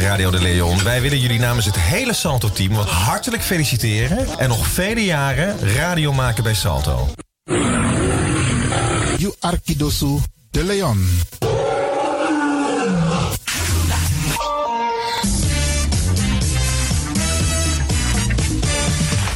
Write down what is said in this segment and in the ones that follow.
Radio de Leon. Wij willen jullie namens het hele Salto-team wat hartelijk feliciteren... en nog vele jaren radio maken bij Salto. You Arkidosu de Leon.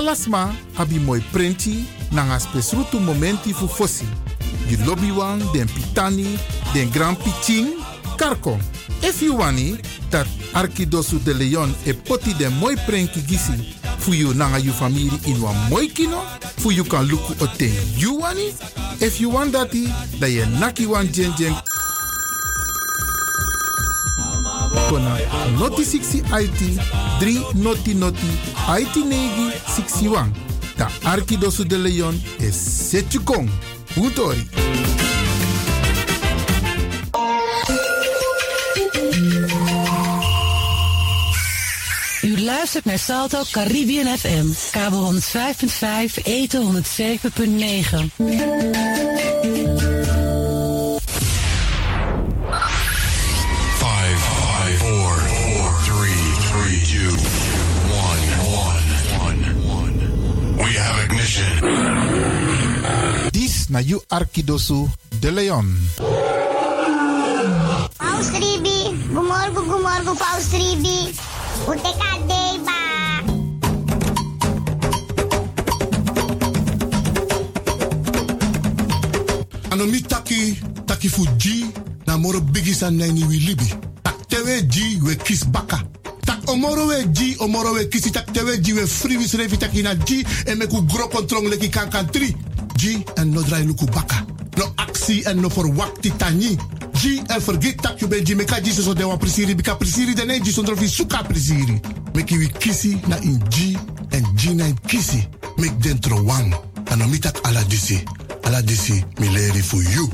Alasma abi moi prenti nanga spesrutu momenti fu fosi. You lobby wan, den pitani, den grand piching, karko. If you wani, dat Arkidosu de Leon e poti den moi prenki gisi fu you nanga you family in wan moi kino, fu you kan luku o ten wani. If you want dati, da ye naki wan jen jen kona noti 60 IT 3 noti noti IT negi 61. Da Arkidosu de Leon is Setjukong. Utori. U luistert naar Salto Caribbean FM. Kabel 105.5, eten 107.9. na you Arkidosu de Leon. Paus Ribi, gumorgo, gumorgo, Paus Ribi. Uteka deba. Anomi taki, taki fuji, na moro bigi san nani wi libi. Tak tewe ji we kis baka. Tak omoro we ji, omoro we kisi, tak tewe ji we free wis revi taki na ji, en meku gro kontrong leki kankan tri. Ji en no drai luku. No aksi en no for wakti tani. Ji en forget tak you ben ji meka de wan prisiri, bika prisiri dene ji sondro fi suka prisiri. Meki wi kisi na in ji, en ji na in kisi. Mek dentro wan. Anomi tak ala disi. Ala disi, mi leri for you.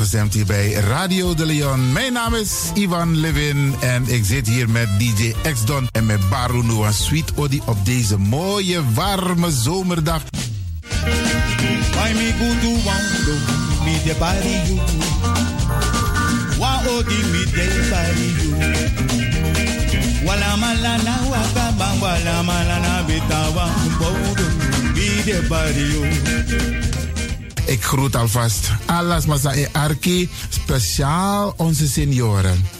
Afgestemd hier bij Radio de Leon. Mijn naam is Ivan Levin en ik zit hier met DJ X-Don en met Baru Noah Sweet Odi op deze mooie, warme zomerdag. Wala Ik groet alvast alles Masa e Arki, speciaal onze senioren.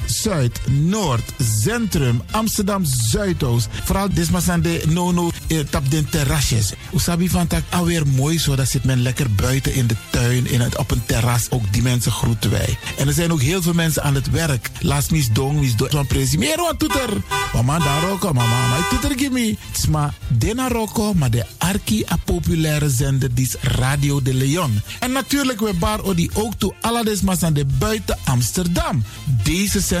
Zuid, Noord, Centrum, Amsterdam Zuidoost. Vooral desmasande nono eh, tap terrasjes. Usabi van tak alweer mooi zo. Dat zit men lekker buiten in de tuin, in het, op een terras. Ook die mensen groeten wij. En er zijn ook heel veel mensen aan het werk. Laat mis dong, mis dong. Van presi. Meer wat toeter. Mama daar ook, mama. Maar toeter gimme. Het is maar de arki a populaire zender die is Radio de Leon. En natuurlijk we bar odi ook toe aan de buiten Amsterdam. Deze zender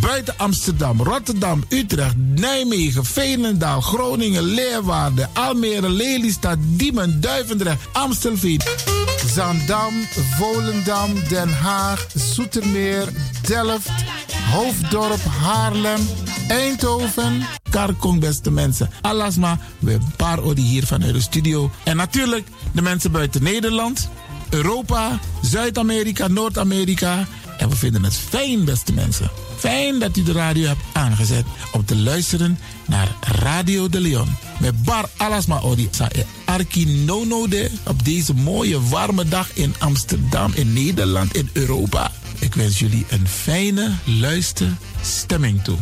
buiten Amsterdam, Rotterdam, Utrecht, Nijmegen, Veenendaal, Groningen, Leeuwarden, Almere, Lelystad, Diemen, Duivendrecht, Amstelveen, Zandam, Volendam, Den Haag, Zoetermeer, Delft, Hoofddorp, Haarlem, Eindhoven, Karkong, beste mensen. Alasma, we paar odi hier vanuit de studio. En natuurlijk de mensen buiten Nederland, Europa, Zuid-Amerika, Noord-Amerika. En we vinden het fijn, beste mensen. Fijn dat u de radio hebt aangezet om te luisteren naar Radio de Leon. Met Bar Alasma Odi sa e Arki op deze mooie warme dag in Amsterdam, in Nederland, in Europa. Ik wens jullie een fijne luisterstemming toe.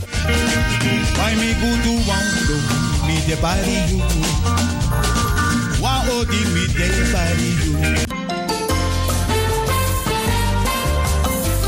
Wa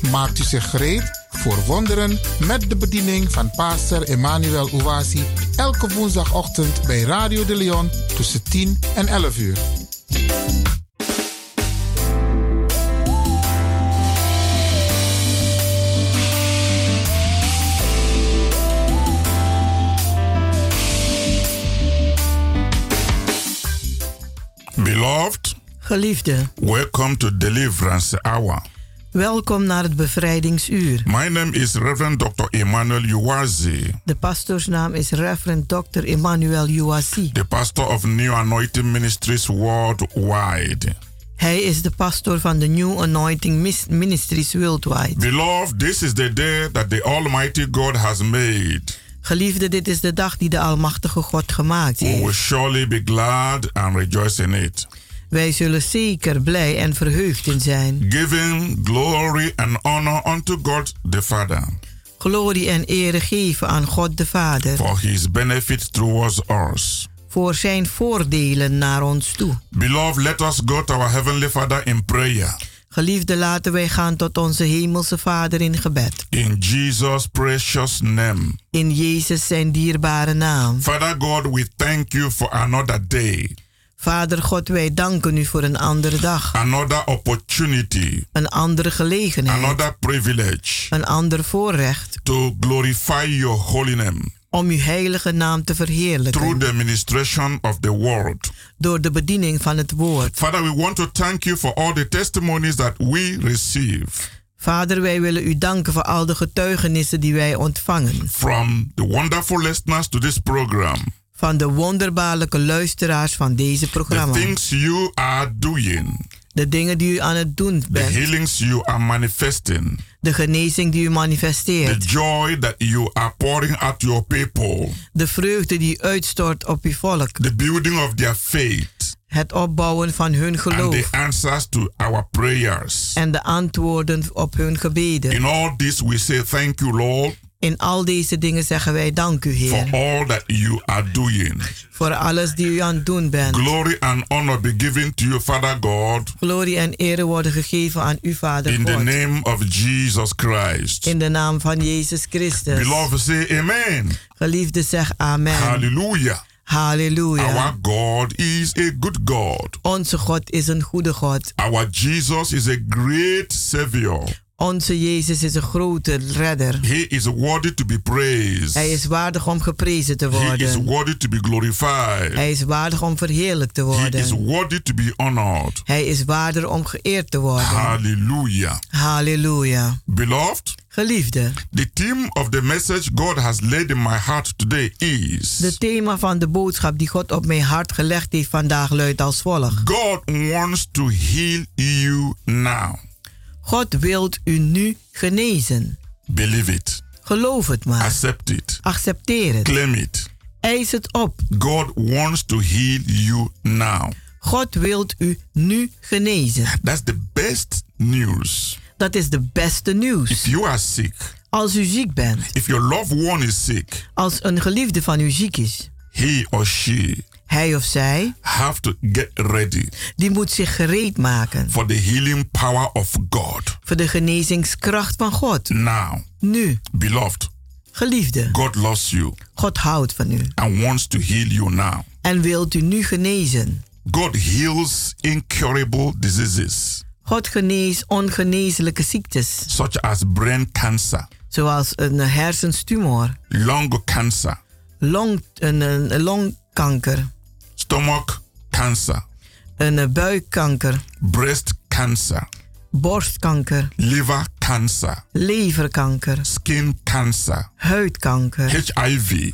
Maakt u zich gereed voor wonderen met de bediening van pastor Emmanuel Owasi elke woensdagochtend bij Radio de Leon tussen 10 en 11 uur. Beloved, Geliefde, welcome to Deliverance Hour. Welkom naar het bevrijdingsuur. My name is Reverend Dr. Emmanuel Uwazi, De pastoorsnaam is Reverend Dr. Emmanuel Uwasi. the pastor of New Anointing Ministries worldwide. Hij is de pastor van de New Anointing Ministries Worldwide. Beloved, this is the day that the Almighty God has made. Geliefde, dit is de dag die de Almachtige God gemaakt We will heeft. surely be glad and rejoice in it. Wij zullen zeker blij en verheugd in zijn. Giving glory and honor unto God the Father, glorie en ere geven aan God de Vader for his benefit towards us. voor zijn voordelen naar ons toe. Beloved, let us go to our Heavenly Father in prayer. Geliefde, laten wij gaan tot onze hemelse Vader in gebed. In Jesus' precious name. In Jezus zijn dierbare naam. Father God, we thank you for another day, Vader God, wij danken u voor een andere dag, another opportunity, een andere gelegenheid, another privilege een ander voorrecht to glorify your holy name om uw heilige naam te through verheerlijken the administration of the word. door de bediening van het woord. Father, we want to thank you for all the testimonies that we receive Vader, wij willen u danken voor al de getuigenissen die wij ontvangen. from the wonderful listeners to this program. Van de wonderbaarlijke luisteraars van deze The programma. things you are doing, De dingen die u aan het doen the bent. healings you are manifesting, De genezing die u the manifesteert. joy that you are pouring out your people, De vreugde die u uitstort op uw volk. the building of their faith, Het opbouwen van hun and the geloof. answers to our prayers. En de antwoorden op hun gebeden. In all this, we say thank you, Lord, In al deze dingen zeggen wij dank u, for Heer. all that you are doing. Voor alles die u aan het doen bent. Glory and honor be given to you, Father God, Glorie en ere worden gegeven aan u, Vader in the God. name of Jesus Christ. In de naam van Jezus Christus. Beloved, say amen. Geliefde, zeg amen. Hallelujah. Halleluja. Our God is a good God. Onze God is een goede God. Our Jesus is a great Savior. Onze Jezus is een grote redder. He is worthy to be praised. Hij is waardig om geprezen te He is worden. worthy to be glorified. Hij is waardig om verheerlijkt te He is worden. worthy to be honored. Hij is waardig om geëerd te worden. Hallelujah. Halleluja. Beloved, Geliefde, the theme of the message God has laid in my heart today is de thema van de boodschap die God op mijn hart gelegd heeft vandaag luidt als volgt. God wants to heal you now. God wilt u nu genezen. Believe it. Geloof het maar. Accept it. Accepteer het. Claim it. Eis het op. God wants to heal you now. God wilt u nu genezen. That's the best news. Dat is de beste nieuws. If you are sick, Als u ziek bent, if your loved one is sick, als een geliefde van u ziek is, he or she hij of zij, have to get ready die moet zich gereed maken for the healing power of God. voor de genezingskracht van God. Now, Nu, beloved, geliefde, God loves you God houdt van u and wants to heal you now. en wilt u nu genezen. God heals incurable diseases God geneest ongeneeslijke ziektes, such as brain cancer, zoals een hersenstumor, lung cancer, long, een, een longkanker, stomach cancer, een buikkanker, breast cancer, borstkanker, liver cancer, leverkanker, skin cancer, huidkanker, HIV,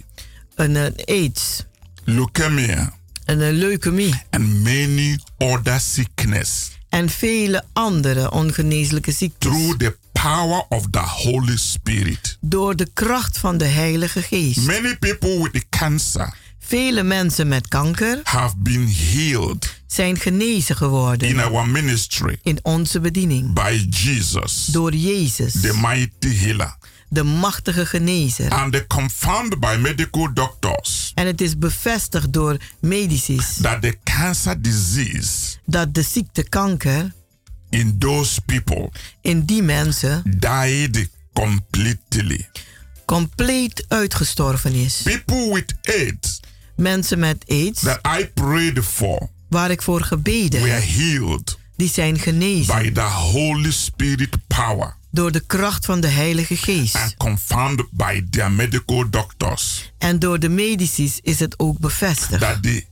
een eh, aids, leukemia, een eh, leukemie. and many other sickness. En vele andere ongeneeslijke ziektes. through the power of the Holy Spirit. Door de kracht van de Heilige Geest. Many people with the cancer Vele mensen met kanker have been healed zijn genezen geworden in our ministry in onze bediening. by Jesus, Door Jezus, the mighty healer. de machtige genezer. And they confirmed by medical doctors En het is bevestigd door medicis that the cancer disease dat de ziekte kanker in those people in die mensen died completely. compleet uitgestorven is. People with AIDS Mensen met aids, that I prayed for waar ik voor gebeden were heb, healed die zijn genezen by the Holy Spirit power door de kracht van de Heilige Geest. and confirmed by their medical doctors En door de medicis is het ook bevestigd that the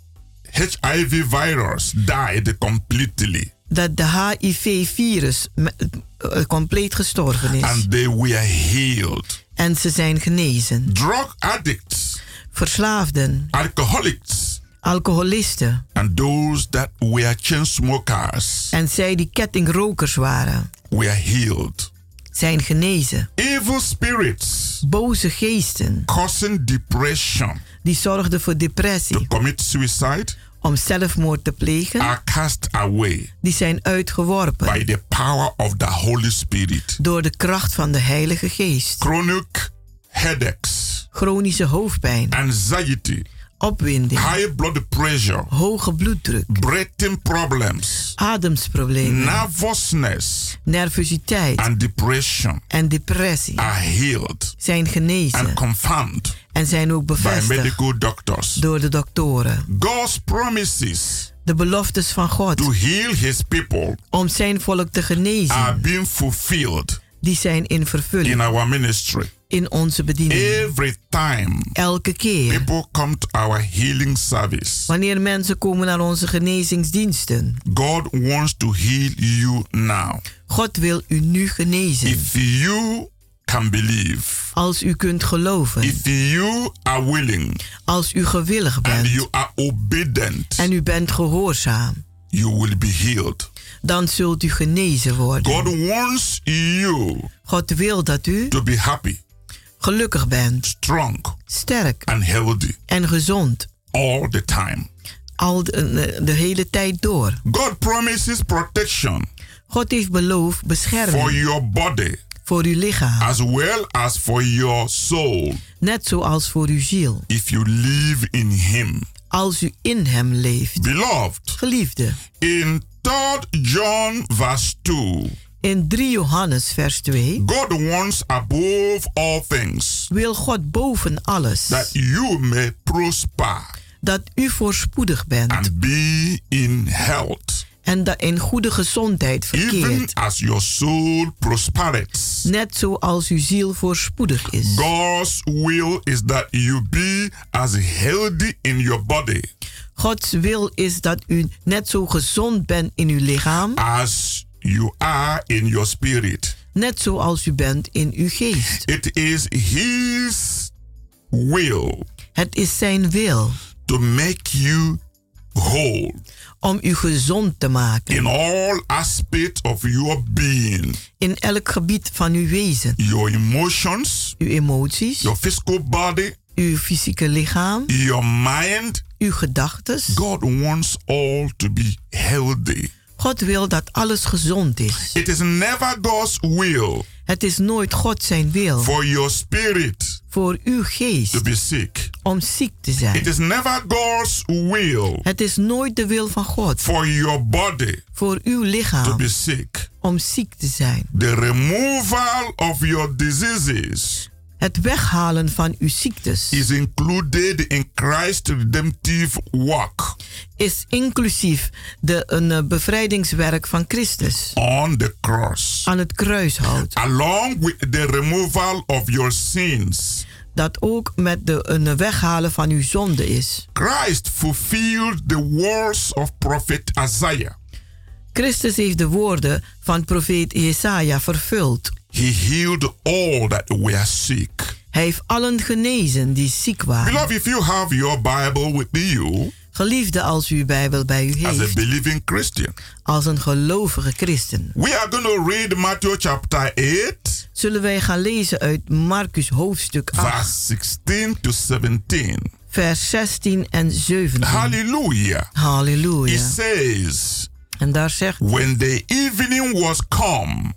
HIV virus died completely dat de HIV-virus me- eh, compleet gestorven is. and they were healed. En ze zijn genezen. Drug addicts, Verslaafden, alcoholics, alcoholisten. And those that were chain smokers. En zij die kettingrokers waren, were healed. zijn genezen. Evil spirits. Boze geesten. Causing depression. Die zorgden voor to depressie, commit suicide. Om zelfmoord te plegen, are cast away. Die zijn uitgeworpen. By the power of the Holy Spirit. door de kracht van de Heilige Geest. Chronic headaches, Chronische hoofdpijn, anxiety, opwinding, high blood pressure, hoge bloeddruk, breathing problems, ademsproblemen, nervousness, nervositeit. and depression en depressie. are healed zijn genezen. and confirmed en zijn ook by bevestigd. medical doctors. door de doktoren. God's promises De beloftes van God. to heal his people om zijn volk te genezen, are being fulfilled die zijn in in vervulling our ministry. In onze bediening. Every time Elke keer people come to our healing service, wanneer mensen komen naar onze genezingsdiensten. God wants to heal you now. God wil u nu genezen. If you can believe, Als u kunt geloven, if you are willing als u gewillig and bent you are obedient, en u bent gehoorzaam, you will be healed. dan zult u genezen worden. God wants you God wil dat u to be happy, gelukkig bent, strong, sterk. And healthy. En gezond. all the time. Al de, de hele tijd door. God promises protection. God heeft beloofd for bescherming your body. Voor uw lichaam, as well as for your soul. Net zoals voor uw ziel, if you live in Him. als u in hem leeft. Beloved, Geliefde, in 3 John verse 2, in 3 Johannes vers 2 God wants above all things wil God boven alles that you may prosper dat u voorspoedig bent and be in health, en dat in goede gezondheid even verkeert, as your soul prospereth. net zoals uw ziel voorspoedig is. God's will is that you be as healthy in your body Gods wil is dat u net zo gezond bent in uw lichaam, as you are in your spirit. net zoals u bent in uw geest. It is His will Het is zijn wil to make you whole om u gezond te maken in all aspects of your being in elk gebied van uw wezen. your emotions, Uw emoties, your physical body, uw fysieke lichaam, your mind. uw gedachten. God wants all to be healthy. God wil dat alles gezond is. It is never God's will Het is nooit God zijn wil for your spirit voor uw to geest be sick. om ziek te It zijn. is never God's will Het is nooit de wil van God for your body voor uw to lichaam be sick. om ziek te zijn. The removal of your diseases Het weghalen van uw ziektes is included in Christ's redemptive work is inclusief de een eh, bevrijdingswerk van Christus on the cross, aan het kruishout. along with the removal of your sins. Dat ook met de een weghalen van uw zonde is. Christ fulfilled the words of prophet Isaiah. Christus heeft de woorden van profeet Jesaja vervuld. He healed all that were sick. Hij heeft allen genezen die ziek waren. Beloved, if you have your Bible with you Geliefde als u uw Bijbel bij u as a heeft, believing Christian, als een gelovige christen, we are going to read Matthew chapter 8, zullen wij gaan lezen uit Marcus hoofdstuk 8, verse 16 to 17. vers 16 en 17. Hallelujah. It Halleluja. says, En daar zegt When the evening was come,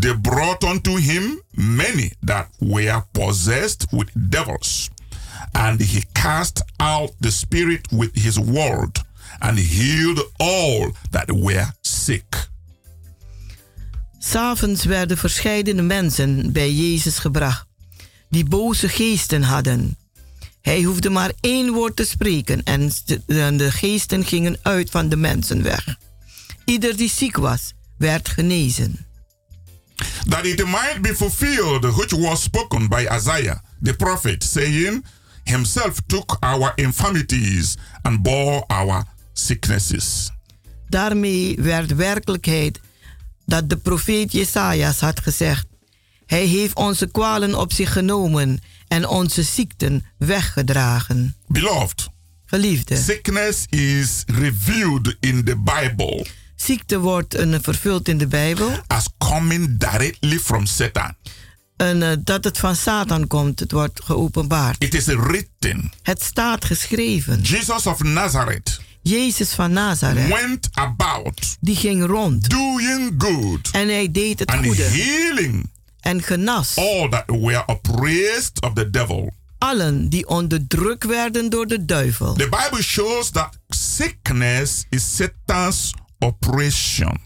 they brought unto him many that were possessed with devils, and he cast out the spirit with his word, and healed all that were sick. S'avonds werden verscheidene mensen bij Jezus gebracht, die boze geesten hadden. Hij hoefde maar één woord te spreken en de- en de geesten gingen uit van de mensen weg. Ieder die ziek was, werd genezen. That it might be fulfilled which was spoken by Isaiah the prophet, saying, Himself took our infirmities and bore our sicknesses. Daarmee werd werkelijkheid dat de profeet Jesajas had gezegd: Hij heeft onze kwalen op zich genomen en onze ziekten weggedragen. Beloved, Geliefde, sickness is revealed in the Bible Ziekte wordt een, vervuld in de Bijbel. as coming directly from Satan. En eh, dat het van Satan komt, het wordt geopenbaard. It is written. Het staat geschreven. Jesus of Nazareth Jezus van Nazareth, went about die ging rond. doing good En hij deed het and goede. healing En genas all that were oppressed of the devil. allen die onderdrukt werden door de duivel. The Bible shows that sickness is Satan's oppression.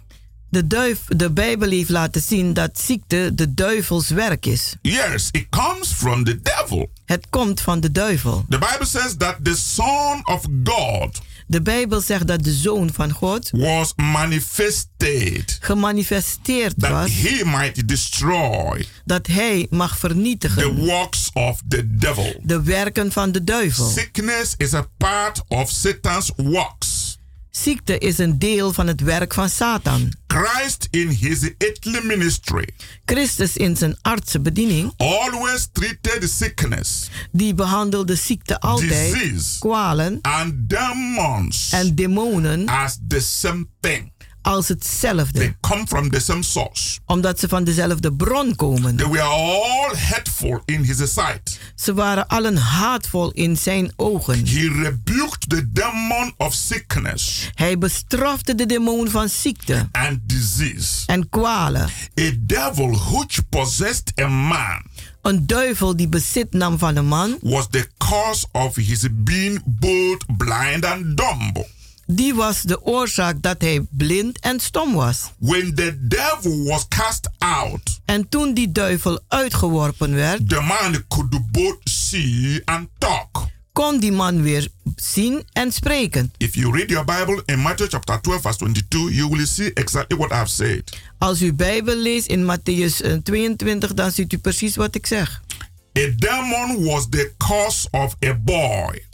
De, duif, de Bijbel heeft laten zien dat ziekte de duivels werk is. Yes, it comes from the devil. Het komt van de duivel. The Bible says that the Son of God De Bijbel zegt dat de Zoon van God was manifested gemanifesteerd that was he might destroy dat hij mag the vernietigen works of the devil. de werken van de duivel. Sickness is a part of Satan's works. Ziekte is een deel van het werk van Satan. Christ in his earthly ministry. Christus in zijn artsenbediening, always treated sickness, die behandelde ziekte altijd, disease, kwalen. and demons en demonen. as the same thing. Als hetzelfde. They come from the same source. Omdat ze van dezelfde bron komen. They were all hateful in his sight. Ze waren allen haatvol in zijn ogen. He rebuked the demon of sickness Hij bestrafte de demon van ziekte and disease. en kwalen. A devil which possessed a man Een duivel die bezit nam van een man, was the cause of his being both blind and dumb. Die was de oorzaak dat hij blind en stom was. When the devil was cast out, En toen die duivel uitgeworpen werd, the man could both see and talk. kon die man weer zien en spreken. If you read your Bible in Matthew chapter 12, verse 22, you will see exactly what I've said. Als u Bijbel leest in Matthäus eh, 22, dan ziet u precies wat ik zeg. A demon was the cause of a boy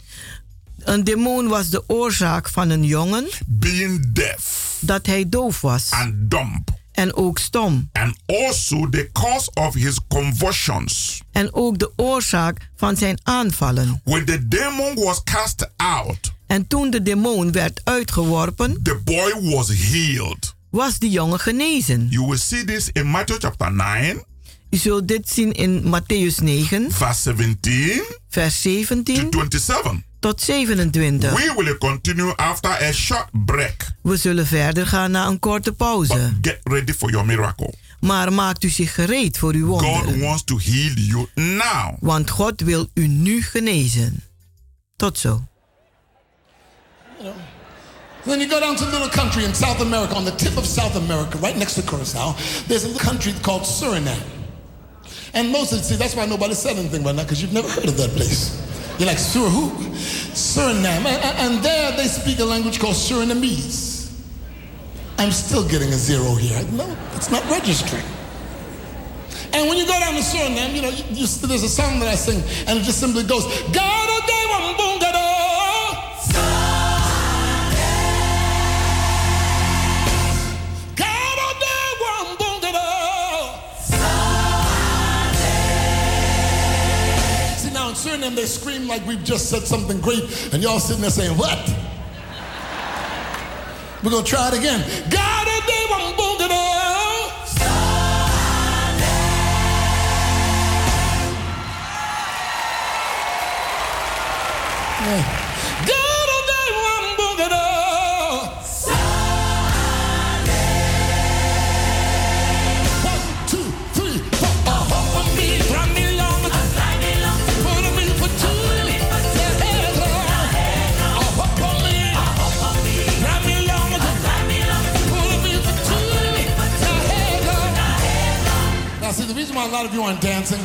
Een demon was de oorzaak van een jongen being deaf dat hij doof was and dumb, en ook stom. and also the cause of his convulsions. En ook de oorzaak van zijn aanvallen. When the demon was cast out, En toen de demon werd uitgeworpen, the boy was healed. was die jongen genezen. You will see this in Matthew chapter 9, U zult dit zien in Matthäus 9, verse 17 vers to 17 27. Tot 27. We will continue after a short break. We zullen verder gaan na een korte pauze. Get ready for your miracle. Maar maakt u zich gereed voor uw God wonderen. wants to heal you now. Want God wil u nu genezen. Tot zo. Then you go down to a little country in South America, on the tip of South America, right next to Curacao. There's a little country called Suriname. And most of see, that's why nobody said anything about that, because you've never heard of that place. You're like, Sur who? Suriname. And, there they speak a language called Surinamese. I'm still getting a zero here. No, it's not registering. And when you go down to Suriname, you know, you, you, there's a song that I sing, and it just simply goes, Gado now in they scream like we've just said something great, and y'all sitting there saying, What? We're gonna try it again. De Wambungado. Gado a lot of you aren't dancing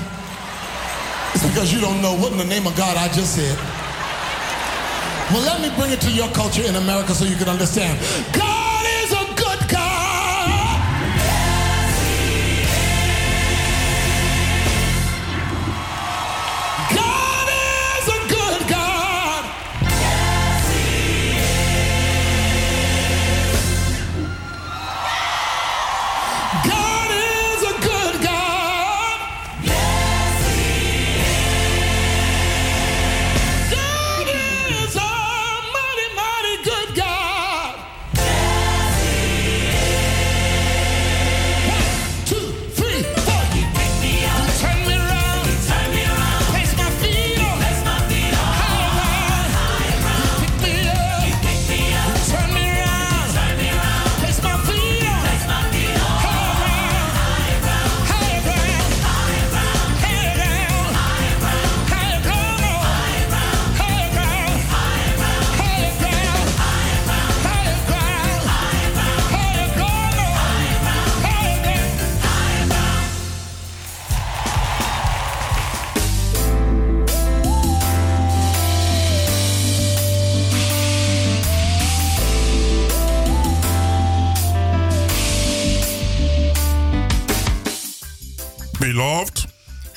It's because you don't know what in the name of God I just said. Well, let me bring it to your culture in America so you can understand. God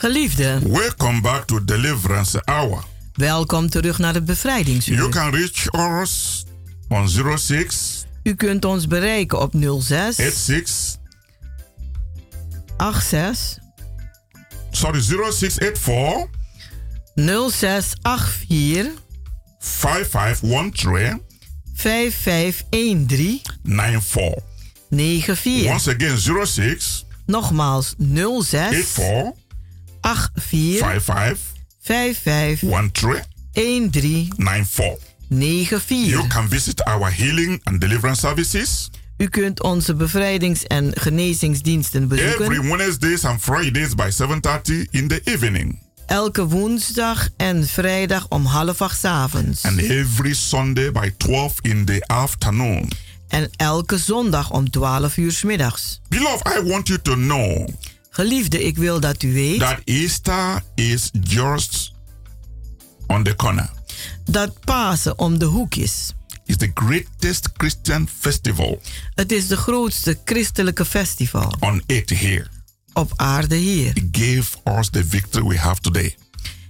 Geliefde, welcome back to Deliverance Hour. welkom terug naar het You bevrijdingsuur. can reach us on 06 U kunt ons bereiken op 06 86 86 sorry 0684 0684 5513 5513 94. 94. Once again 06 Nogmaals 06 84 84 55 55 13 13 94. You 94. can visit our healing and deliverance services U kunt onze bevrijdings- en genezingsdiensten every bezoeken. Wednesdays and Fridays by 7:30 in the evening Elke woensdag en vrijdag om half acht avonds. and every Sunday by 12 in the afternoon. En elke zondag om 12 uur 's middags. Beloved, I want you to know Geliefde, ik wil dat u weet that Easter is just on the corner. dat Pasen om de hoek is. It's the greatest Christian festival Het is de grootste christelijke festival on earth here. op aarde hier. It gave us the victory we have today.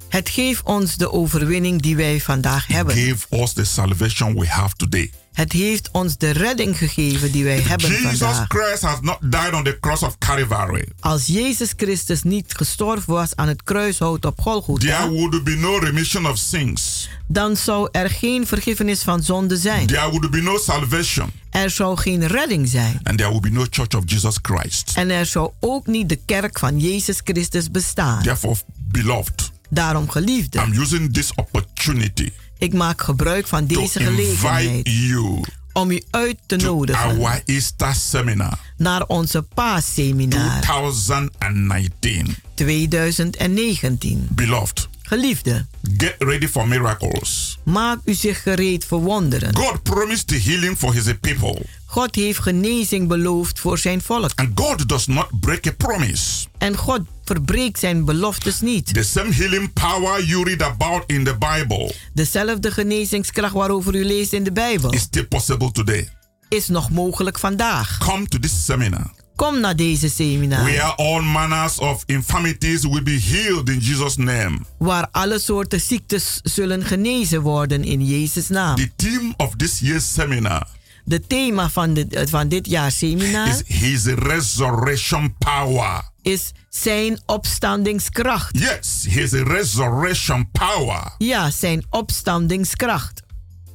Het geeft ons de overwinning die wij vandaag hebben. Gave us the salvation we have today. Het heeft ons de redding gegeven die wij hebben Jesus vandaag. Christ has not died on the cross of Calvary. Als Jezus Christus niet gestorven was aan het kruishout op Golgotha, There would be no remission of sins. dan zou er geen vergiffenis van zonde zijn. There would be no salvation. Er zou geen redding zijn. And there would be no church of Jesus Christ. En er zou ook niet de kerk van Jezus Christus bestaan. Therefore, beloved, Daarom geliefde, I'm using this opportunity ik maak gebruik van deze gelegenheid you om u uit te nodigen our Easter seminar naar onze paasseminar 2019. 2019. Beloved, Geliefde, get ready for miracles. maak u zich gereed voor wonderen. God promised healing for his people. God heeft genezing beloofd voor zijn volk. And God does not break a promise. En God verbreekt zijn beloftes niet. The same healing power you read about in the Bible Dezelfde genezingskracht waarover u leest in de Bijbel is still possible today. is nog mogelijk vandaag. Come to this seminar Kom naar deze seminar. where all manners of infirmities will be healed in Jesus' name. Waar alle soorten ziektes zullen genezen worden in Jezus' naam. The theme of this year's seminar De thema van, dit- eh, van dit jaar seminar is His resurrection power. is zijn opstandingskracht. Yes, His resurrection power. Ja, zijn opstandingskracht.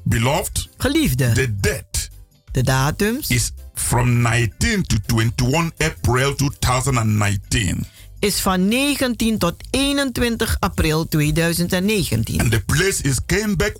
Beloved, Geliefde, the date de datums is from 19 to 21 April 2019. is van 19 tot 21 april 2019. And the place is Kenbeck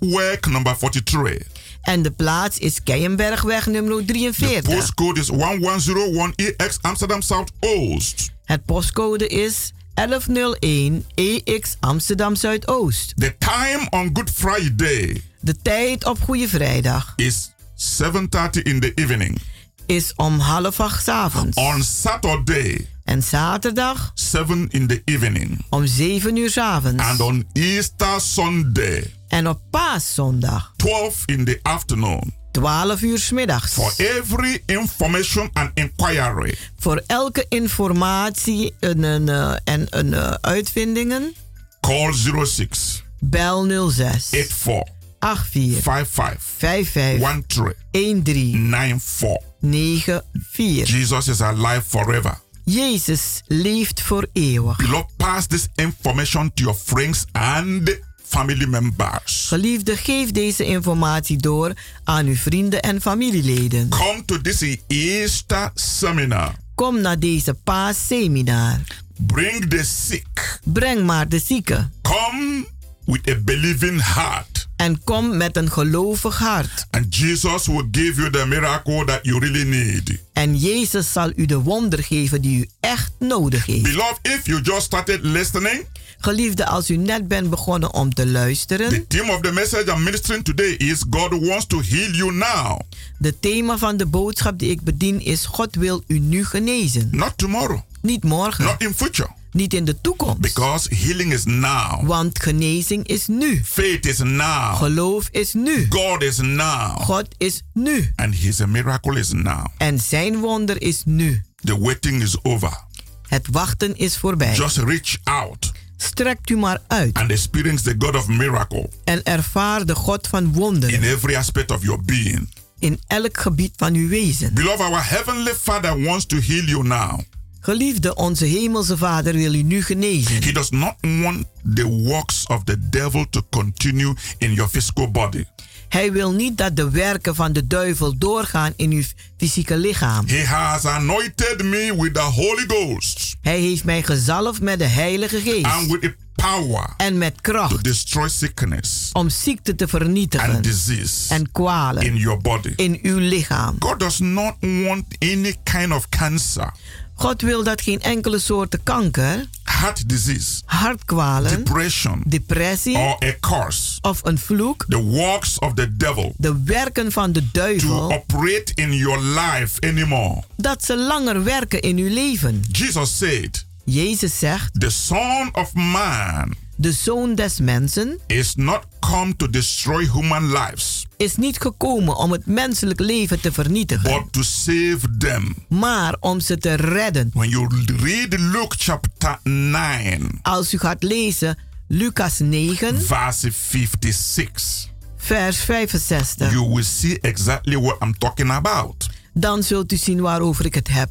number 43. En de plaats is Keienbergweg nummer The 43. postcode is 1101EX Amsterdam South Oost. Het postcode is 1101 EX Amsterdam Zuidoost. The time on Good Friday De tijd op Goede Vrijdag is 7:30 in the evening. is om half acht avonds. On Saturday, En zaterdag 7 in the evening. om 7 uur 's avonds. And on Easter Sunday, En op paaszondag 12 in the afternoon. 12 uur 's middags. For every information and inquiry, Voor elke informatie en, eh, en een, eh, uitvindingen call 06 bel 06 84 84 55 55 13 13 94. 94. Jesus is alive forever. Jezus leeft voor eeuwig. Beloved, pass this information to your friends and family members. Geliefde, geef deze informatie door aan uw vrienden en familieleden. Come to this Easter seminar. Kom naar deze paasseminar. Bring the sick. Breng maar de zieken. Come with a believing heart. En kom met een gelovig hart. And Jesus will give you the miracle that you really need. En Jezus zal u de wonder geven die u echt nodig heeft. Beloved, if you just started listening, Geliefde, als u net bent begonnen om te luisteren. the theme of the message I'm ministering today is God wants to heal you now, De thema van de boodschap die ik bedien is: God wil u nu genezen. not tomorrow, Niet morgen. not in future. Niet in de toekomst. Because healing is now. Want genezing is nu. Faith is now. Geloof is nu. God is now. God is nu. And his miracle is now. En zijn wonder is nu. The waiting is over. Het wachten is voorbij. Just reach out Strekt u maar uit and experience the God of miracle en ervaar de God van wonderen in every aspect of your being. in elk gebied van uw wezen. Beloved, our heavenly Father wants to heal you now. Geliefde, onze hemelse Vader wil u nu genezen. He does not want the works of the devil to continue in your physical body. Hij wil niet dat de werken van de duivel doorgaan in uw fysieke lichaam. He has anointed me with the Holy Ghost Hij heeft mij gezalfd met de Heilige Geest and with the power en met to kracht destroy sickness om ziekte te vernietigen and disease en kwalen in your body. in uw lichaam. God does not want any kind of cancer, God wil dat geen enkele soorten kanker, heart disease, hartkwalen, depression, depressie or a curse, of een vloek, the works of the devil, de werken van de to duivel, operate in your life anymore. dat ze langer werken in uw leven. Jesus said, Jezus zegt, The Son of Man de zoon des mensen is not come to destroy human lives, is niet gekomen om het menselijk leven te vernietigen, but to save them. maar om ze te redden. When you read Luke chapter 9, Als u gaat lezen Lucas 9, verse 56, vers 65, you will see exactly what I'm talking about. dan zult u zien waarover ik het heb.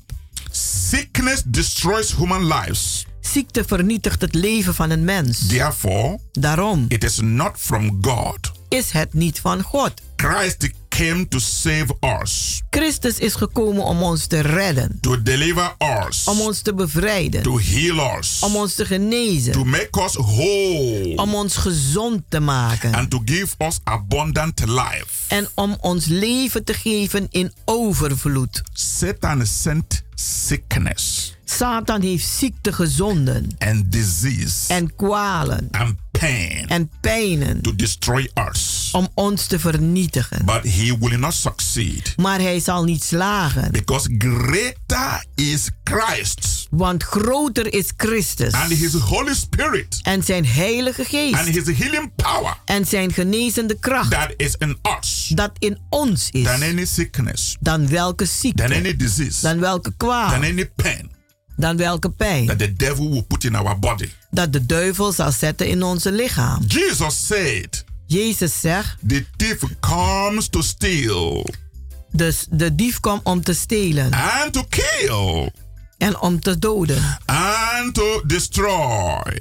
Sickness destroys human lives. Ziekte vernietigt het leven van een mens. Therefore, Daarom it is not from God. is het niet van God. Christ came to save us, Christus is gekomen om ons te redden, to deliver us, om ons te bevrijden, to heal us, om ons te to genezen, make us whole, om ons gezond te maken and to give us abundant life. en om ons leven te geven in overvloed. Satan sent sickness Satan heeft ziekte gezonden. And disease. En kwalen. And pain. En pijnen. To destroy us. om ons te vernietigen. But he will not succeed. Maar hij zal niet slagen, because greater is Christ. Want groter is Christus. And his Holy Spirit. En zijn heilige and geest his healing power. En zijn genezende kracht. That is in us. Dat in ons is. Than any sickness, dan welke than ziekte, any disease, dan welke kwaal, than any pain dan welke pijn that the devil will put in our body. dat de duivel zal zetten in onze lichaam. Jesus said, Jezus zegt, The thief comes to steal dus de dief kwam om te stelen and to kill en om te doden and to destroy.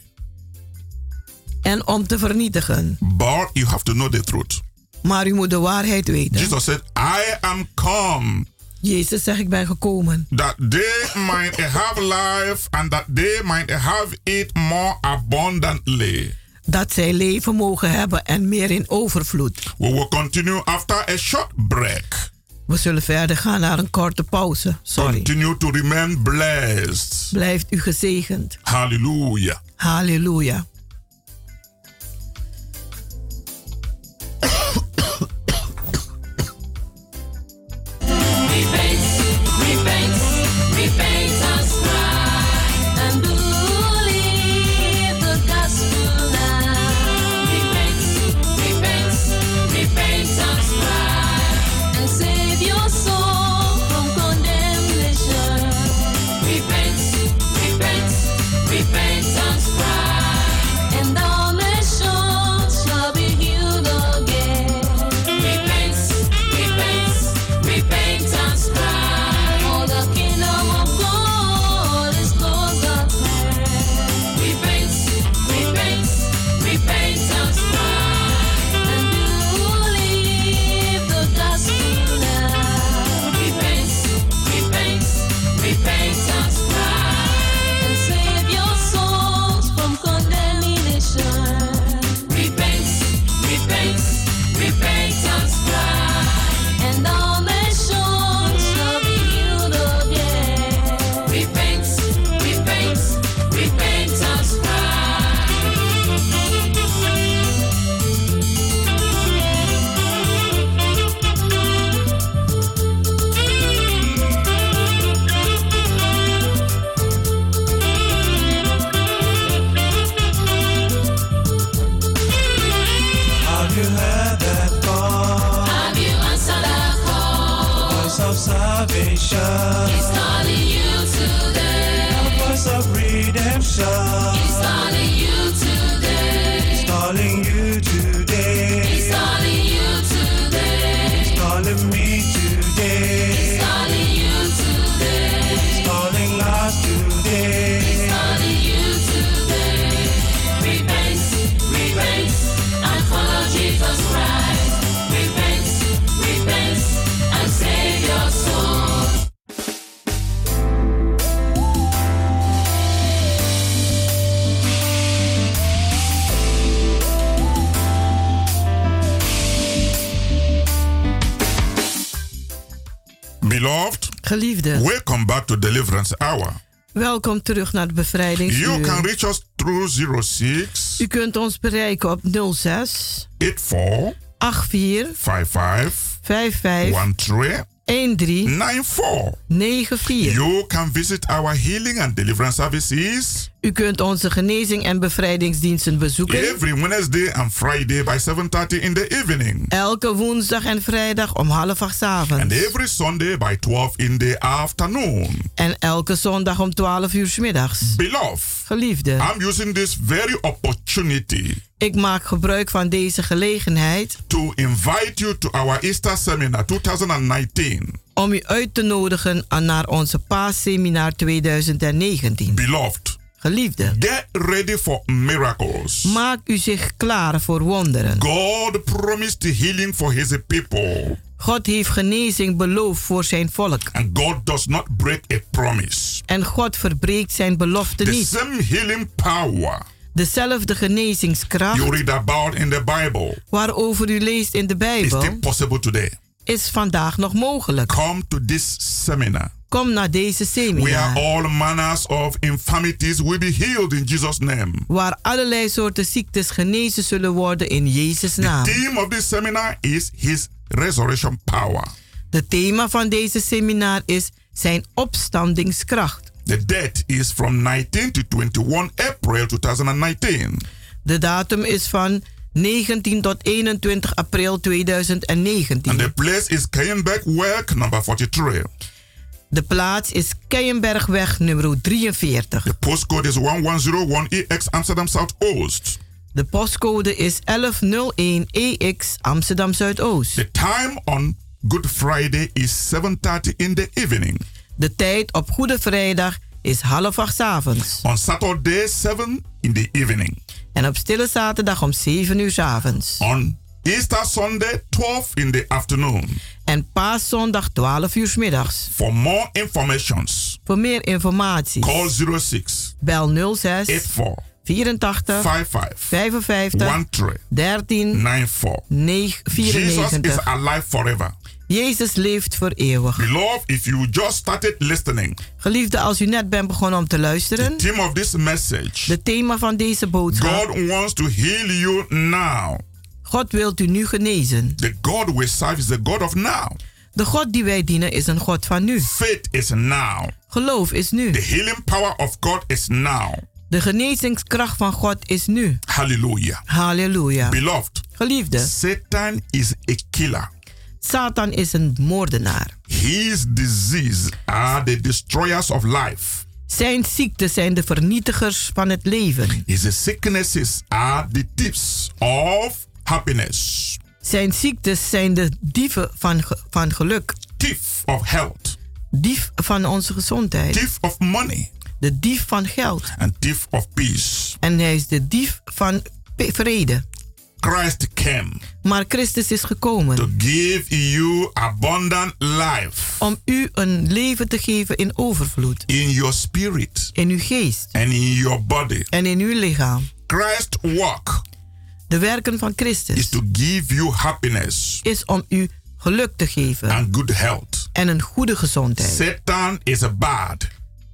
en om te vernietigen. But you have to know the truth. Maar u moet de waarheid weten. Jesus said, I am come Jezus zegt, ik ben gekomen that they might have life and that they might have it more abundantly. dat zij leven mogen hebben en meer in overvloed. We will continue after a short break. We zullen verder gaan naar een korte pauze. Sorry. Continue to remain blessed. Blijft u gezegend. Hallelujah. Halleluja. Repaints, repaints, repaints us. Geliefde, welcome back to Deliverance Hour. welkom terug naar de bevrijdingsuur. You can reach us through 06 U kunt ons bereiken op 06 84 84 55 55 13 13 94. 94. You can visit our healing and deliverance services U kunt onze genezing en bevrijdingsdiensten bezoeken. every Wednesday and Friday by 7:30 in the evening. Elke woensdag en vrijdag om half acht avonds. And every Sunday by 12 in the afternoon. En elke zondag om 12 uur 's middags. Beloved, Geliefde, I'm using this very opportunity ik maak gebruik van deze gelegenheid to invite you to our Easter seminar 2019. om u uit te nodigen naar onze paasseminar 2019. Beloved, Geliefde, get ready for miracles. maak u zich klaar voor wonderen. God promised healing for his people. God heeft genezing beloofd voor zijn volk. And God does not break a promise. En God verbreekt zijn belofte The niet. same healing power Dezelfde genezingskracht you read about in the Bible waarover u leest in de is Bijbel still possible today. is vandaag nog mogelijk. Come to this seminar Kom naar deze where seminar. all manners of infirmities will be healed in Jesus' name. Waar allerlei soorten ziektes genezen zullen worden in Jezus' The naam. theme of this seminar is His resurrection power. De thema van deze seminar is zijn opstandingskracht. The date is from 19 to 21 April 2019. De datum is van 19 tot 21 april 2019. And the place is Kayenberg Work number 43. De plaats is Keienbergweg nummer 43. The postcode is 1101EX Amsterdam Southoost. De postcode is 1101EX Amsterdam Zuidoost. The time on Good Friday is 7:30 in the evening. De tijd op Goede Vrijdag is half acht 's avonds. On Saturday 7 in the evening. En op Stille Zaterdag om 7 uur 's avonds. On Easter Sunday 12 in the afternoon. En Paaszondag 12 uur middags. For more informations, Voor meer informatie call 06 bel 06 84 84 55 55 13 13 94. 9 Jesus is 94. alive forever. Jezus leeft voor eeuwig. Beloved, if you just started listening, Geliefde, als u net bent begonnen om te luisteren, theme of this message, de thema van deze boodschap. God wants to heal you now. God wilt u nu genezen. The God we serve is the God of now. De God die wij dienen is een God van nu. Faith is now. Geloof is nu. The healing power of God is now. De genezingskracht van God is nu. Hallelujah. Halleluja. Beloved, Geliefde, Satan is a killer. Satan is een moordenaar. His disease are the destroyers of life. Zijn ziekten zijn de vernietigers van het leven. His sicknesses are the thieves of happiness. Zijn ziektes zijn de dieven van, van geluk. Thief of health. Dief van onze gezondheid. Thief of money. De dief van geld. And thief of peace. En hij is de dief van vrede. Christ came Maar Christus is gekomen to give you abundant life om u een leven te geven in overvloed. in your spirit In uw geest and in your body. en in uw lichaam. Christ's work De werken van is Christus to give you happiness is om u geluk te geven and good health. en een goede gezondheid. Satan is bad.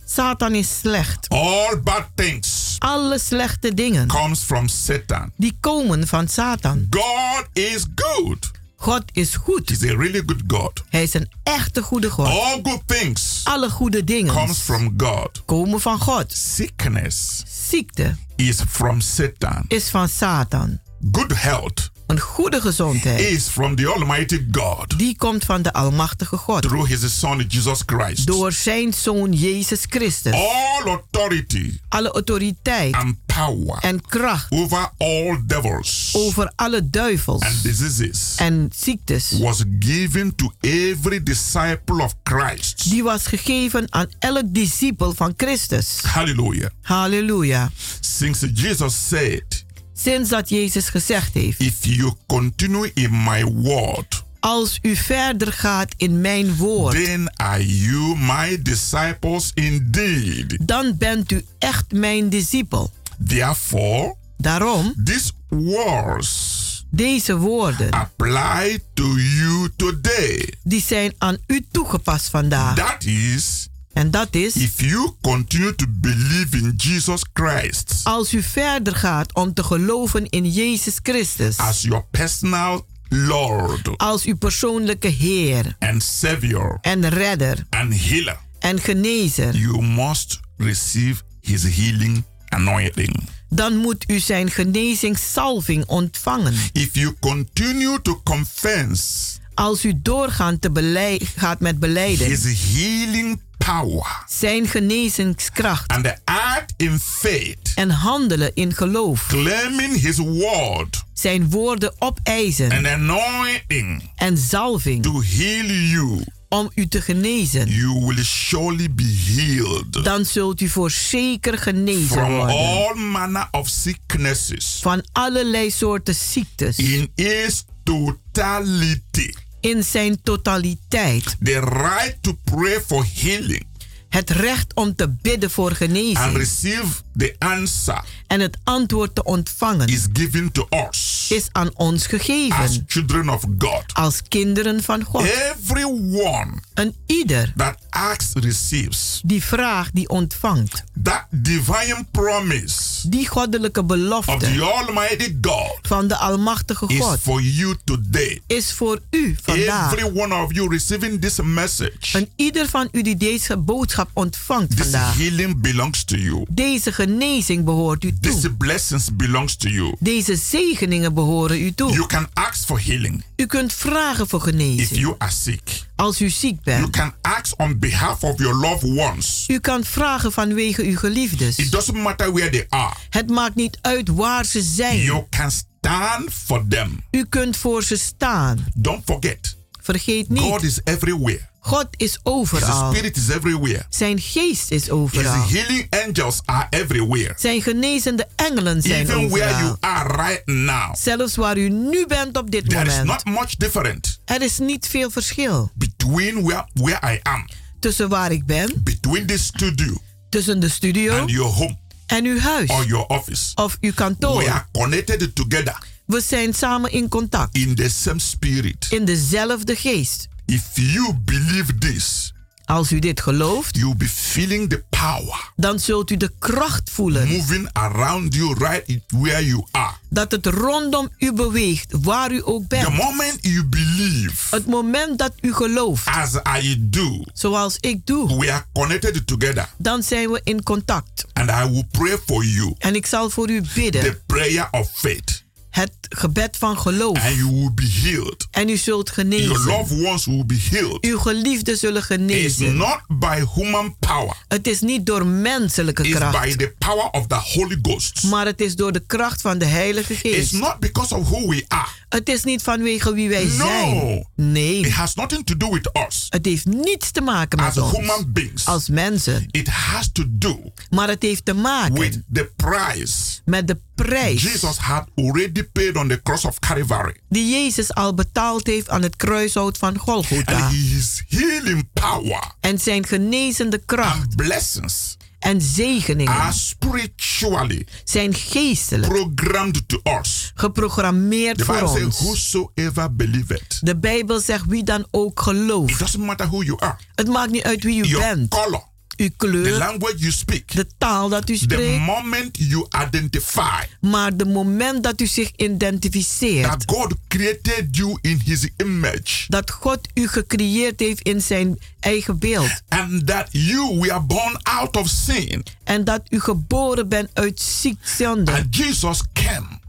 Satan is slecht. All bad things Alle slechte dingen comes from Satan. die komen van Satan. God is good. God is goed. He's a really good God. Hij is een echte goede God. All good things Alle goede dingen comes from God. komen van God. Sickness Ziekte is from Satan. is van Satan. Good health Een goede gezondheid. is from the Almighty God Die komt van de Almachtige God. through His Son Jesus Christ. Door zijn Zoon Jezus Christus. All authority Alle autoriteit and power en kracht over all devils over alle duivels and diseases en ziektes. was given to every disciple of Christ. Die was gegeven aan elk discipel van Christus. Hallelujah. Halleluja. Since Jesus said, Sinds dat Jezus gezegd heeft. If you continue in my word, Als u verder gaat in mijn woord. then are you my disciples indeed. Dan bent u echt mijn discipel. Therefore, Daarom. these words Deze woorden. apply to you today. Die zijn aan u toegepast vandaag. That is, en dat is. If you continue to believe in Jesus Christ. Als u verder gaat om te geloven in Jezus Christus. As your personal Lord. Als uw persoonlijke Heer. And Savior. En redder. And healer. En genezer. You must receive his healing anointing. Dan moet u zijn genezingsalving ontvangen. If you continue to confess. Als u doorgaat te beleid, gaat met beleiden. His healing power. Zijn genezingskracht. And the act in faith. En handelen in geloof. Claiming his word. Zijn woorden opeisen. And anointing. En zalving. To heal you. Om u te genezen. You will surely be healed. Dan zult u voorzeker genezen From worden. all manner of sicknesses. Van allerlei soorten ziektes. In its totality. In zijn totaliteit. The right to pray for healing. Het recht om te bidden voor genezing. And receive the answer. En het antwoord te ontvangen. Is given to us. Is aan ons gegeven. As children of God. Als kinderen van God. Everyone. Een ieder. That asks receives. Die vraagt die ontvangt. That divine promise. Die goddelijke belofte. Of the Almighty God. Van de almachtige God. Is for you today. Is voor u vandaag. Every one of you receiving this message. En ieder van u die deze boodschap ontvangt This vandaag. healing belongs to you. Deze genezing behoort u toe. These blessings belongs to you. Deze zegeningen behoren u toe. You can ask for healing. U kunt vragen voor genezing. If you are sick. Als u ziek bent. You can ask on behalf of your loved ones. U kan vragen vanwege uw geliefdes. It doesn't matter where they are. Het maakt niet uit waar ze zijn. You can stand for them. U kunt voor ze staan. Don't forget. Vergeet niet. God is everywhere. God is His overal. spirit is everywhere. Zijn geest is overal. His healing angels are everywhere. Zijn genezende engelen zijn Even overal. where you are right now. Zelfs waar u nu bent op dit There moment. is not much different. Er is niet veel verschil. Between where, where I am. Tussen waar ik ben. Between this studio. Tussen de studio. And your home. En uw huis. Or your office. Of uw kantoor. We are connected together. We zijn samen in contact. In the same spirit. In dezelfde geest. If you believe this. Als u dit gelooft, you'll be feeling the power. Dan zult u de kracht voelen. Moving around you right where you are. Dat het rondom u beweegt, waar u ook bent. The moment you believe. Het moment dat u gelooft. As I do. Zoals ik doe. We are connected together. Dan zijn we in contact. And I will pray for you. En ik zal voor u bidden. The prayer of faith. Het gebed van geloof. And you will be healed. En u zult genezen. Your loved ones will be healed. Uw geliefden zullen genezen. It's not by human power. Het is niet door menselijke It's kracht. by the power of the Holy Ghost. Maar het is door de kracht van de Heilige Geest. It's not because of who we are. Het is niet vanwege wie wij no. zijn. Nee. It has nothing to do with us. Het heeft niets te maken met As ons. human beings. Als mensen. It has to do maar het heeft te maken with the price. Met de prijs. Jesus had already paid on the cross of Calvary. Die Jezus al betaald heeft aan het kruishout van Golgotha. And his healing power. En zijn genezende kracht. And blessings. En zegeningen. Are spiritually. Zijn geestelijk. Programmed to us. Geprogrammeerd The voor ons. Whosoever believeth. De Bijbel zegt wie dan ook gelooft. It doesn't matter who you are. Het maakt niet uit wie Your bent. Color. Uw kleur. The language you speak. De taal dat u The spreekt. moment you identify. Maar de moment dat u zich identificeert. That God created you in his image. Dat God u gecreëerd heeft in zijn eigen beeld. And that you were born out of sin. En dat u geboren bent uit ziekzonde. And Jesus came.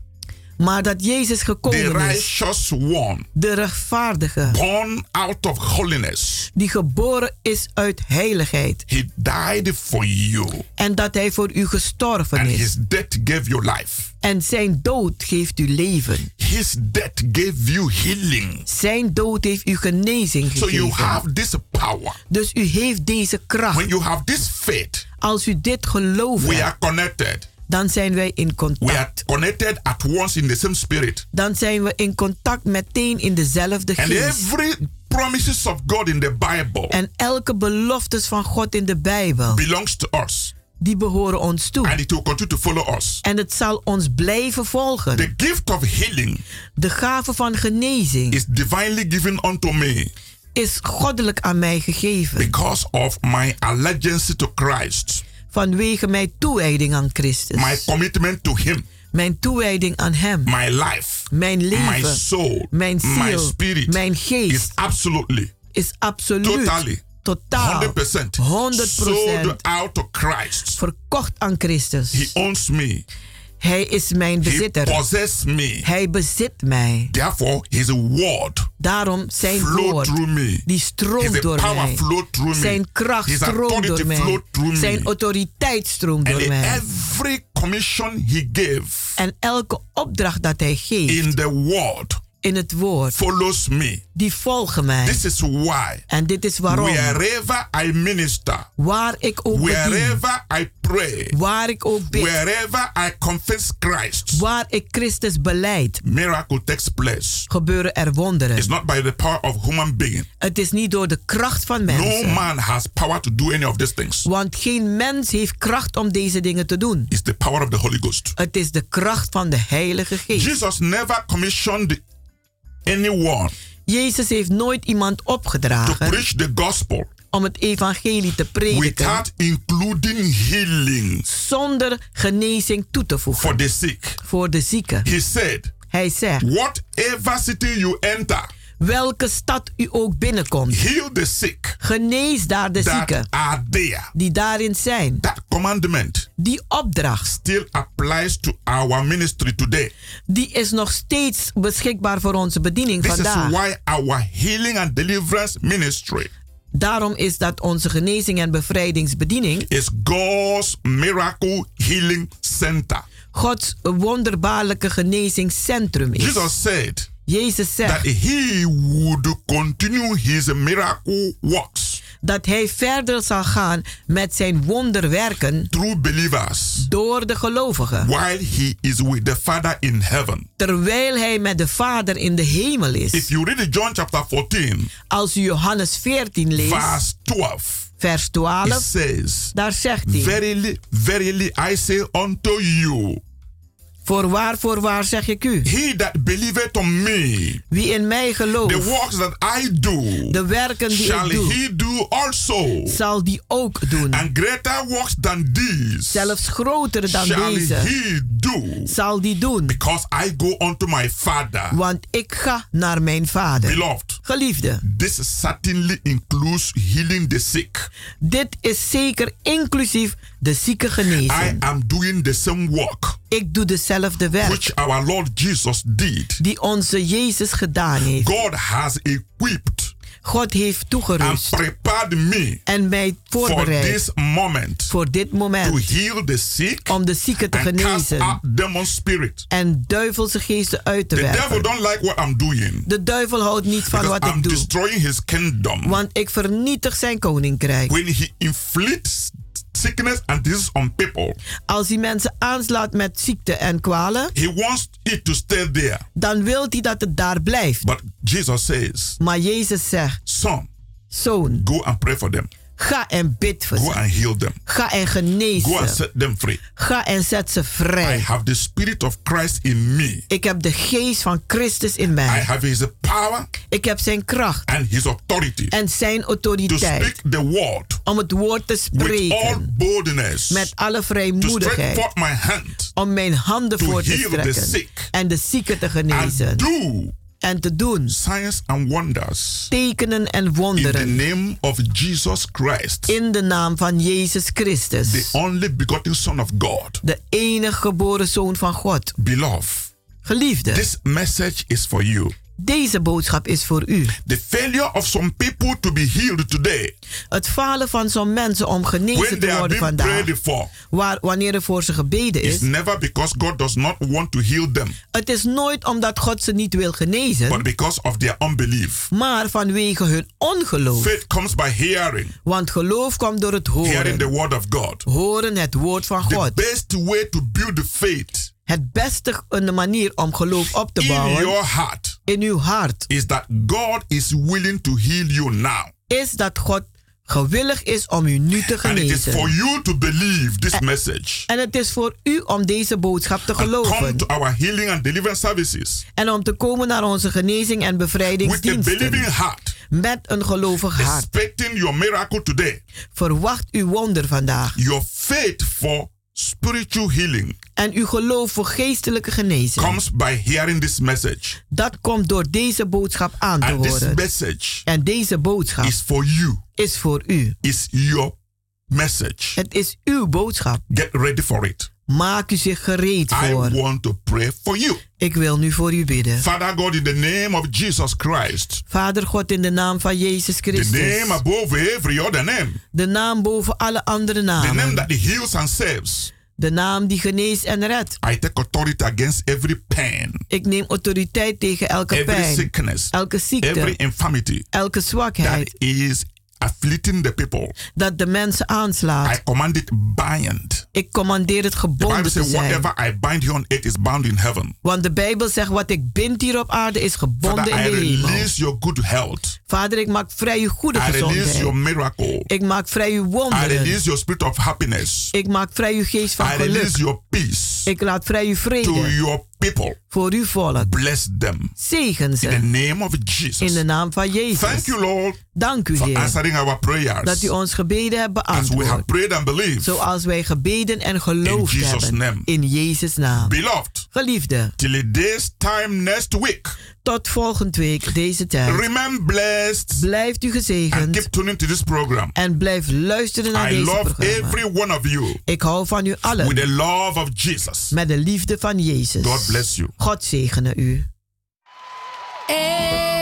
Maar dat Jezus the gekomen is, righteous one, de rechtvaardige, born out of holiness, die geboren is uit heiligheid. he died for you. En dat hij voor u gestorven And is. his death gave you life. En zijn dood geeft u leven. His death gave you healing. Zijn dood heeft u genezing So you gegeven. have this power. Dus u heeft deze kracht. When you have this faith, Als u dit geloof we hebt, are connected. Dan zijn wij in We contact. are connected at once in the same spirit. Dan zijn we in contact meteen in dezelfde And geest. every promises of God in the Bible En elke beloftes van God in de Bijbel, belongs to us. die behoren ons toe. And it will continue to follow us. En het zal ons blijven volgen. The gift of healing De gave van genezing is divinely given unto me is goddelijk aan mij gegeven. because of my allegiance to Christ, Vanwege mijn toewijding aan Christus. my commitment to Him, Mijn toewijding aan Hem. my life, Mijn leven. my soul, Mijn my ziel. spirit Mijn geest. is absolutely, is absoluut. totally, Totaal. 100% 100% sold out to Christ. verkocht aan Christus. He owns me. Hij is mijn He bezitter. possesses me. Hij bezit mij. Therefore, His word Daarom zijn woord, me. die stroomt door mij. Zijn kracht His stroomt door mij. Zijn autoriteit stroomt And door mij. every commission He gave En elke opdracht dat hij geeft in the word in het woord, follows me. die volgen mij. This is why En dit is waarom. wherever I minister, Waar ik ook bedien, wherever I pray, waar ik ook bid, wherever I confess Christ, waar ik Christus beleid, miracle takes place. gebeuren er wonderen. It's not by the power of human being. Het is niet door de kracht van No mensen. man has power to do any of these things. Want geen mens heeft kracht om deze dingen te doen. It's the power of the Holy Ghost. Het is de kracht van de Heilige Geest. Jesus never commissioned anyone Jezus heeft nooit iemand to opgedragen preach the gospel om het evangelie te prediken without including healing zonder genezing toe te voegen for the sick. voor de zieken. He said, Hij zegt, Whatever city you enter, welke stad u ook binnenkomt, heal the sick genees daar de zieken die daarin zijn. That commandment Die opdracht, still applies to our ministry today. die is nog steeds beschikbaar voor onze bediening This is vandaag. why our healing and deliverance ministry Daarom is dat onze genezing en bevrijdingsbediening is God's miracle healing center. Gods wonderbaarlijke genezingscentrum is. Jesus said Jezus that zegt he would continue his miracle works dat hij verder zal gaan met zijn wonderwerken through believers door de gelovigen. while he is with the Father in heaven. Terwijl hij met de Vader in de hemel If is. you read John chapter 14, Als u Johannes 14 leest, verse 12, vers it 12, says, daar zegt hij: Verily, verily, I say unto you, Voorwaar, voorwaar zeg ik u, he that believeth on me, wie in mij the gelooft, works that I do, de werken die shall ik doe, he do also. zal die ook doen. And greater works than these Zelfs groter dan shall deze he do, zal die doen. because I go unto my Father. Want ik ga naar mijn Vader. Beloved, Geliefde, this certainly includes healing the sick. dit is zeker inclusief de zieke I genezen. am doing the same work Ik doe dezelfde werk which our Lord Jesus did. die onze Jezus gedaan heeft. God has equipped God heeft toegerust me en mij for voorbereid this moment. voor dit to moment heal the sick om de zieken te genezen. en duivelse geesten uit te The devil don't like what I'm doing. De duivel houdt niet van wat I'm ik doe, his kingdom. want ik vernietig zijn koninkrijk. When he inflicts sickness and disease on people, Als hij mensen aanslaat met ziekte en kwalen, he wants it to stay there. dan wil hij dat het daar blijft. But Jesus says, Maar Jezus zegt, Son, zoon, go and pray for them. Ga en bid voor Go ze. and heal them. Ga en genees Go and ze. set them free. Ga en zet ze I vrij. have the spirit of Christ in me. Ik heb de geest van Christus in I mij. have his power Ik heb zijn kracht and his authority en zijn to autoriteit speak the word om het woord te with all spreken boldness. met alle To stretch vrijmoedigheid. forth my hand Om mijn handen to voor te heal the strekken sick en de zieken te and genezen. do En te doen signs and wonders tekenen en in the wonderen name of Jesus Christ, in de naam van Jezus the Christus, only begotten Son of God. de enige geboren zoon van God. Beloved, Geliefde. This message is for you. Deze boodschap is voor u. The failure of some people to be healed today. Het falen van zo'n mensen om genezen te worden vandaag. for. Waar, wanneer er voor ze gebeden It's is. never because God does not want to heal them, Het is nooit omdat God ze niet wil genezen. but because of their unbelief. maar vanwege hun ongeloof. Faith comes by hearing, Want geloof komt door het hearing the horen. word of God. Horen het woord van The God. best way to build the faith Het beste een manier om geloof op te in bouwen your heart in uw hart is that God is willing to heal you now. is dat God gewillig is om u nu te And it is for genezen. you to believe this message. En het is voor u om deze boodschap te Come geloven. to our healing and deliverance services En om te komen naar onze genezing en with a believing bevrijdingsdiensten. heart, Met een gelovig hart. expecting your miracle today. Verwacht uw wonder vandaag. Your faith for spiritual healing En uw geloof voor geestelijke genezing. comes by hearing this message. Dat komt door deze boodschap aan te And this horen. message En deze boodschap is for you. is voor u. Is your message. Het is uw boodschap. Get ready for it. Maak u zich gereed I voor. want to pray for you. Ik wil nu voor u bidden. Father God, in the name of Jesus Christ, Vader God, in de naam van Jezus the Christus. name above every other name, De naam boven alle andere the name namen. that heals and saves. De naam die geneest en redt. I take authority against every pain, Ik neem autoriteit tegen elke every pijn, sickness, elke every ziekte, infirmity elke zwakheid. that is afflicting the people. Dat de mensen I aanslaat. command it bind. Ik commandeer het The Bible gebonden te says, zijn. whatever I bind here on earth is bound in heaven. Want de Bijbel zegt, wat ik bind hier op aarde is gebonden Father, I in de hemel. release your good health. Vader, ik maak vrij uw goede I release your gezondheid. miracle. Ik maak vrij uw I wonderen. release your spirit of happiness. Ik maak vrij uw geest van I release geluk. your peace Ik laat vrij uw to vrede your people. voor uw volk. Bless them. Zegen In the ze name of in Jesus. de naam van Jezus. Thank you, Lord, Dank u, Heer, answering our dat prayers u ons gebeden hebt as we have beantwoord. prayed and believed. Zoals wij gebeden en geloofd In Jesus' hebben. name. In Jezus' naam. Beloved, Geliefde, till day's time next week, tot volgende week deze tijd. remain blessed Blijft u and gezegend keep tuning to this program. en blijf luisteren naar I deze love programma. every one of you Ik hou van u with allen the love of Jesus. met de liefde van Jezus. God bless you. God zegene u. Hey,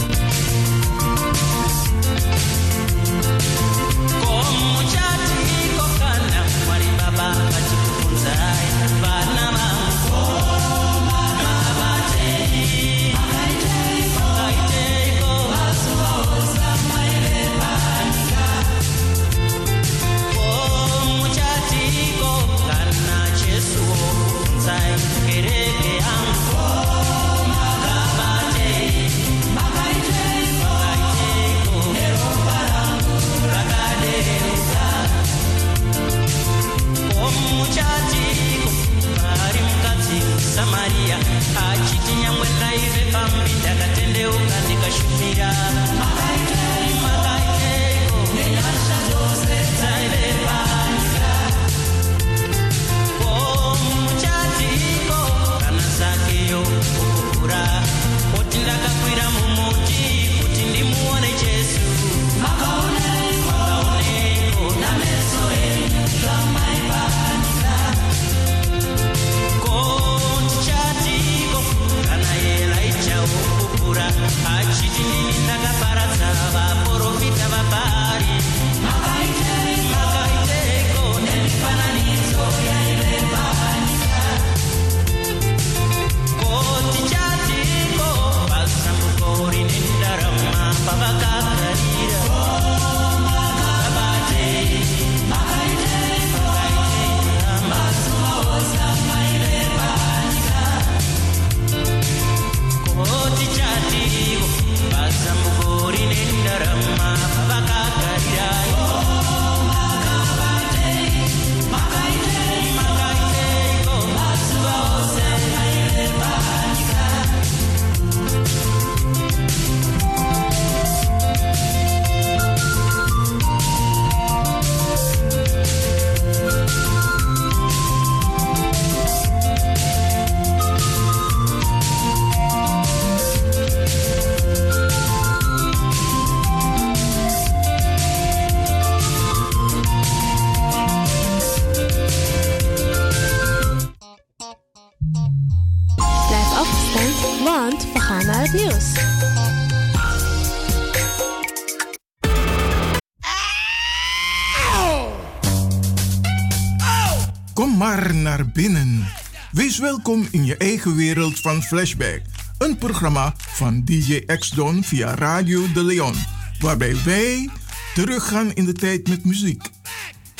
Welkom in je eigen wereld van Flashback. Een programma van DJ X-Don via Radio De Leon. Waarbij wij teruggaan in de tijd met muziek.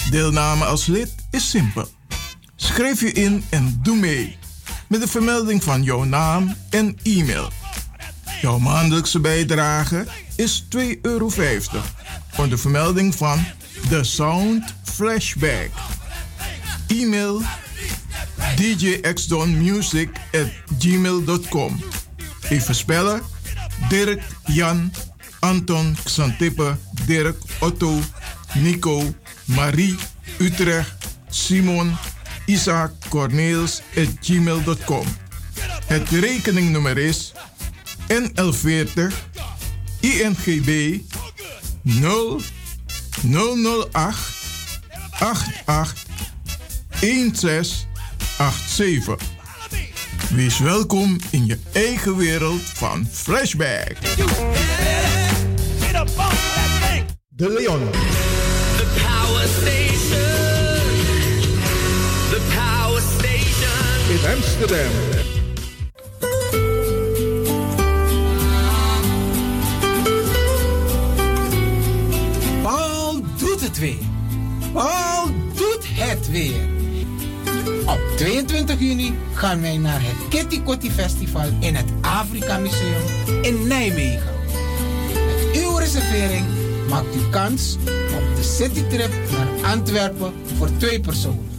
Deelname als lid is simpel. Schrijf je in en doe mee. Met de vermelding van jouw naam en e-mail. Jouw maandelijkse bijdrage is 2,50 euro. Onder vermelding van The Sound Flashback. E-mail djxdonmusic at gmail.com. Even spellen. Dirk, Jan, Anton, Xantippe, Dirk, Otto, Nico, Marie, Utrecht, Simon, Isaac, Corneels at gmail.com. Het rekeningnummer is NL40 INGB 0 008 88 1687. Wees welkom in je eigen wereld van Flashback. De Leon. The power station. The power station. In Amsterdam. Paul doet het weer. Paul doet het weer. Op 22 juni gaan wij naar het Kitty Kotti Festival in het Afrika Museum in Nijmegen. Met uw reservering maakt u kans op de citytrip naar Antwerpen voor twee personen.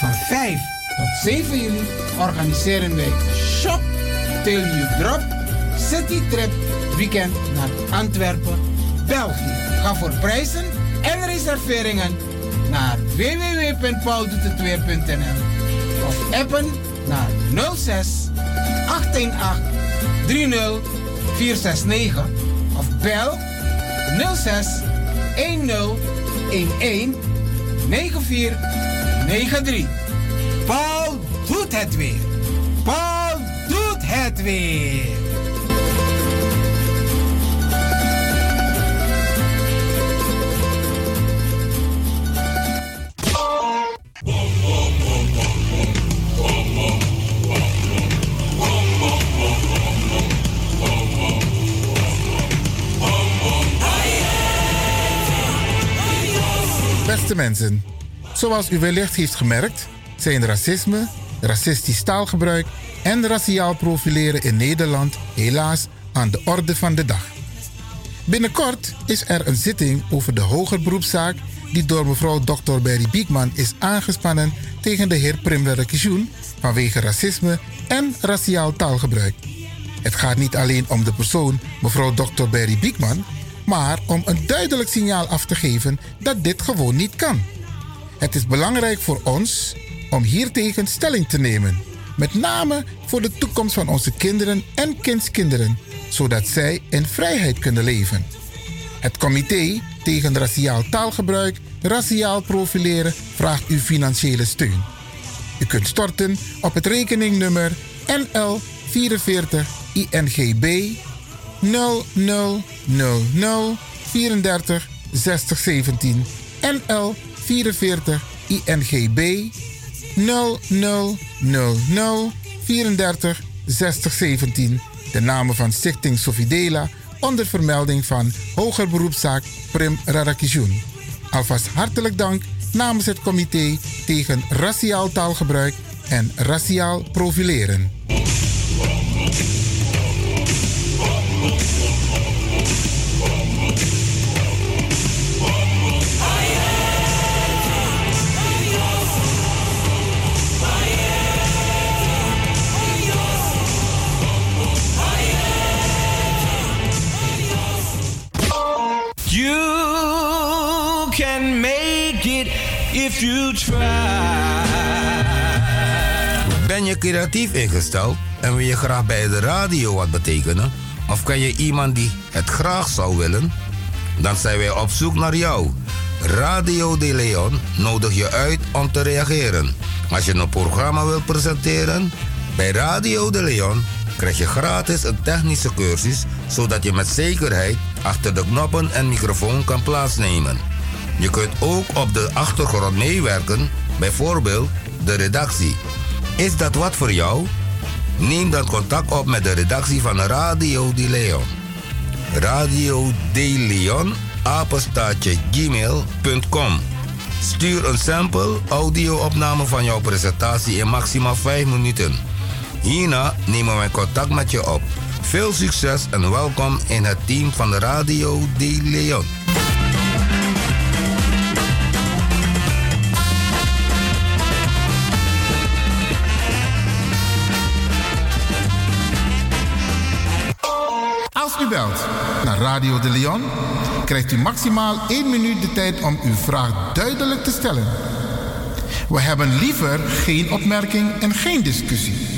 Van 5 tot 7 juli organiseren wij Shop Till You Drop City Trip Weekend naar Antwerpen, België. Ga voor prijzen en reserveringen naar www.pauldoetetweer.nl of appen naar 06 818 30 469 of bel 06 10 11 9493. Paul doet het weer. Paul doet het weer. Beste mensen, zoals u wellicht heeft gemerkt, zijn racisme, racistisch taalgebruik en raciaal profileren in Nederland helaas aan de orde van de dag. Binnenkort is er een zitting over de hoger beroepszaak die door mevrouw Dr. Berry Biekman is aangespannen tegen de heer Primwelle Kijoen vanwege racisme en raciaal taalgebruik. Het gaat niet alleen om de persoon mevrouw Dr. Berry Biekman, maar om een duidelijk signaal af te geven dat dit gewoon niet kan. Het is belangrijk voor ons om hiertegen stelling te nemen, met name voor de toekomst van onze kinderen en kindskinderen, zodat zij in vrijheid kunnen leven. Het comité tegen raciaal taalgebruik, raciaal profileren vraagt uw financiële steun. U kunt storten op het rekeningnummer NL 44 INGB 0000 34 60 17 NL 44 INGB 0000 34 60 17 de namen van Stichting Sofidela onder vermelding van Hoger Beroepszaak Prim Radakishun. Alvast hartelijk dank namens het comité tegen raciaal taalgebruik en raciaal profileren. Creatief ingesteld en wil je graag bij de radio wat betekenen? Of ken je iemand die het graag zou willen? Dan zijn wij op zoek naar jou. Radio De Leon nodig je uit om te reageren. Als je een programma wilt presenteren, bij Radio De Leon krijg je gratis een technische cursus zodat je met zekerheid achter de knoppen en microfoon kan plaatsnemen. Je kunt ook op de achtergrond meewerken bijvoorbeeld de redactie. Is dat wat voor jou? Neem dan contact op met de redactie van Radio De Leon. Radio De Leon, gmail.com. Stuur een sample audio-opname van jouw presentatie in maximaal 5 minuten. Hierna nemen wij contact met je op. Veel succes en welkom in het team van Radio De Leon. Naar Radio de Leon, krijgt u maximaal 1 minuut de tijd om uw vraag duidelijk te stellen. We hebben liever geen opmerking en geen discussie.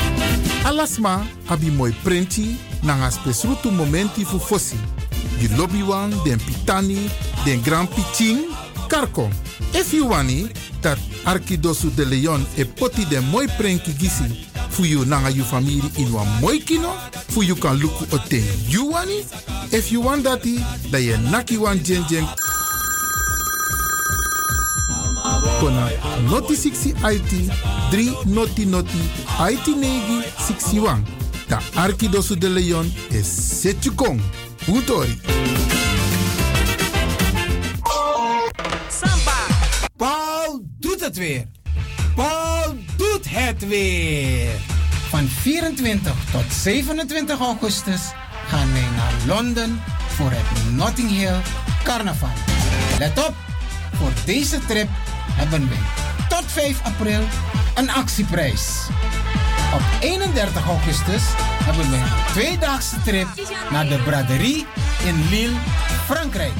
Alasma abi moi prenti nanga spesrutu momenti fu fosi. You lobby wan, den pitani, den grand piching, karko. If you wani, dat Arkidosu de Leon e poti den moi prenki gisi fu you nanga you family in wan moi kino, fu you kan luku o ten you wani. If you want dati, da ye naki wan jen kona noti 60 IT 3 noti noti IT negi 61. Da Arkidosu de Leon is Setjukong. Utori. Samba. Paul doet het weer. Paul doet het weer. Van 24 tot 27 augustus gaan wij naar Londen voor het Notting Hill Carnaval. Let op, voor deze trip hebben wij tot 5 april een actieprijs. Op 31 augustus hebben wij een tweedaagse trip naar de braderie in Lille, Frankrijk.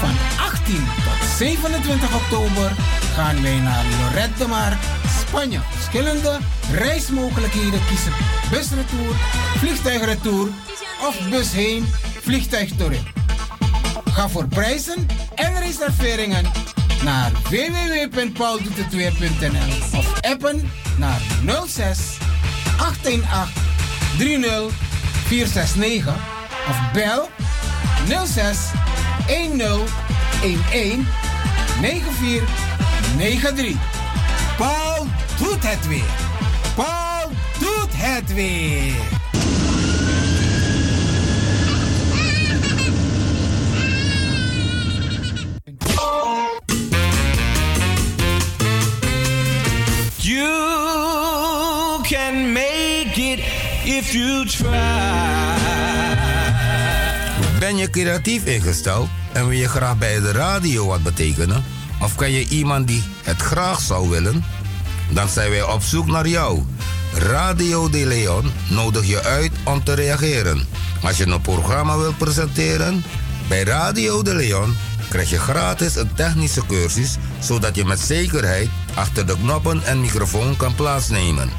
Van 18 tot 27 oktober gaan wij naar Lorette de Mar, Spanje. Verschillende reismogelijkheden kiezen. Busretour, vliegtuigretour of bus heen, vliegtuig. Ga voor prijzen en reserveringen naar www.pauldoetetweer.nl of appen naar 06 818 30 469 of bel 06 10 11 9493. Paul doet het weer. Paul doet het weer. You can make it if you try. Ben je creatief ingesteld en wil je graag bij de radio wat betekenen? Of ken je iemand die het graag zou willen? Dan zijn wij op zoek naar jou. Radio De Leon nodigt je uit om te reageren. Als je een programma wilt presenteren, bij Radio De Leon krijg je gratis een technische cursus zodat je met zekerheid achter de knoppen en microfoon kan plaatsnemen.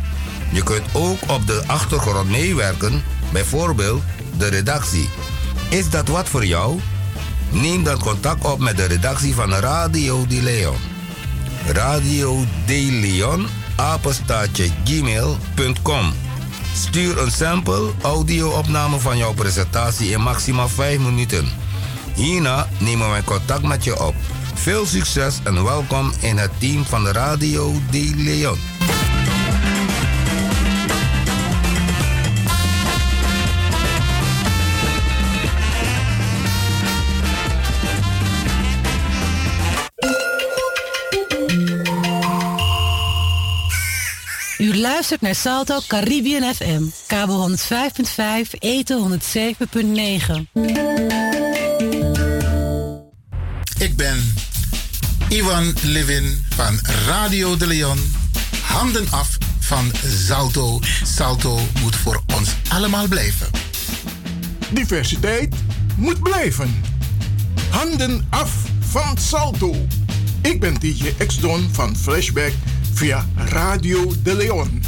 Je kunt ook op de achtergrond meewerken, bijvoorbeeld de redactie. Is dat wat voor jou? Neem dan contact op met de redactie van Radio De Leon. Radio De Leon, apenstaatje gmail.com. Stuur een sample audio-opname van jouw presentatie in maximaal 5 minuten. Hierna nemen wij contact met je op. Veel succes en welkom in het team van de Radio De Leon. U luistert naar Salto Caribbean FM, kabel 105.5, eten 107.9. Ivan Levin van Radio de Leon. Handen af van Salto. Salto moet voor ons allemaal blijven. Diversiteit moet blijven. Handen af van Salto. Ik ben DJ X-Don van Flashback via Radio de Leon.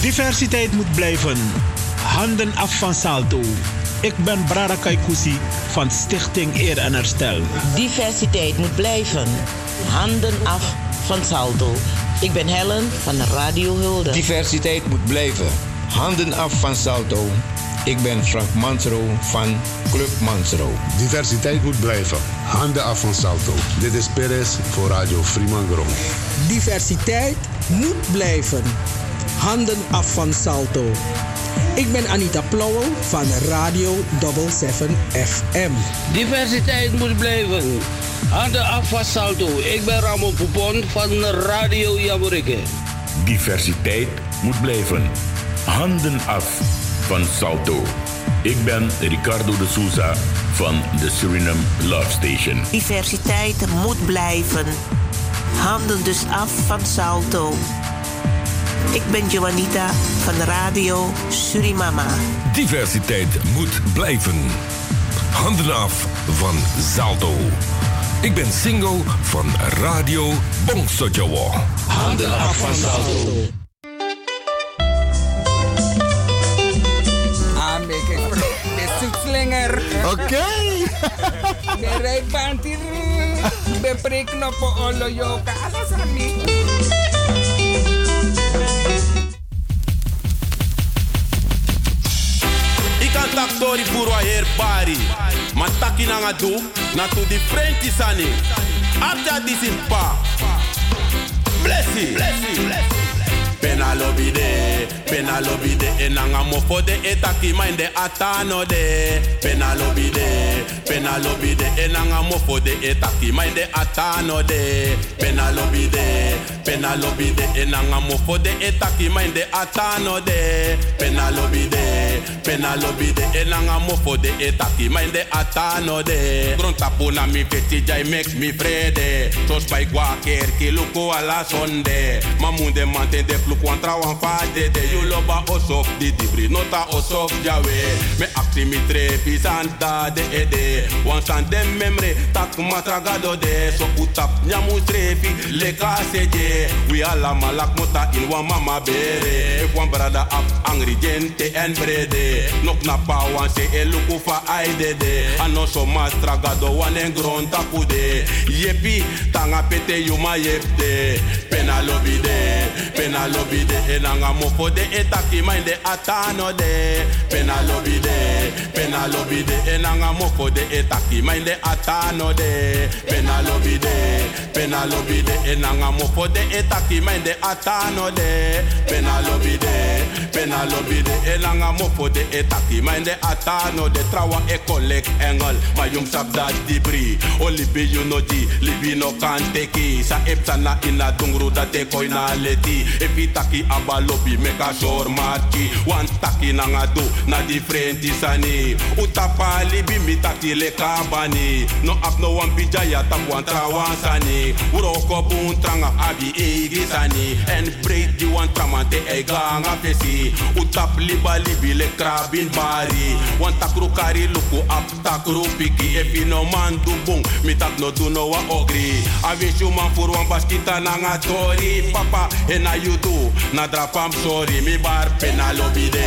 Diversiteit moet blijven. Handen af van Salto. Ik ben Brada Kaikousi van Stichting Eer en Herstel. Diversiteit moet blijven. Handen af van Salto. Ik ben Helen van Radio Hulde. Diversiteit moet blijven. Handen af van Salto. Ik ben Frank Mansro van Club Mansro. Diversiteit moet blijven. Handen af van Salto. Dit is Perez voor Radio Fremangrom. Diversiteit moet blijven. Handen af van Salto. Ik ben Anita Plauwel van Radio 77 FM. Diversiteit moet blijven. Handen af van Salto. Ik ben Ramon Poupon van Radio Jaburike. Diversiteit moet blijven. Handen af van Salto. Ik ben Ricardo de Souza van de Suriname Love Station. Diversiteit moet blijven. Handen dus af van Salto. Ik ben Joanita van Radio Surimama. Diversiteit moet blijven. Handen af van Salto. Ik ben single van Radio Bongsojowo. Handen af van Salto. Ah, de zoetslinger. Oké. De rijbaan hier. De prikknoppen olo yoka. Alles aan mij. Tak tori puro aher pari. Ma taki na nga na to di frenti sani. After this in pa. Blessy. Blessy. Blessy. Pena lobby de, pena lobby de, enanga mofo de etaki mind atano de. Pena lobby de, pena lobby de, enanga mofo de etaki mind atano de. Pena lobby de, pena lobby de, enanga mofo de etaki mind atano de. Pena lobby de, pena lobby de, enanga mofo de etaki mind atano de. Grunta puna mi feti jai make me frede. Tos by gwa ker ki luko ala sonde. Mamunde mante de fluk wan trawan fade de you loba osof di dibri nota osof jawe me akti mi trepi santa de ede wan san dem memre tak matragado de so utap nyamu trefi le kaseje we ala malak mota in wan mama bere if wan brada ap angry gente en brede nok na pa wan se eluku fa aide de ano so mastragado wan en gron tapude yepi tanga pete yuma yepde pena lobi de pena lobi de enanga mofo de etaki mind de atano de pena lobi de pena lobi de enanga mofo de etaki mind de atano de pena lobi de pena lobi de enanga mofo de etaki mind de atano de pena lobi de pena lobi de enanga mofo de etaki mind de atano de trawa e collect engel ma yung sab dat dibri libi you no di libi no kan teki sa epsa na ina dungru da te koi na leti epi taki aba lobi meka shor mati wan taki na nga do na differenti sani utapa libi mi taki le kabani no ap no wan bijaya tap wan trawan sani uro ko bun tranga abi egi sani en break di wan tramante e ganga fesi utap liba libi le krabin bari. Wan takru kari luku ap takru piki. Efi no man du bung mi tak no do no wa ogri. Avishu man fur wan baskita na nga tori. Papa e na you do na drapam sorry mi bar pena lobby de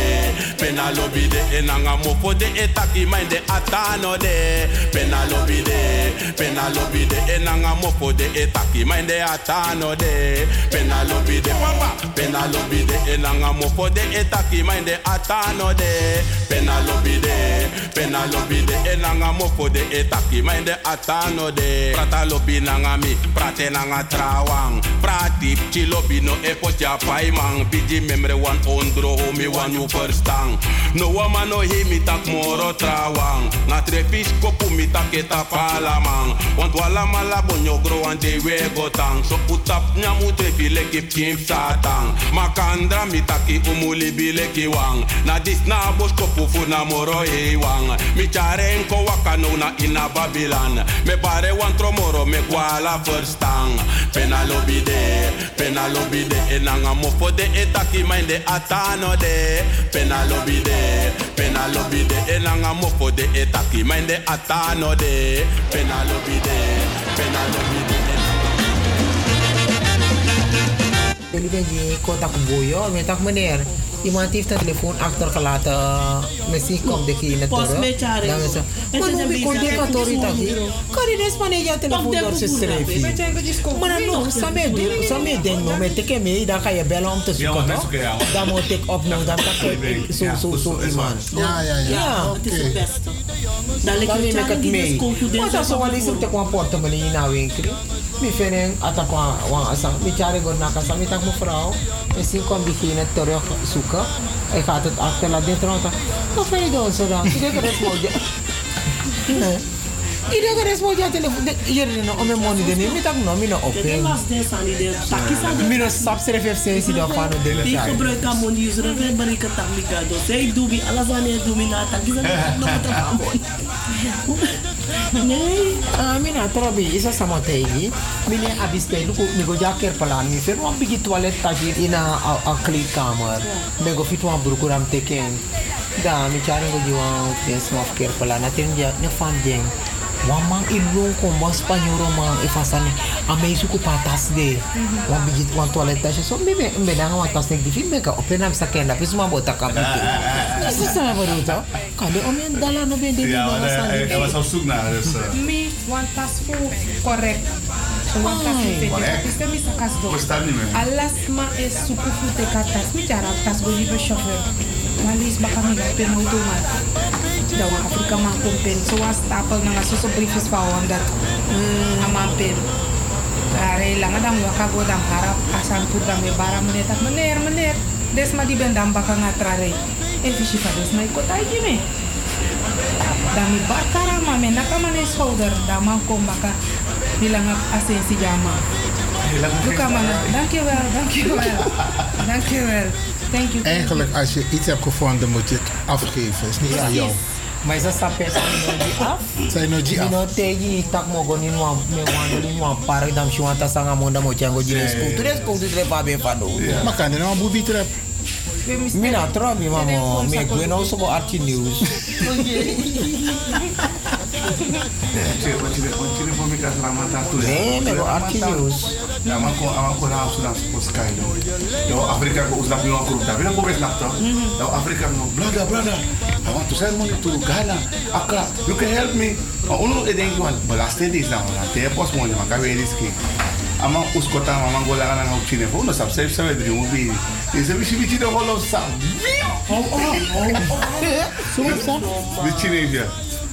pena lobby de enanga de etaki mind de atano de pena lobby de pena lobby de enanga de etaki mind de atano de pena lobby de papa pena lobby de enanga mofo de etaki mind de atano de pena lobby de pena lobby de enanga de. Etaki atano de mi prate nanga trawang. Prati chilobi ja paimang biji memre wan ondro homi wan you verstaan no wama no he mi tak moro trawang. Na trefis kopu mi tak eta palamang want wala mala bonyo gro wan de we gotang so utap nyamu trefi leki kim satang. Makandra mi taki umuli bileki wang. Na dis na bos kopu fu na moro e wang. Mi waka no na ina babilan. Me pare wan tromoro me kwala verstaan pena lobby de pena lobby de enanga mofo de etaki mind the atano de. Penalobi de penalobi de. Elanga mofo de etaki mind the atano de. Penalobi de penalobi de. Jadi dia kota kuboyo, minta mener. Iemand heeft een telefoon achtergelaten. Misschien komt degene terug. met. Dan is het. Het Maar een wie kon een katori hier? gewoon. Kan je des wanneer je telefoon door ze schrijven? Maar dan nog, samen doen, samen denken, nou, met ik mee, dan ga je bellen om te Ja, zoeken, toch? ja. Dan moet ik opnemen, dan kan ik zo, zo, zo iemand. Ja, ja, ja. Het is het beste. Dan neem ik het mee. dus Maar dat is wel eens op de kwam portemonnee in de winkel. Mi vinden ata kwa wan asang mi chare go na kasa mi tak mevrouw. Misschien komt diegene terug zoeken. Hij gaat het achterlaten. Dit rond. Wat vind je doen zo dan? Iedereen kan responden. Nee. Iedereen kan responden. telefoon. Hier is nog om mijn money de neem. Mi tak no mi no De open. was des aan die sap van de Die dele gebruiken aan money user en wij brengen het aan elkaar. Dus wie alles aan het doen na takis aan de nog het aan Nee, ah, mi na trobi isa sama tegi. Mi ne abiste luku mi go jaker palan mi fer wan bigi toilet taji in a a kleedkamer. Mi go fit wan teken. Da mi chari go jiwa des maf ker palan atin ja ne fan jeng. Wan man ilong ko mas spanyoro man e fasane a me suku patas de. Wan bigi wan toilet taji so me me da wan tas nek difi me ka open am sakenda pis ma bota kapite. Isa sa baruto. Kade omen dala no ben de Ja, hij, hij masandi. was op zoek naar, dus... Mi, tas fu correct. So want tas fu correct. Piste mi sakas do. Verstaan niet meer. Alas ma es suku fu te katas. Mi cara tas go libe chauffeur. Malis baka mi ga pen auto ma. Da wa Afrika ma kon pen. So was stapel na nga so so briefs pa wan dat. Ama pen. Are lang adam wa ka go dam harap asan tu dam e bara meneer tak meneer meneer. Des ma di ben dam baka nga trare. E fishi fa des ma ikot ai me. Dami bakara ma me naka ma ne schouder. Dama kom baka bilang asensi jama. Luka mana. Dankjewel, dankjewel. Dankjewel. Thank you. Eigenlijk, als je iets hebt gevonden, moet je het afgeven. is niet aan jou. Maar is dat no di af? Zijn no di af. Mino tegi tak mo go nin wan me wan nin wan park dam shi wan ta sanga mo dam mo chango jire sko. Tu des ko tu tre pa be pa do. Maar kan je nou trap? Mina tro mi mamo me gwe no so archi news. Nee, me go archi news. Ja, maar kon aan kon aan zo'n sport sky doen. Yo, Afrika ko usap yung group da. Bila ko bet nakto. Yo, Afrika no, brother, brother. I want to send money to Ghana. Accra. You can help me. Uno e denk van belasting is nou na te pos money man ka we riski. Ama uskota mama gola kana na uchine fo no sabse sabe de mo bi. Ese bichi bichi de holo sa. Oh oh oh. So so. Bichi ne ja.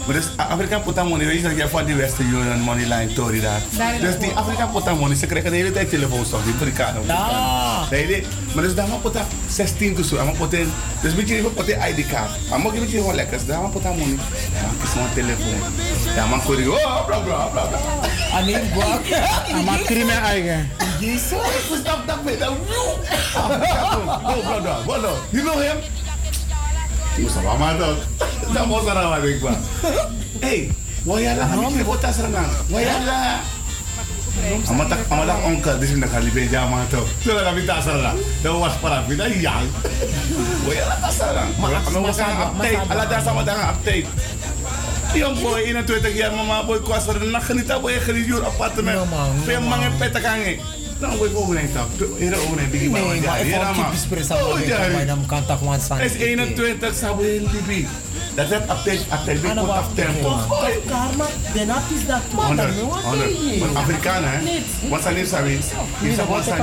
Maar dus Afrika put money, weet je dat je van die Western Union money line Tory daar. Daar Dus die. Afrika put money, ze krijgen de hele tijd telefoonstof, die Amerikanen. Da. Nee, nee. Maar dus daar mag put 16 to zo, maar in, dus beetje even put ID-kaart. Maar mag je beetje gewoon lekker, daar put money. Ja, kies mijn telefoon. Ja, man kon je, oh, bla bla bla bla. Ani gua. Ama krime eigen. Jezus, stap dat met hem. No, brother, brother, you know him? Musa mama dog. Dat was er aan ik ba. Hey, waar jij lang? Ik wil tas rangan. Waar jij lang? Ama tak ama tak onkel di sini kali. Sila kami. Da was para vida yang. Waar jij lang tas rangan? Maar ama was aan update. Ala daar sama dengan update. Boy 21 jaar mama boy kwas er na ganita boy jur appartement. Nou boy ko ben tak. Era o ne bigi ba. Nee, maar ik Era vond ma. typisch presa Oh, mo jari. bij dam kan wan san. Het is 21 sabo in Libi. Dat is update update big put af tempo. Karma, de nap is dat. Honderd. Maar Afrikanen, hè? Wat zijn die sabi? Die zijn wat zijn?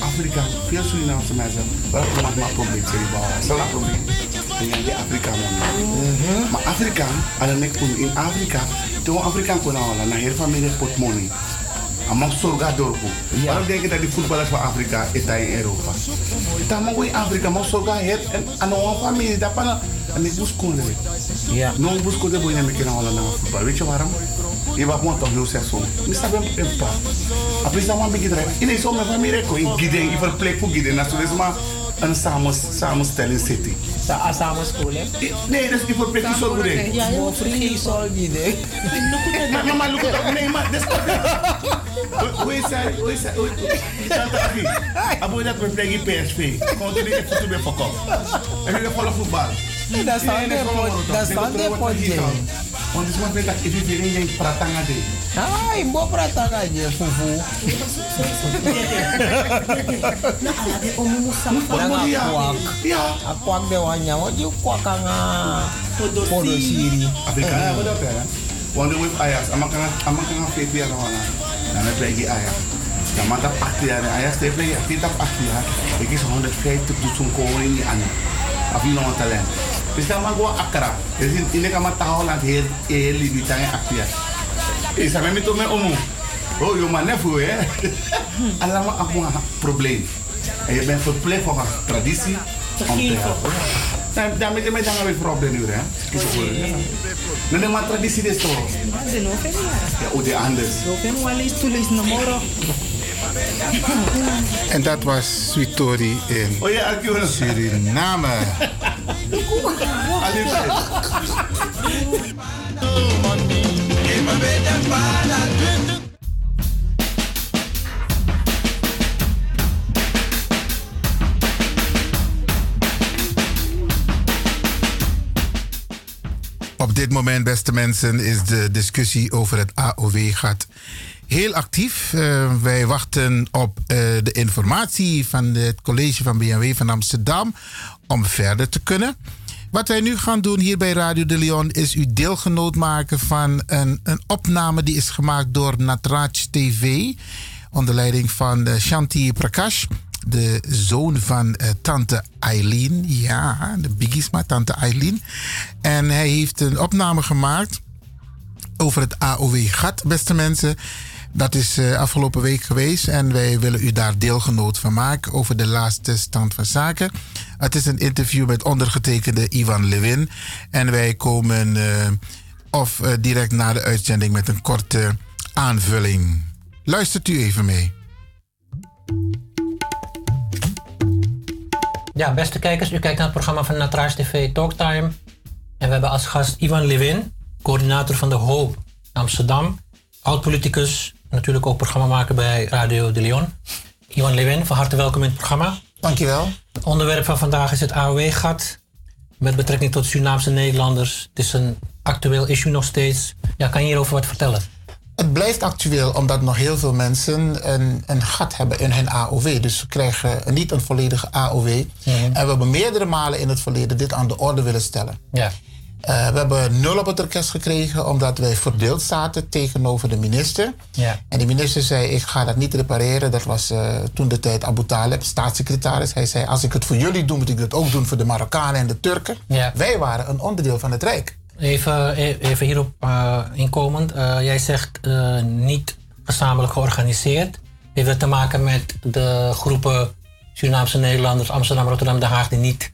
Afrika, veel Surinaamse mensen. Wel maar maar probleem die bouwen. Dat is een probleem. Die Afrika man. Maar aan de in Afrika, toen Afrika kon halen, naar heel familie pot money. Amang surga dorpo. Waarom denk je dat die voetballers van Afrika is daar in Europa? Dan mag in Afrika, maar surga het en aan een familie dat pana en ik moest. Ja. No moest konden boeien met kinderen naar voetbal. Weet je waarom? Je was gewoon toch heel sexueel. Ik snap hem een paar. Après ça, man begint eruit. In zo'n familie ko in Giden, ik verplek voor Giden. Dat is maar een samen samenstelling city. Sa asama? Nee, dat is niet verplek voor zo'n goede. Ja, mo free sol. Maar mama, look at Nee, maar dat is Hoe is hij? Hoe is hij? Hoe is hij? Abo dat we plegen PSV. Gewoon toen ik voet ben verkocht. En ik volg voetbal. Dat is aan de pot, dat is aan de pot, Jay. Want het is maar dat if you in pratanga de. Ah, in bo pratanga je fufu. Nanga kwak. Ja. A kwak de wanya, wat je kwak anga. Podo siri. Afrika apa dat ya? Want we ayas, amak kan amak kan fit dia kawan. Dan het lagi ayas. Dan mata pakti ya, ayas te play kita pakti ya. Ik is 150 dusun koning ni an. Afi no talent. Dus dan mag gua akra. Dus in ini kama tahu. Eh, mi to me. Oh, yo man nefu eh. Alam mo ako nga probleem. En je bent verplicht een traditie om te helpen. Dan, daarmee dan dan weer probleem nu hè. Nee, nee, maar traditie is toch. Fe Ja, hoe de anders. Is tulis no moro. En dat was Sweetori in Oh. Suriname. Op dit moment, beste mensen, is de discussie over het AOW-gat heel actief. Eh, wij wachten op eh, de informatie van het college van BNW van Amsterdam om verder te kunnen. Wat wij nu gaan doen hier bij Radio de Leon is u deelgenoot maken van een, een opname die is gemaakt door Natraj TV. Onder leiding van eh, Shanti Prakash, de zoon van tante Eileen. Ja, de biggies, tante Eileen. En hij heeft een opname gemaakt over het AOW-gat, beste mensen. Dat is eh, afgelopen week geweest en wij willen u daar deelgenoot van maken over de laatste stand van zaken. Het is een interview met ondergetekende Ivan Lewin en wij komen eh, of eh, direct na de uitzending met een korte aanvulling. Luistert u even mee. Ja, beste kijkers, u kijkt naar het programma van Natraas TV Talktime. En we hebben als gast Ivan Lewin, coördinator van de Hoop Amsterdam. Oud-politicus, natuurlijk ook programmamaker bij Radio de Leon. Ivan Lewin, van harte welkom in het programma. Dankjewel. Het onderwerp van vandaag is het AOW-gat. Met betrekking tot Surinaamse Nederlanders. Het is een actueel issue nog steeds. Ja, kan je hierover wat vertellen? Het blijft actueel omdat nog heel veel mensen een, een gat hebben in hun AOW. Dus ze krijgen niet een volledige AOW. En we hebben meerdere malen in het verleden dit aan de orde willen stellen. Ja. Eh, we hebben nul op het orkest gekregen omdat wij verdeeld zaten tegenover de minister. Ja. En de minister zei, ik ga dat niet repareren. Dat was eh, toen de tijd Abu Taleb, staatssecretaris. Hij zei, als ik het voor jullie doe, moet ik dat ook doen voor de Marokkanen en de Turken. Ja. Wij waren een onderdeel van het Rijk. Even, e- even hierop eh, inkomend. Jij zegt niet gezamenlijk georganiseerd. Heeft het te maken met de groepen Surinaamse Nederlanders, Amsterdam, Rotterdam, Den Haag, die niet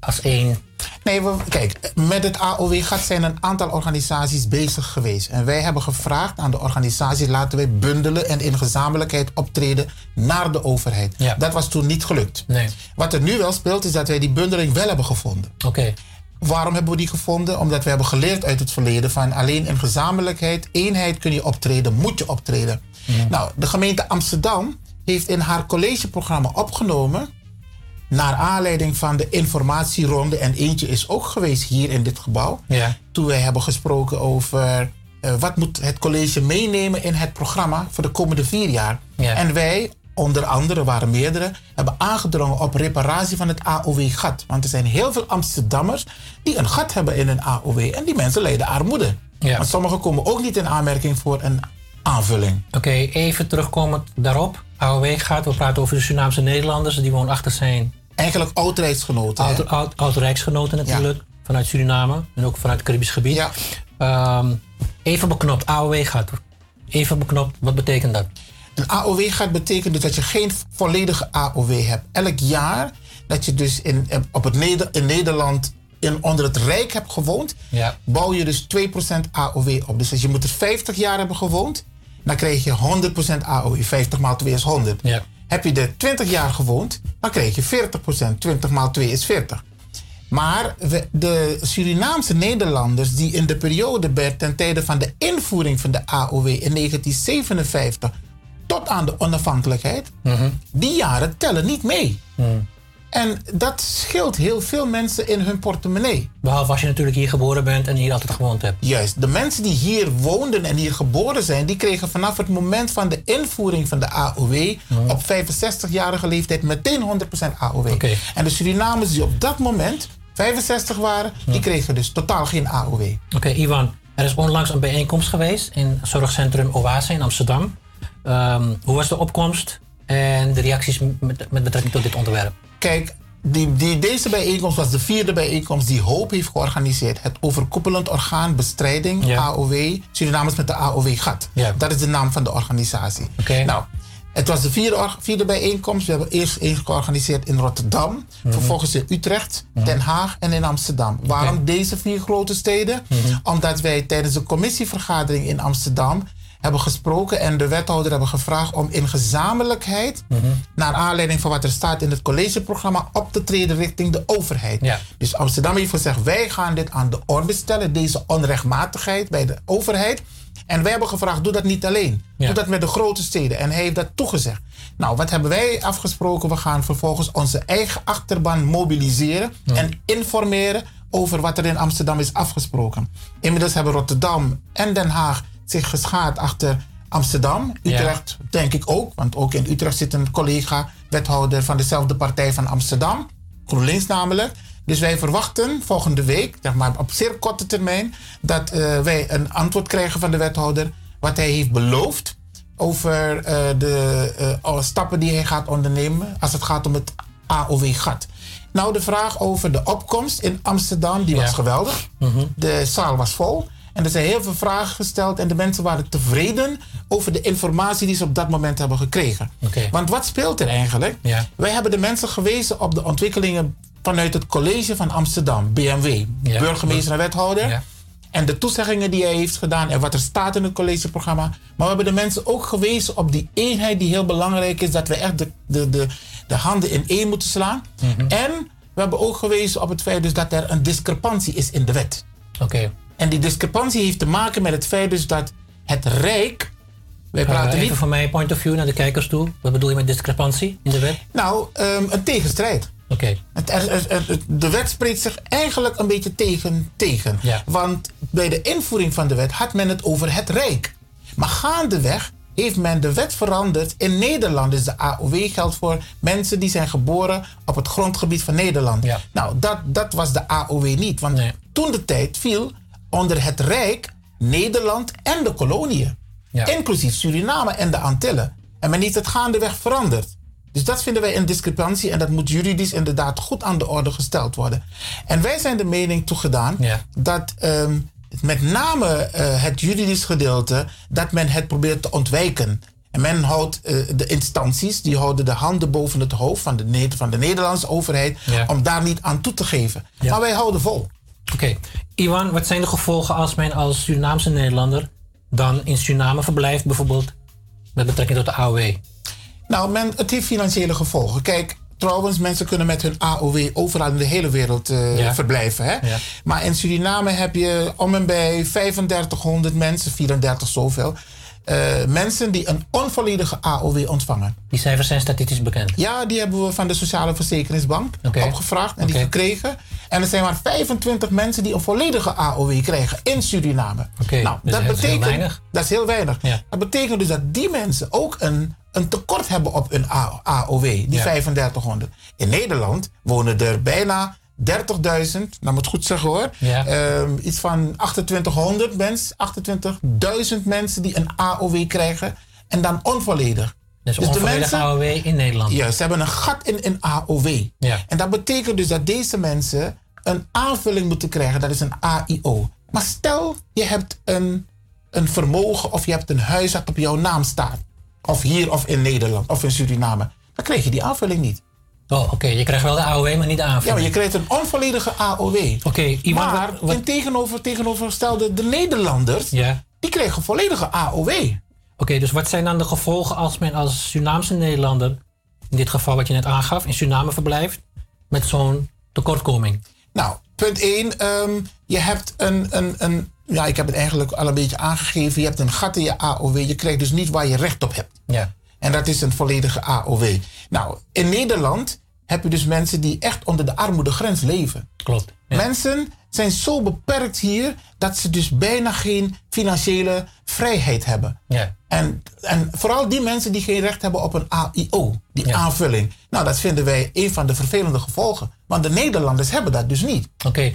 als één. Nee, we, kijk, met het AOW-gat zijn een aantal organisaties bezig geweest. En wij hebben gevraagd aan de organisaties, laten wij bundelen en in gezamenlijkheid optreden naar de overheid. Dat was toen niet gelukt. Nee. Wat er nu wel speelt, is dat wij die bundeling wel hebben gevonden. Oké. Waarom hebben we die gevonden? Omdat we hebben geleerd uit het verleden van alleen in gezamenlijkheid, eenheid kun je optreden, moet je optreden. Nou, de gemeente Amsterdam heeft in haar collegeprogramma opgenomen, naar aanleiding van de informatieronde, en eentje is ook geweest hier in dit gebouw, Ja. toen wij hebben gesproken over eh, wat moet het college meenemen in het programma voor de komende vier jaar. Ja. En wij, onder andere waren meerdere, hebben aangedrongen op reparatie van het AOW-gat. Want er zijn heel veel Amsterdammers die een gat hebben in hun AOW en die mensen lijden armoede. Ja. Want sommigen komen ook niet in aanmerking voor een aanvulling. Oké, even terugkomend daarop. AOW gaat, we praten over de Surinaamse Nederlanders die woonachtig zijn. Eigenlijk oud-rijksgenoten. Oud, oud, oud-rijksgenoten natuurlijk, vanuit Suriname en ook vanuit het Caribisch gebied. Ehm, even beknopt, AOW gaat. Even beknopt, wat betekent dat? Een AOW gaat betekent dus dat je geen volledige AOW hebt. Elk jaar dat je dus in, op het Neder, in Nederland in, onder het Rijk hebt gewoond, Ja. bouw je dus 2% AOW op. Dus als je moet er 50 jaar hebben gewoond, dan krijg je 100% AOW. 50 maal 2 is 100. Ja. Heb je er 20 jaar gewoond, dan krijg je 40%. 20 maal 2 is 40. Maar de Surinaamse Nederlanders die in de periode ten tijde van de invoering van de AOW in 1957 tot aan de onafhankelijkheid, die jaren tellen niet mee. En dat scheelt heel veel mensen in hun portemonnee. Behalve als je natuurlijk hier geboren bent en hier altijd gewoond hebt. Juist. De mensen die hier woonden en hier geboren zijn, die kregen vanaf het moment van de invoering van de AOW op 65-jarige leeftijd meteen 100% AOW. En de Surinamers die op dat moment 65 waren, die kregen dus totaal geen AOW. Oké, Ivan. Er is onlangs een bijeenkomst geweest in zorgcentrum Oase in Amsterdam. Ehm, hoe was de opkomst en de reacties met, met betrekking tot dit onderwerp? Kijk, die, die, deze bijeenkomst was de vierde bijeenkomst die Hoop heeft georganiseerd. Het overkoepelend orgaan bestrijding, AOW, Surinamers met de AOW-gat. Dat is de naam van de organisatie. Nou, het was de vierde, vierde bijeenkomst. We hebben eerst één georganiseerd in Rotterdam, Mhm. vervolgens in Utrecht, Den Haag en in Amsterdam. Waarom deze vier grote steden? Mhm. Omdat wij tijdens de commissievergadering in Amsterdam hebben gesproken en de wethouder hebben gevraagd om in gezamenlijkheid, Mhm. naar aanleiding van wat er staat in het collegeprogramma, op te treden richting de overheid. Dus Amsterdam heeft gezegd, wij gaan dit aan de orde stellen, deze onrechtmatigheid bij de overheid. En wij hebben gevraagd, doe dat niet alleen. Doe dat met de grote steden. En hij heeft dat toegezegd. Nou, wat hebben wij afgesproken? We gaan vervolgens onze eigen achterban mobiliseren en informeren over wat er in Amsterdam is afgesproken. Inmiddels hebben Rotterdam en Den Haag zich geschaard achter Amsterdam. Utrecht denk ik ook, want ook in Utrecht zit een collega, wethouder van dezelfde partij van Amsterdam, GroenLinks namelijk. Dus wij verwachten volgende week, zeg maar op zeer korte termijn, dat eh, wij een antwoord krijgen van de wethouder wat hij heeft beloofd over eh, de alle stappen die hij gaat ondernemen als het gaat om het AOW-gat. Nou, de vraag over de opkomst in Amsterdam, die was geweldig. De zaal was vol. En er zijn heel veel vragen gesteld en de mensen waren tevreden over de informatie die ze op dat moment hebben gekregen. Want wat speelt er eigenlijk? Wij hebben de mensen gewezen op de ontwikkelingen vanuit het college van Amsterdam, BMW, burgemeester en wethouder. En de toezeggingen die hij heeft gedaan en wat er staat in het collegeprogramma. Maar we hebben de mensen ook gewezen op die eenheid die heel belangrijk is. Dat we echt de, de, de, de handen in één moeten slaan. En we hebben ook gewezen op het feit dus dat er een discrepantie is in de wet. Oké. En die discrepantie heeft te maken met het feit dus dat het Rijk... Wij Eh, praten even niet... van mijn point of view naar de kijkers toe. Wat bedoel je met discrepantie in de wet? Nou, ehm, een tegenstrijd. Oké. De wet spreekt zich eigenlijk een beetje tegen. tegen. Want bij de invoering van de wet had men het over het Rijk. Maar gaandeweg heeft men de wet veranderd. In Nederland is de AOW geldt voor mensen die zijn geboren op het grondgebied van Nederland. Nou, dat, dat was de AOW niet. Want toen de tijd viel onder het Rijk Nederland en de koloniën. Inclusief Suriname en de Antillen. En men heeft het gaandeweg veranderd. Dus dat vinden wij een discrepantie en dat moet juridisch inderdaad goed aan de orde gesteld worden. En wij zijn de mening toegedaan dat ehm, met name eh, het juridisch gedeelte, dat men het probeert te ontwijken. En men houdt eh, de instanties, die houden de handen boven het hoofd van de, van de Nederlandse overheid, om daar niet aan toe te geven. Maar wij houden vol. Oké. Iwan, wat zijn de gevolgen als men als Surinaamse Nederlander dan in Suriname verblijft, bijvoorbeeld met betrekking tot de AOW? Nou, men, het heeft financiële gevolgen. Kijk, trouwens, mensen kunnen met hun AOW overal in de hele wereld eh, Ja. verblijven. Hè? Ja. Maar in Suriname heb je om en bij 3500 mensen, 34 zoveel, eh, mensen die een onvolledige AOW ontvangen. Die cijfers zijn statistisch bekend. Ja, die hebben we van de Sociale Verzekeringsbank opgevraagd en die gekregen. En er zijn maar 25 mensen die een volledige AOW krijgen in Suriname. Oké, nou, dus dat, dat is heel betekent, weinig. Dat is heel weinig. Dat betekent dus dat die mensen ook een, een tekort hebben op hun AOW, die Ja. 3500. In Nederland wonen er bijna 30.000, nou moet ik goed zeggen hoor. Ja. Ehm, iets van 2800 mensen, 28.000 mensen die een AOW krijgen en dan onvolledig. Dus, onvolledige AOW in Nederland. Ja, ze hebben een gat in een AOW. Ja. En dat betekent dus dat deze mensen een aanvulling moeten krijgen. Dat is een AIO. Maar stel, je hebt een, een vermogen of je hebt een huis dat op jouw naam staat. Of hier of in Nederland of in Suriname. Dan krijg je die aanvulling niet. Oh, oké. Je krijgt wel de AOW, maar niet de aanvulling. Ja, maar je krijgt een onvolledige AOW. Oké, Iwan, maar wat- wat- in tegenover, tegenovergestelde de Nederlanders, Ja. die krijgen volledige AOW. Oké, dus wat zijn dan de gevolgen als men als Surinaamse Nederlander, in dit geval wat je net aangaf, in Suriname verblijft, met zo'n tekortkoming? Nou, punt 1. je hebt een, een, een. Ja, ik heb het eigenlijk al een beetje aangegeven. Je hebt een gat in je AOW. Je krijgt dus niet waar je recht op hebt. Ja. En dat is een volledige AOW. Nou, in Nederland heb je dus mensen die echt onder de armoedegrens leven. Klopt. Mensen zijn zo beperkt hier dat ze dus bijna geen financiële vrijheid hebben. Ja. En, en vooral die mensen die geen recht hebben op een AIO, die aanvulling. Nou, dat vinden wij een van de vervelende gevolgen. Want de Nederlanders hebben dat dus niet. Oké.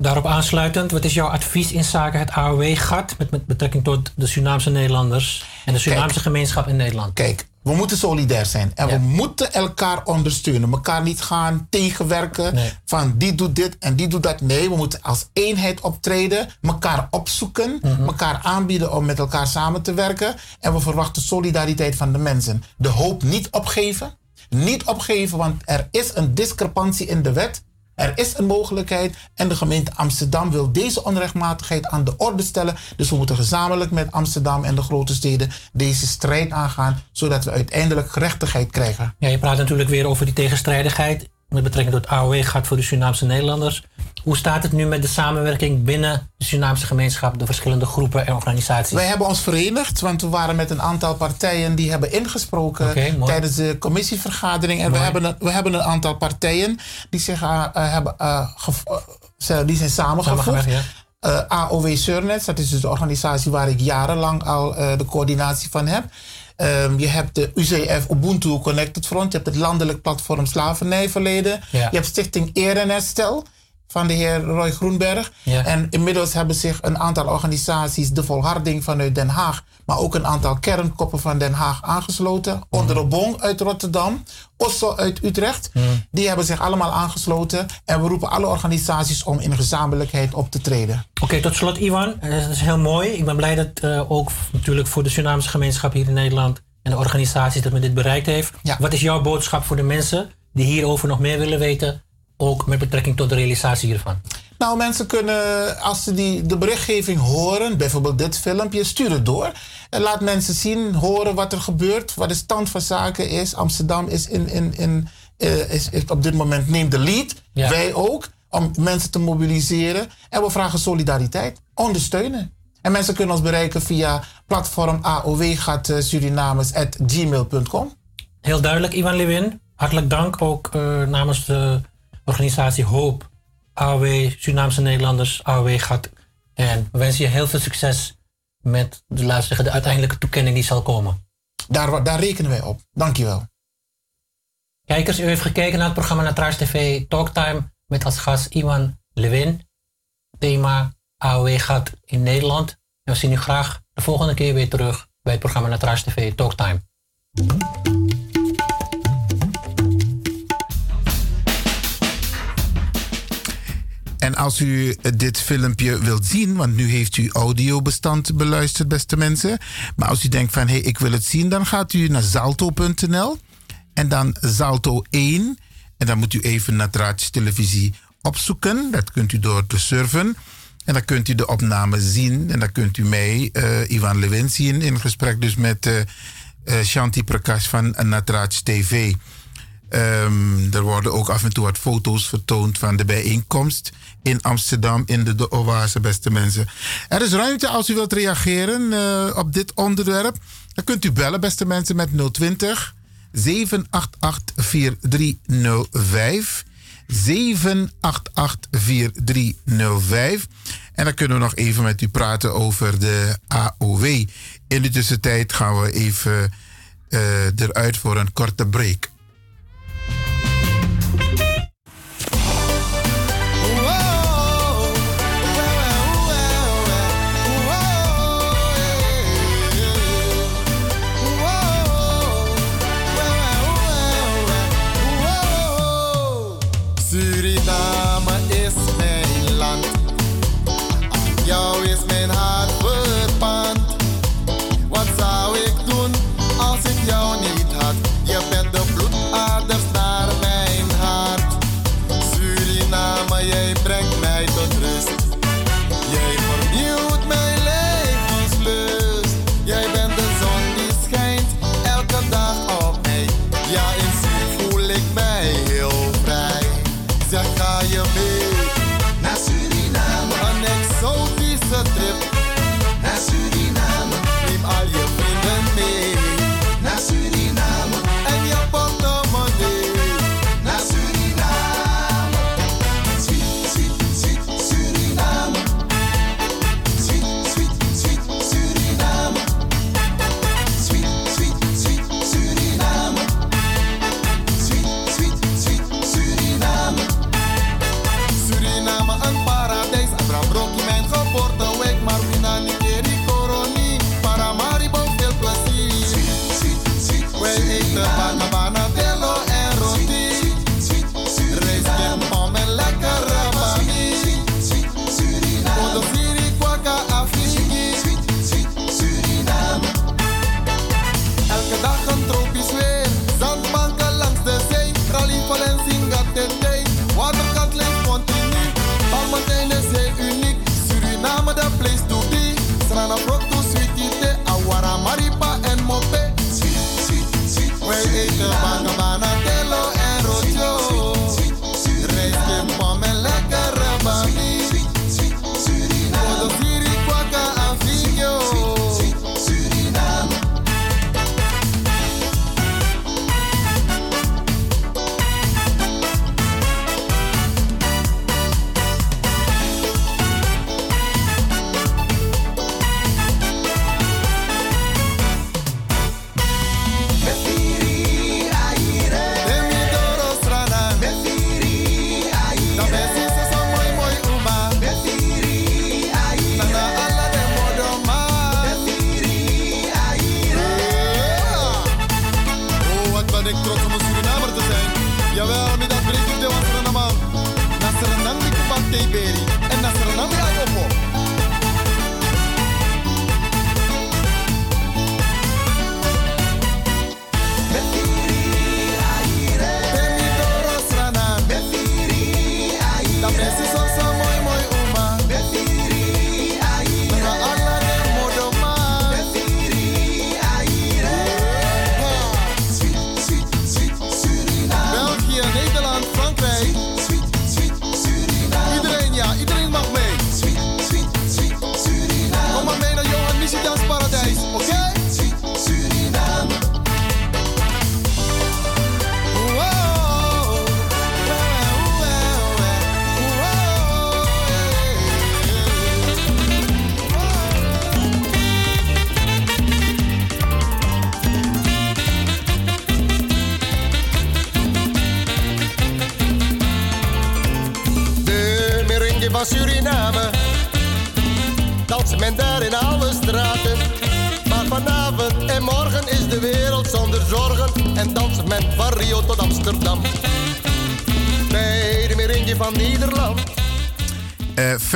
Daarop aansluitend, wat is jouw advies in zaken het AOW-gat met, met betrekking tot de Surinaamse Nederlanders en de Surinaamse gemeenschap in Nederland? Kijk, we moeten solidair zijn en we moeten elkaar ondersteunen. Elkaar niet gaan tegenwerken van die doet dit en die doet dat. Nee, we moeten als eenheid optreden, elkaar opzoeken, Mhm. elkaar aanbieden om met elkaar samen te werken. En we verwachten solidariteit van de mensen. De hoop niet opgeven. Niet opgeven, want er is een discrepantie in de wet. Er is een mogelijkheid en de gemeente Amsterdam wil deze onrechtmatigheid aan de orde stellen. Dus we moeten gezamenlijk met Amsterdam en de grote steden deze strijd aangaan, zodat we uiteindelijk gerechtigheid krijgen. Ja, je praat natuurlijk weer over die tegenstrijdigheid met betrekking tot het AOW-gat voor de Surinaamse Nederlanders. Hoe staat het nu met de samenwerking binnen de Surinaamse gemeenschap, de verschillende groepen en organisaties? Wij hebben ons verenigd, want we waren met een aantal partijen die hebben ingesproken tijdens de commissievergadering. En we hebben, een, we hebben een aantal partijen die zich eh, eh, hebben, ze- die zijn samengevoegd. Eh, AOW Surnet, dat is dus de organisatie waar ik jarenlang al de coördinatie van heb. Ehm, je hebt de UCF Ubuntu Connected Front, je hebt het landelijk platform Slavernijverleden, Ja. je hebt Stichting Eer en Herstel van de heer Roy Groenberg. Ja. En inmiddels hebben zich een aantal organisaties, de Volharding vanuit Den Haag, maar ook een aantal kernkoppen van Den Haag aangesloten. Onder de Bong uit Rotterdam, Osso uit Utrecht. Die hebben zich allemaal aangesloten. En we roepen alle organisaties om in gezamenlijkheid op te treden. Oké, tot slot Iwan. Eh, Dat is heel mooi. Ik ben blij dat eh, ook natuurlijk voor de Surinaamse gemeenschap hier in Nederland en de organisaties dat men dit bereikt heeft. Wat is jouw boodschap voor de mensen die hierover nog meer willen weten, ook met betrekking tot de realisatie hiervan? Nou, mensen kunnen, als ze die, de berichtgeving horen, bijvoorbeeld dit filmpje, stuur het door. En laat mensen zien, horen wat er gebeurt, wat de stand van zaken is. Amsterdam is, in, in, in, eh, is, is op dit moment neemt de lead. Wij ook, om mensen te mobiliseren. En we vragen solidariteit, ondersteunen. En mensen kunnen ons bereiken via platform aowgatsurinamers.gmail.com. Heel duidelijk, Iwan Lewin. Hartelijk dank ook eh, namens de organisatie Hoop, AOW, Surinaamse Nederlanders, AOW Gat. En we wensen je heel veel succes met de, laten zeggen, de uiteindelijke toekenning die zal komen. Daar, daar rekenen wij op. Dankjewel. Kijkers, u heeft gekeken naar het programma Natraars TV Talktime met als gast Iwan Lewin. Thema AOW Gat in Nederland. En we zien u graag de volgende keer weer terug bij het programma Natraars TV Talktime. En als u eh, dit filmpje wilt zien, want nu heeft u audiobestand beluisterd, beste mensen. Maar als u denkt van hé, hey, ik wil het zien, dan gaat u naar zalto.nl en dan Zalto 1. En dan moet u even Natraatje televisie opzoeken. Dat kunt u door te surfen. En dan kunt u de opname zien. En dan kunt u mij, eh, Ivan Lewin, zien in gesprek dus met eh Shanti Prakash van Natraatje TV. Ehm, er worden ook af en toe wat foto's vertoond van de bijeenkomst in Amsterdam in de, de Oase, beste mensen. Er is ruimte als u wilt reageren eh, op dit onderwerp. Dan kunt u bellen, beste mensen, met 020 788 4305. 788 4305. En dan kunnen we nog even met u praten over de AOW. In de tussentijd gaan we even eh, eruit voor een korte break.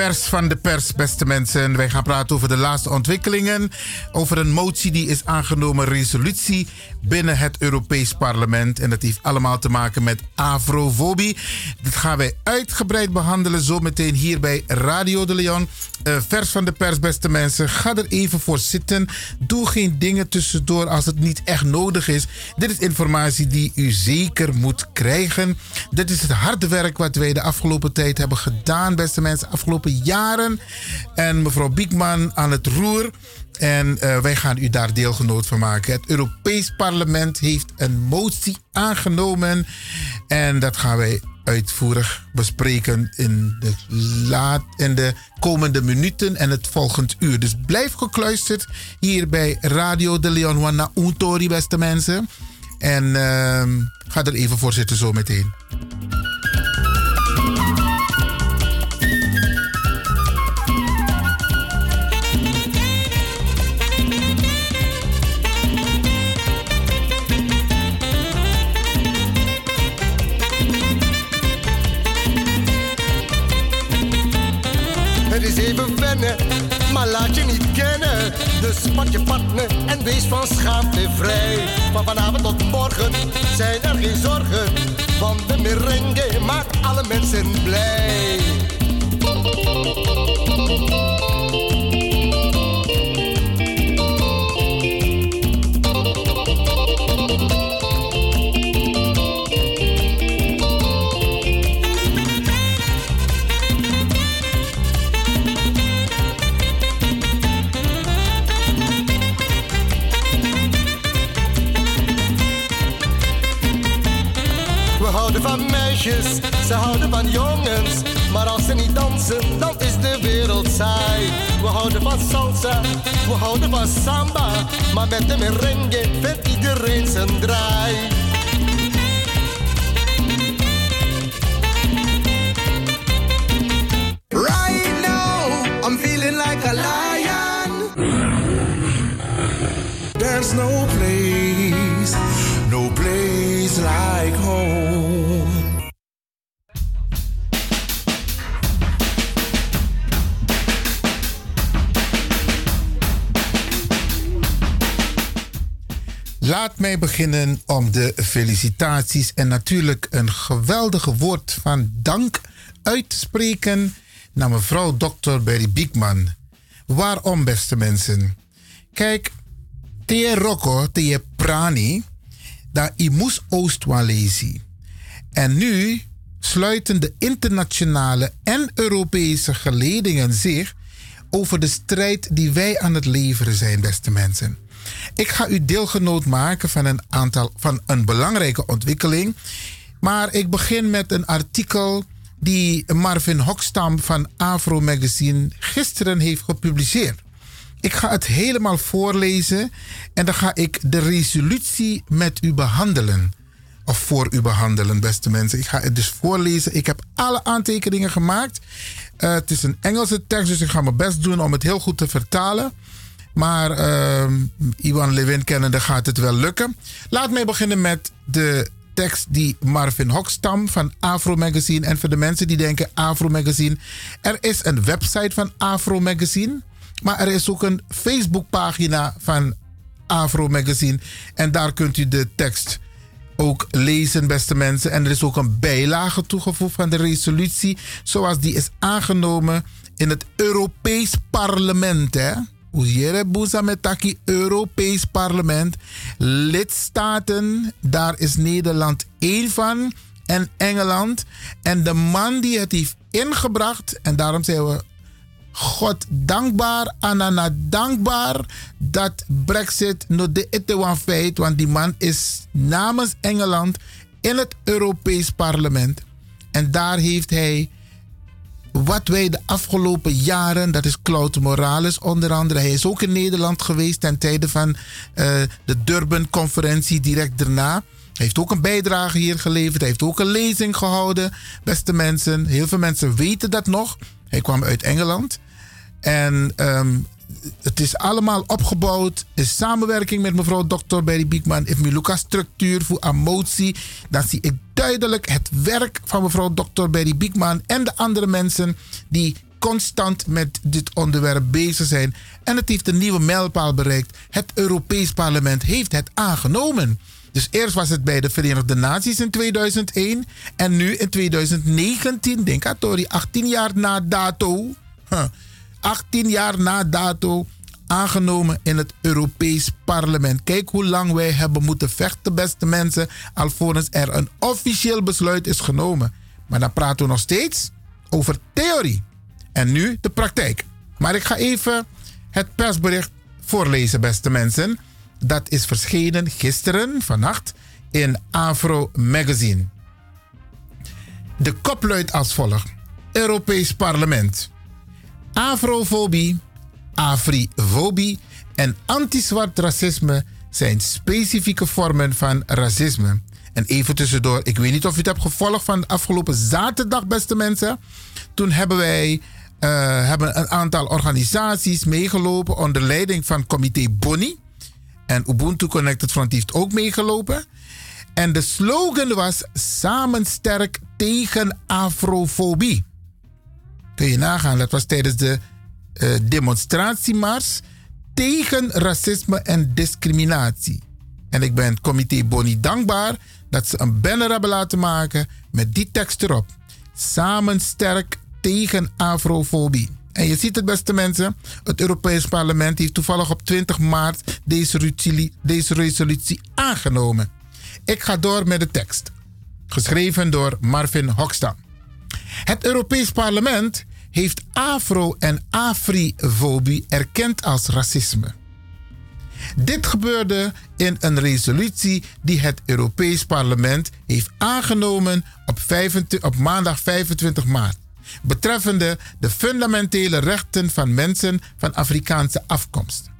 Vers van de pers, beste mensen. Wij gaan praten over de laatste ontwikkelingen. Over een motie die is aangenomen, resolutie binnen het Europees Parlement. En dat heeft allemaal te maken met afrofobie. Dat gaan wij uitgebreid behandelen zometeen hier bij Radio de Leon. Uh, vers van de pers, beste mensen. Ga er even voor zitten. Doe geen dingen tussendoor als het niet echt nodig is. Dit is informatie die u zeker moet krijgen. Dit is het harde werk wat wij de afgelopen tijd hebben gedaan, beste mensen. Afgelopen jaren. En mevrouw Biekman aan het roer. En uh, wij gaan u daar deelgenoot van maken. Het Europees Parlement heeft een motie aangenomen. En dat gaan wij uitvoerig bespreken in de, laat, in de komende minuten en het volgend uur. Dus blijf gekluisterd hier bij Radio de Leon Wana Untori, beste mensen. En uh, ga er even voor zitten zo meteen. Van vanavond tot morgen zijn er geen zorgen, want de merengue maakt alle mensen blij. Ze houden van jongens. Maar als ze niet dansen, dan is de wereld saai. We houden van salsa, we houden van samba. Maar met de merengue vindt iedereen zijn draai. Right now, I'm feeling like a lion. There's no place, mij beginnen om de felicitaties en natuurlijk een geweldige woord van dank uit te spreken naar mevrouw Dr. Berry Biekman. Waarom, beste mensen? Kijk, te rocco, te prani, dat imus oostwalesi. En nu sluiten de internationale en Europese geledingen zich over de strijd die wij aan het leveren zijn, beste mensen. Ik ga u deelgenoot maken van een, aantal, van een belangrijke ontwikkeling. Maar ik begin met een artikel die Marvin Hokstam van Afro Magazine gisteren heeft gepubliceerd. Ik ga het helemaal voorlezen en dan ga ik de resolutie met u behandelen. Of voor u behandelen, beste mensen. Ik ga het dus voorlezen. Ik heb alle aantekeningen gemaakt. Uh, het is een Engelse tekst, dus ik ga mijn best doen om het heel goed te vertalen. Maar uh, Iwan Levin kennende gaat het wel lukken. Laat mij beginnen met de tekst die Marvin Hokstam van Afro Magazine. En voor de mensen die denken Afro Magazine. Er is een website van Afro Magazine. Maar er is ook een Facebookpagina van Afro Magazine. En daar kunt u de tekst ook lezen, beste mensen. En er is ook een bijlage toegevoegd van de resolutie. Zoals die is aangenomen in het Europees Parlement. Hè? Oezjere Boeza met Europees Parlement. Lidstaten, daar is Nederland één van. En Engeland. En de man die het heeft ingebracht, en daarom zijn we God dankbaar, Anana dankbaar dat Brexit no de ete feit, want die man is namens Engeland in het Europees Parlement. En daar heeft hij wat wij de afgelopen jaren, dat is Claude Morales onder andere, hij is ook in Nederland geweest ten tijde van uh, de Durban-conferentie direct daarna. Hij heeft ook een bijdrage hier geleverd. Hij heeft ook een lezing gehouden, beste mensen. Heel veel mensen weten dat nog. Hij kwam uit Engeland. En ehm, het is allemaal opgebouwd in samenwerking met mevrouw Dr. Berry Biekman. Me Lucas structuur voor emotie, dan zie ik duidelijk het werk van mevrouw Dr. Berry Biekman en de andere mensen die constant met dit onderwerp bezig zijn. En het heeft een nieuwe mijlpaal bereikt. Het Europees Parlement heeft het aangenomen. Dus eerst was het bij de Verenigde Naties in 2001 en nu in 2019, denk Tori, 18 jaar na dato. 18 jaar na dato aangenomen in het Europees Parlement. Kijk hoe lang wij hebben moeten vechten, beste mensen, alvorens er een officieel besluit is genomen. Maar dan praten we nog steeds over theorie. En nu de praktijk. Maar ik ga even het persbericht voorlezen, beste mensen. Dat is verschenen gisteren, vannacht, in Afro Magazine. De kop luidt als volgt: Europees Parlement. Afrofobie, afrifobie en anti-zwart racisme zijn specifieke vormen van racisme. En even tussendoor, ik weet niet of u het hebt gevolgd van afgelopen zaterdag, beste mensen. Toen hebben wij uh, hebben een aantal organisaties meegelopen onder leiding van comité Boni. En Ubuntu Connected Front heeft ook meegelopen. En de slogan was samen sterk tegen afrofobie. Kun je nagaan, dat was tijdens de uh, demonstratiemars tegen racisme en discriminatie. En ik ben het comité Boni dankbaar dat ze een banner hebben laten maken met die tekst erop. Samen sterk tegen afrofobie. En je ziet het, beste mensen. Het Europees Parlement heeft toevallig op 20 maart deze resolutie, deze resolutie aangenomen. Ik ga door met de tekst. Geschreven door Marvin Hokstam. Het Europees Parlement heeft afro- en afrifobie erkend als racisme. Dit gebeurde in een resolutie die het Europees Parlement heeft aangenomen op, 25, op maandag 25 maart betreffende de fundamentele rechten van mensen van Afrikaanse afkomst.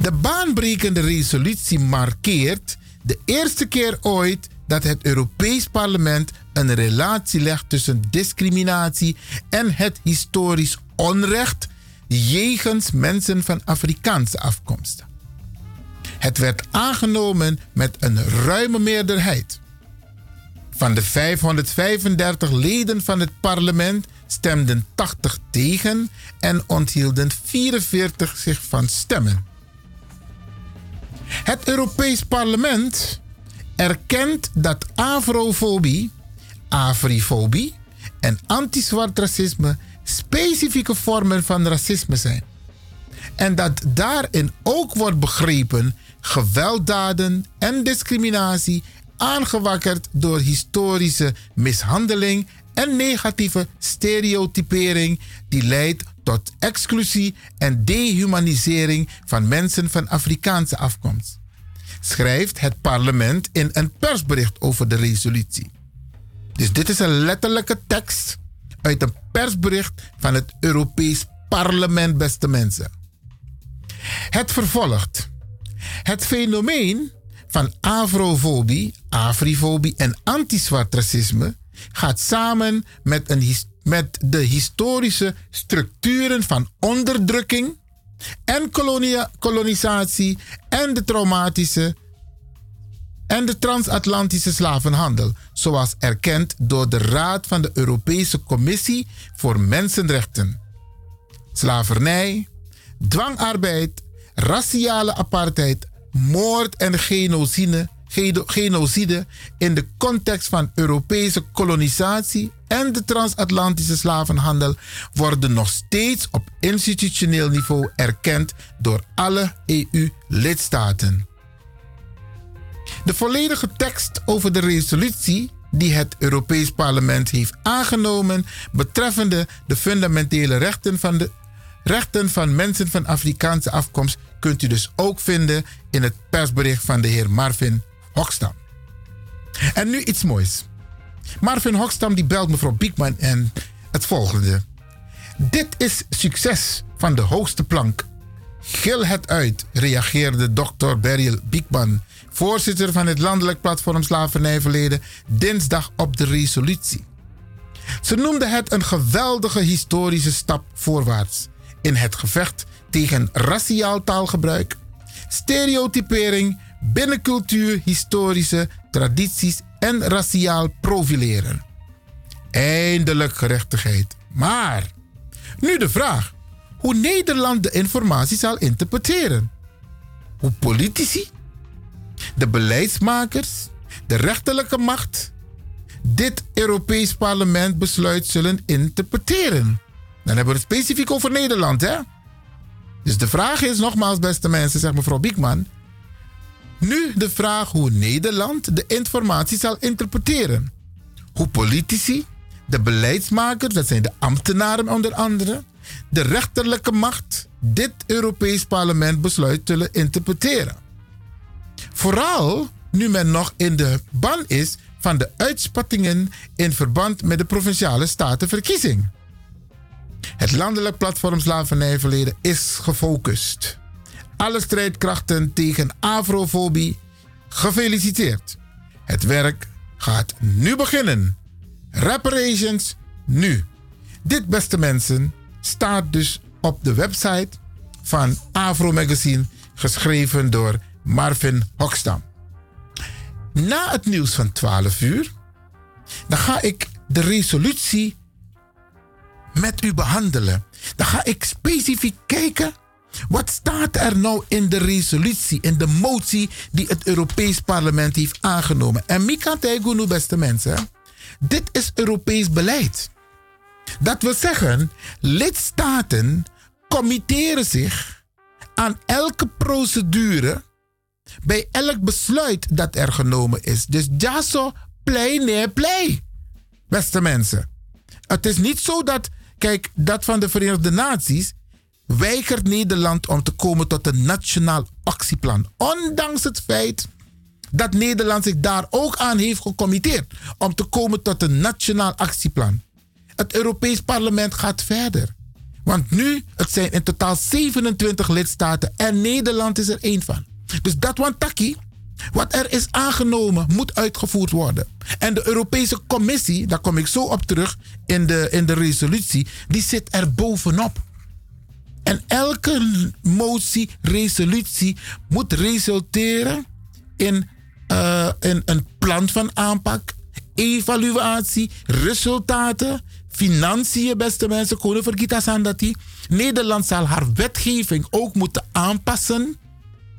De baanbrekende resolutie markeert de eerste keer ooit dat het Europees Parlement een relatie legt tussen discriminatie en het historisch onrecht jegens mensen van Afrikaanse afkomst. Het werd aangenomen met een ruime meerderheid. Van de 535 leden van het parlement stemden 80 tegen en onthielden 44 zich van stemmen. Het Europees Parlement erkent dat afrofobie, afrifobie en anti-zwart racisme specifieke vormen van racisme zijn. En dat daarin ook wordt begrepen gewelddaden en discriminatie aangewakkerd door historische mishandeling en negatieve stereotypering die leidt tot exclusie en dehumanisering van mensen van Afrikaanse afkomst. Schrijft het parlement in een persbericht over de resolutie. Dus dit is een letterlijke tekst uit een persbericht van het Europees Parlement, beste mensen. Het vervolgt. Het fenomeen van afrofobie, afrifobie en anti-zwart racisme gaat samen met, een, met de historische structuren van onderdrukking en kolonisatie en de traumatische en de transatlantische slavenhandel, zoals erkend door de Raad van de Europese Commissie voor Mensenrechten. Slavernij, dwangarbeid, raciale apartheid, moord en genocide, genocide in de context van Europese kolonisatie en de transatlantische slavenhandel worden nog steeds op institutioneel niveau erkend door alle EU-lidstaten. De volledige tekst over de resolutie die het Europees Parlement heeft aangenomen betreffende de fundamentele rechten van, de, rechten van mensen van Afrikaanse afkomst kunt u dus ook vinden in het persbericht van de heer Marvin Hokstam. En nu iets moois. Marvin Hokstam die belt mevrouw Biekman en het volgende. Dit is succes van de hoogste plank. Gil het uit, reageerde dokter Beryl Biekman, voorzitter van het landelijk platform Slavernijverleden, dinsdag op de resolutie. Ze noemde het een geweldige historische stap voorwaarts in het gevecht tegen raciaal taalgebruik, stereotypering, binnencultuur, historische tradities en raciaal profileren. Eindelijk gerechtigheid. Maar nu de vraag hoe Nederland de informatie zal interpreteren. Hoe politici, de beleidsmakers, de rechterlijke macht dit Europees Parlement besluit zullen interpreteren. Dan hebben we het specifiek over Nederland, hè? Dus de vraag is nogmaals, beste mensen, zegt mevrouw Biekman. Nu de vraag hoe Nederland de informatie zal interpreteren. Hoe politici, de beleidsmakers, dat zijn de ambtenaren onder andere, de rechterlijke macht dit Europees Parlement besluit zullen interpreteren. Vooral nu men nog in de ban is van de uitspattingen in verband met de provinciale statenverkiezing. Het landelijk platform Slavernijverleden is gefocust. Alle strijdkrachten tegen afrofobie gefeliciteerd. Het werk gaat nu beginnen. Reparations nu. Dit, beste mensen, staat dus op de website van Afro Magazine, geschreven door Marvin Hokstam. Na het nieuws van 12 uur, dan ga ik de resolutie met u behandelen. Dan ga ik specifiek kijken wat staat er nou in de resolutie, in de motie die het Europees Parlement heeft aangenomen. En Mika Tegunu, beste mensen, dit is Europees beleid. Dat wil zeggen, lidstaten committeren zich aan elke procedure bij elk besluit dat er genomen is. Dus ja zo, play, nee, play. Beste mensen. Het is niet zo dat, kijk, dat van de Verenigde Naties weigert Nederland om te komen tot een nationaal actieplan. Ondanks het feit dat Nederland zich daar ook aan heeft gecommitteerd om te komen tot een nationaal actieplan. Het Europees Parlement gaat verder. Want nu, het zijn in totaal 27 lidstaten en Nederland is er één van. Dus dat wantaki, wat er is aangenomen, moet uitgevoerd worden. En de Europese Commissie, daar kom ik zo op terug in de, in de resolutie, die zit er bovenop. En elke motie, resolutie moet resulteren in, uh, in een plan van aanpak, evaluatie, resultaten, financiën, beste mensen. Koning dat die Nederland zal haar wetgeving ook moeten aanpassen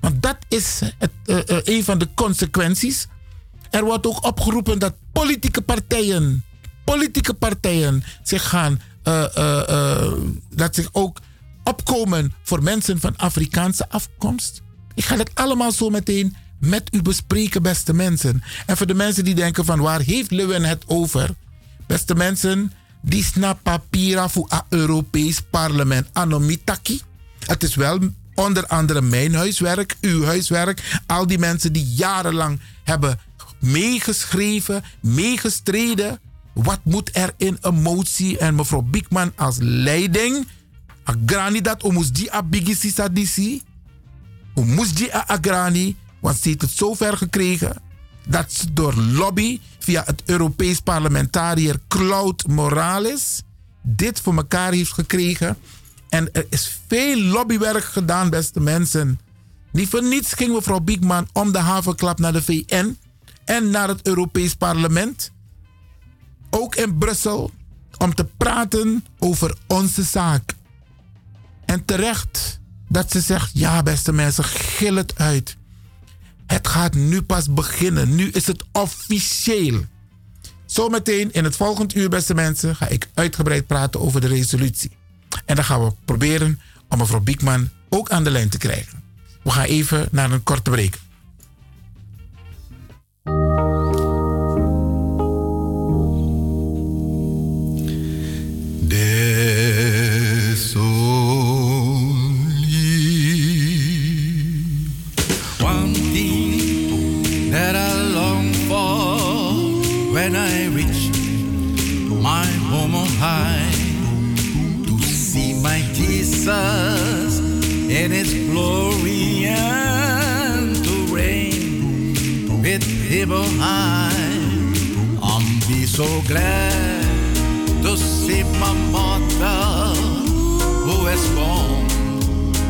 want dat is het, uh, uh, een van de consequenties. Er wordt ook opgeroepen dat politieke partijen, politieke partijen zich gaan, uh, dat zich ook opkomen voor mensen van Afrikaanse afkomst. Ik ga het allemaal zo meteen met u bespreken, beste mensen. En voor de mensen die denken van waar heeft Lewin het over? Beste mensen, die snappen papieren voor het Europees parlement. Anomitaki. Het is wel Onder andere mijn huiswerk, uw huiswerk. Al die mensen die jarenlang hebben meegeschreven, meegestreden. Wat moet er in een motie? En mevrouw Biekman als leiding. Agrani dat omus die abigisi sadisi. Omus die agrani. Want ze heeft het zover gekregen dat ze door lobby via het Europees parlementariër Claude Morales dit voor elkaar heeft gekregen. En er is veel lobbywerk gedaan, beste mensen. Niet voor niets ging mevrouw Biekman om de havenklap naar de VN en naar het Europees Parlement. Ook in Brussel om te praten over onze zaak. En terecht dat ze zegt: ja, beste mensen, gil het uit. Het gaat nu pas beginnen. Nu is het officieel. Zometeen in het volgende uur, beste mensen, ga ik uitgebreid praten over de resolutie. En dan gaan we proberen om mevrouw Biekman ook aan de lijn te krijgen. We gaan even naar een korte break. Jesus in His glory and to reign with people high. I'm be so glad to see my mother who is born,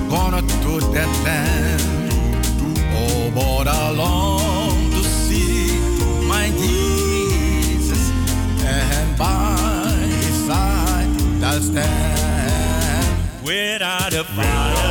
gonna to that land. Oh, but I long to see my Jesus and by His side I'll stand. without a fight.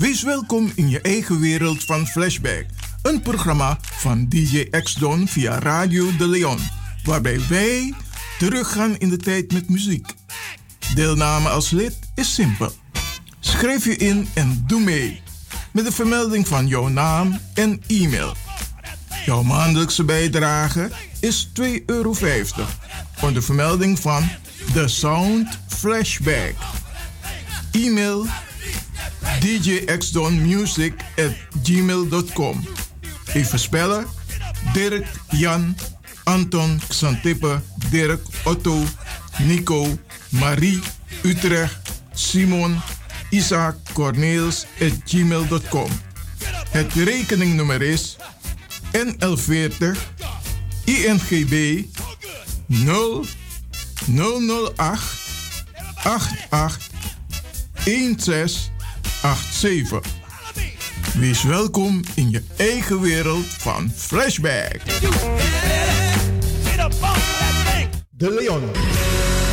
Wees welkom in je eigen wereld van Flashback, een programma van DJ X-Don via Radio De Leon, waarbij wij teruggaan in de tijd met muziek. Deelname als lid is simpel. Schrijf je in en doe mee, met de vermelding van jouw naam en e-mail. Jouw maandelijkse bijdrage is 2,50 euro, onder vermelding van The Sound Flashback. E-mail djxdonmusic at gmail.com. Even spellen. Dirk, Jan, Anton, Xantippe, Dirk, Otto, Nico, Marie, Utrecht, Simon, Isaac, Corneels at gmail.com. Het rekeningnummer is NL40 INGB 0 008 88 16 1687. Wees welkom in je eigen wereld van Flashback. De Leon.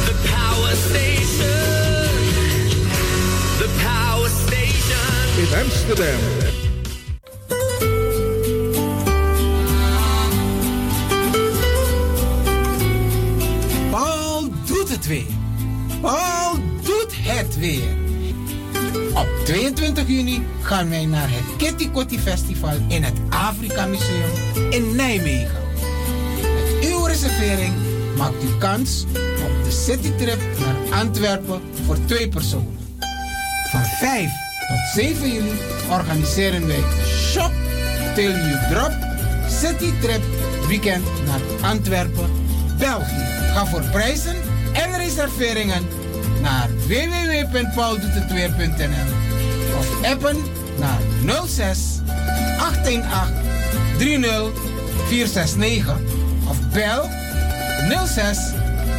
The power station. The power station. In Amsterdam. Paul doet het weer. Paul doet het weer. Op 22 juni gaan wij naar het Kitty Kotti Festival in het Afrika Museum in Nijmegen. Met uw reservering maakt u kans op de citytrip naar Antwerpen voor twee personen. Van 5 tot 7 juli organiseren wij Shop Till You Drop Citytrip Weekend naar Antwerpen, België. Ga voor prijzen en reserveringen naar www.pauldoetetweer.nl of appen naar 06 818 30 469 of bel 06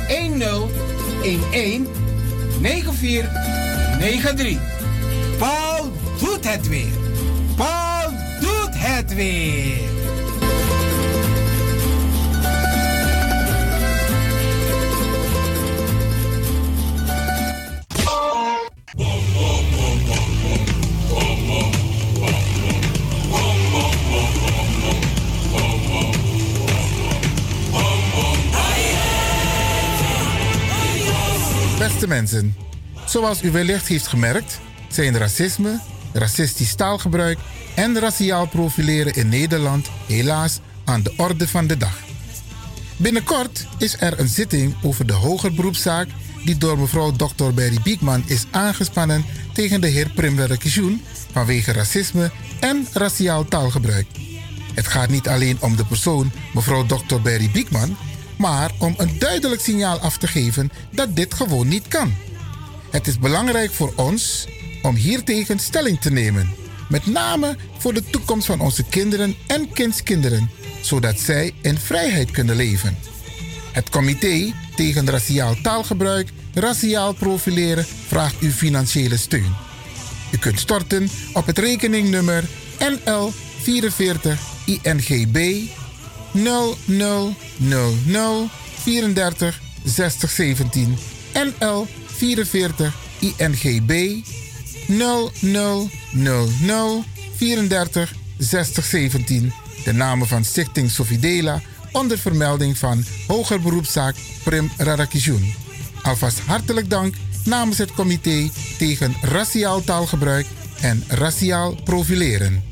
10 11 9493. Paul doet het weer. Paul doet het weer. Beste mensen, zoals u wellicht heeft gemerkt, zijn racisme, racistisch taalgebruik en raciaal profileren in Nederland helaas aan de orde van de dag. Binnenkort is er een zitting over de hoger beroepszaak die door mevrouw Dr. Berry Biekman is aangespannen tegen de heer Prim Radakishun vanwege racisme en raciaal taalgebruik. Het gaat niet alleen om de persoon mevrouw Dr. Berry Biekman, maar om een duidelijk signaal af te geven dat dit gewoon niet kan. Het is belangrijk voor ons om hiertegen stelling te nemen, met name voor de toekomst van onze kinderen en kindskinderen, zodat zij in vrijheid kunnen leven. Het comité tegen raciaal taalgebruik, raciaal profileren vraagt uw financiële steun. U kunt storten op het rekeningnummer NL 44 INGB 0000 34 60 17 NL 44 INGB 0000 34 60 17 de namen van Stichting Sofidela onder vermelding van Hoger Beroepszaak Prim Radakishun. Alvast hartelijk dank namens het comité tegen raciaal taalgebruik en raciaal profileren.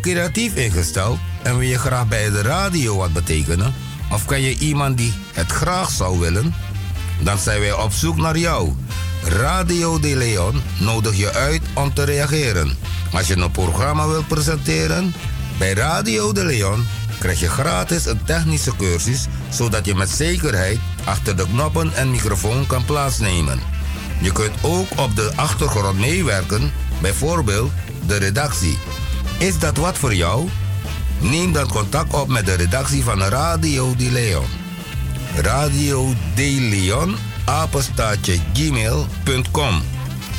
Creatief ingesteld en wil je graag bij de radio wat betekenen? Of ken je iemand die het graag zou willen? Dan zijn wij op zoek naar jou. Radio De Leon nodig je uit om te reageren. Als je een programma wilt presenteren, bij Radio De Leon krijg je gratis een technische cursus zodat je met zekerheid achter de knoppen en microfoon kan plaatsnemen. Je kunt ook op de achtergrond meewerken, bijvoorbeeld de redactie. Is dat wat voor jou? Neem dan contact op met de redactie van Radio De Leon. Radio De Leon, apenstaatje gmail.com.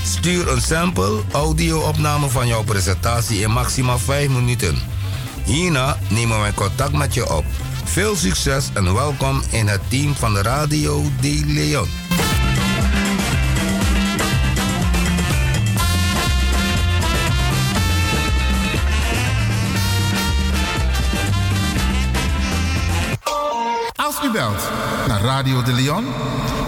Stuur een sample audio-opname van jouw presentatie in maximaal 5 minuten. Hierna nemen wij contact met je op. Veel succes en welkom in het team van Radio De Leon. Als u belt naar Radio de Leon,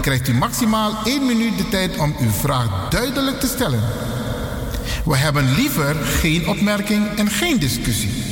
krijgt u maximaal 1 minuut de tijd om uw vraag duidelijk te stellen. We hebben liever geen opmerking en geen discussie.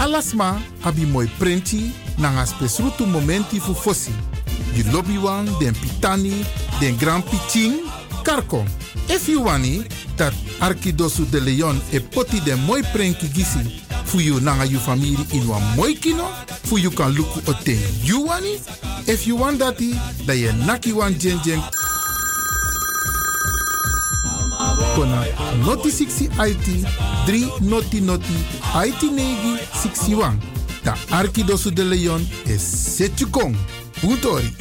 Alasma abi moi prenti nanga spesrutu momenti fu fosi. Di lobby wan, den pitani, den grand piching, karko. If you wani, dat Arkidosu de Leon e poti den moi prenki gisi fu you nanga you family in wan moi kino, fu you kan luku oten you wani. If you want dati, da ye naki wan jen jen kona noti 60 IT 3 noti noti IT negi 61. Da Arkidosu de Leon is Setjukong. Puntori.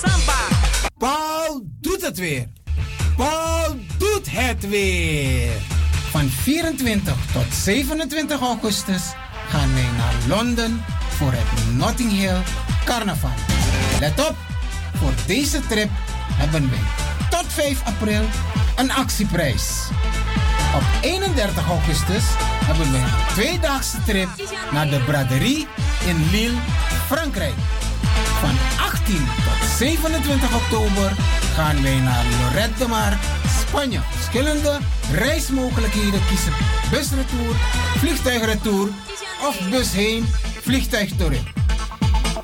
Samba. Paul doet het weer. Paul doet het weer. Van 24 tot 27 augustus gaan wij naar Londen voor het Notting Hill Carnaval. Let op, voor deze trip hebben wij tot 5 april een actieprijs. Op 31 augustus hebben we een tweedaagse trip naar de braderie in Lille, Frankrijk. Van 18 tot 27 oktober gaan wij naar Lorette de Mar, Spanje. Verschillende reismogelijkheden kiezen. Busretour, vliegtuigretour of bus heen, vliegtuig terug.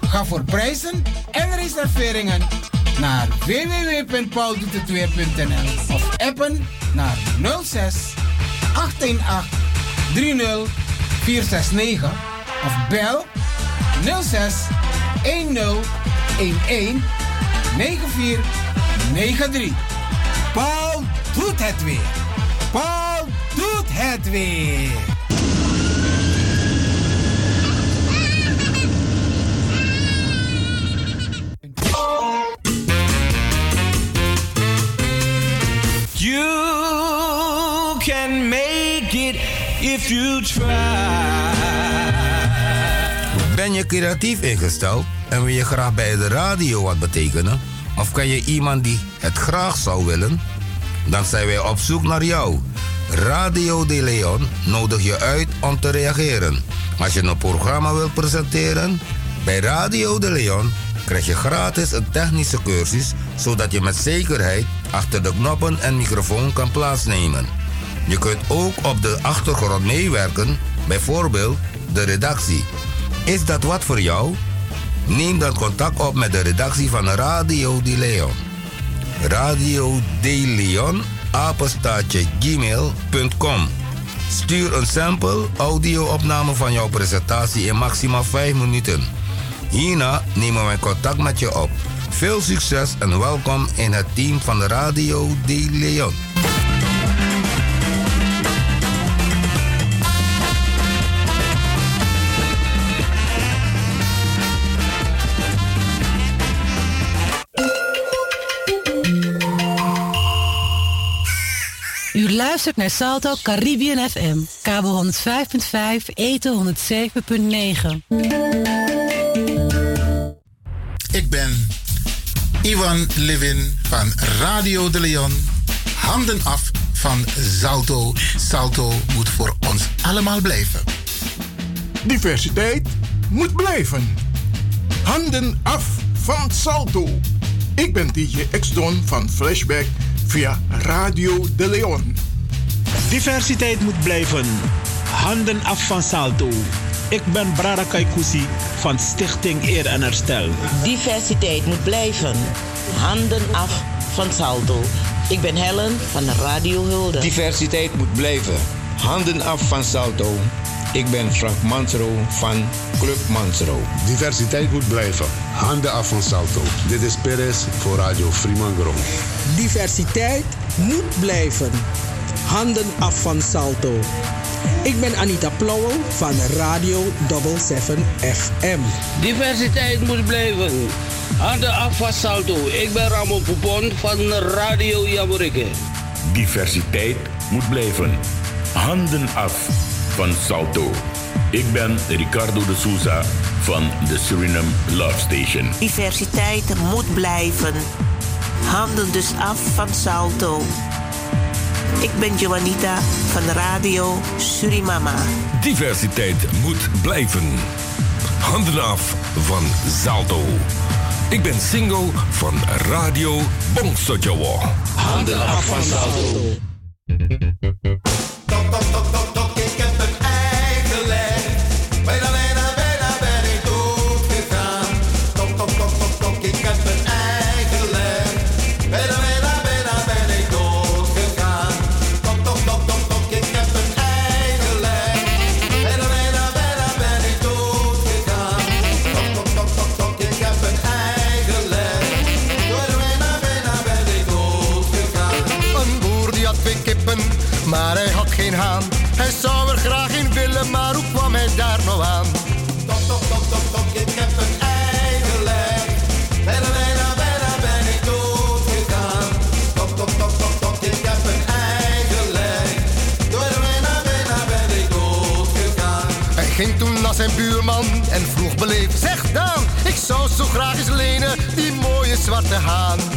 Ga voor prijzen en reserveringen naar www.pauldoetetweer.nl of appen naar 06 818 30 469 of bel 06 10 11 94 93. Paul doet het weer. Paul doet het weer. You can make it if you try. Ben je creatief ingesteld en wil je graag bij de radio wat betekenen? Of ken je iemand die het graag zou willen? Dan zijn wij op zoek naar jou. Radio De Leon nodig je uit om te reageren. Als je een programma wilt presenteren, bij Radio De Leon krijg je gratis een technische cursus zodat je met zekerheid achter de knoppen en microfoon kan plaatsnemen. Je kunt ook op de achtergrond meewerken, bijvoorbeeld de redactie. Is dat wat voor jou? Neem dan contact op met de redactie van Radio De Leon. Radio De Leon, gmail.com. Stuur een sample audio-opname van jouw presentatie in maximaal 5 minuten. Hierna nemen wij contact met je op. Veel succes en welkom in het team van de Radio De Leon. U luistert naar Salto Caribbean FM, kabel 105.5, eten 107.9. Ivan Levin van Radio de Leon. Handen af van Salto. Salto moet voor ons allemaal blijven. Diversiteit moet blijven. Handen af van Salto. Ik ben DJ X-Don van Flashback via Radio de Leon. Diversiteit moet blijven. Handen af van Salto. Ik ben Brada Kaikousi van Stichting Eer en Herstel. Diversiteit moet blijven. Handen af van Salto. Ik ben Helen van Radio Hulde. Diversiteit moet blijven. Handen af van Salto. Ik ben Frank Mansro van Club Mansro. Diversiteit moet blijven. Handen af van Salto. Dit is Perez voor Radio Fremangrom. Diversiteit moet blijven. Handen af van Salto. Ik ben Anita Plauwel van Radio 77 FM. Diversiteit moet blijven. Handen af van Salto. Ik ben Ramon Poupon van Radio Jamorikke. Diversiteit moet blijven. Handen af van Salto. Ik ben Ricardo de Souza van de Suriname Love Station. Diversiteit moet blijven. Handen dus af van Salto. Ik ben Joanita van Radio Surimama. Diversiteit moet blijven. Handen af van Salto. Ik ben single van Radio Bongsojowo. Handen af van Salto. Zijn buurman en vroeg beleefd. Zeg Daan, ik zou zo graag eens lenen die mooie zwarte haan.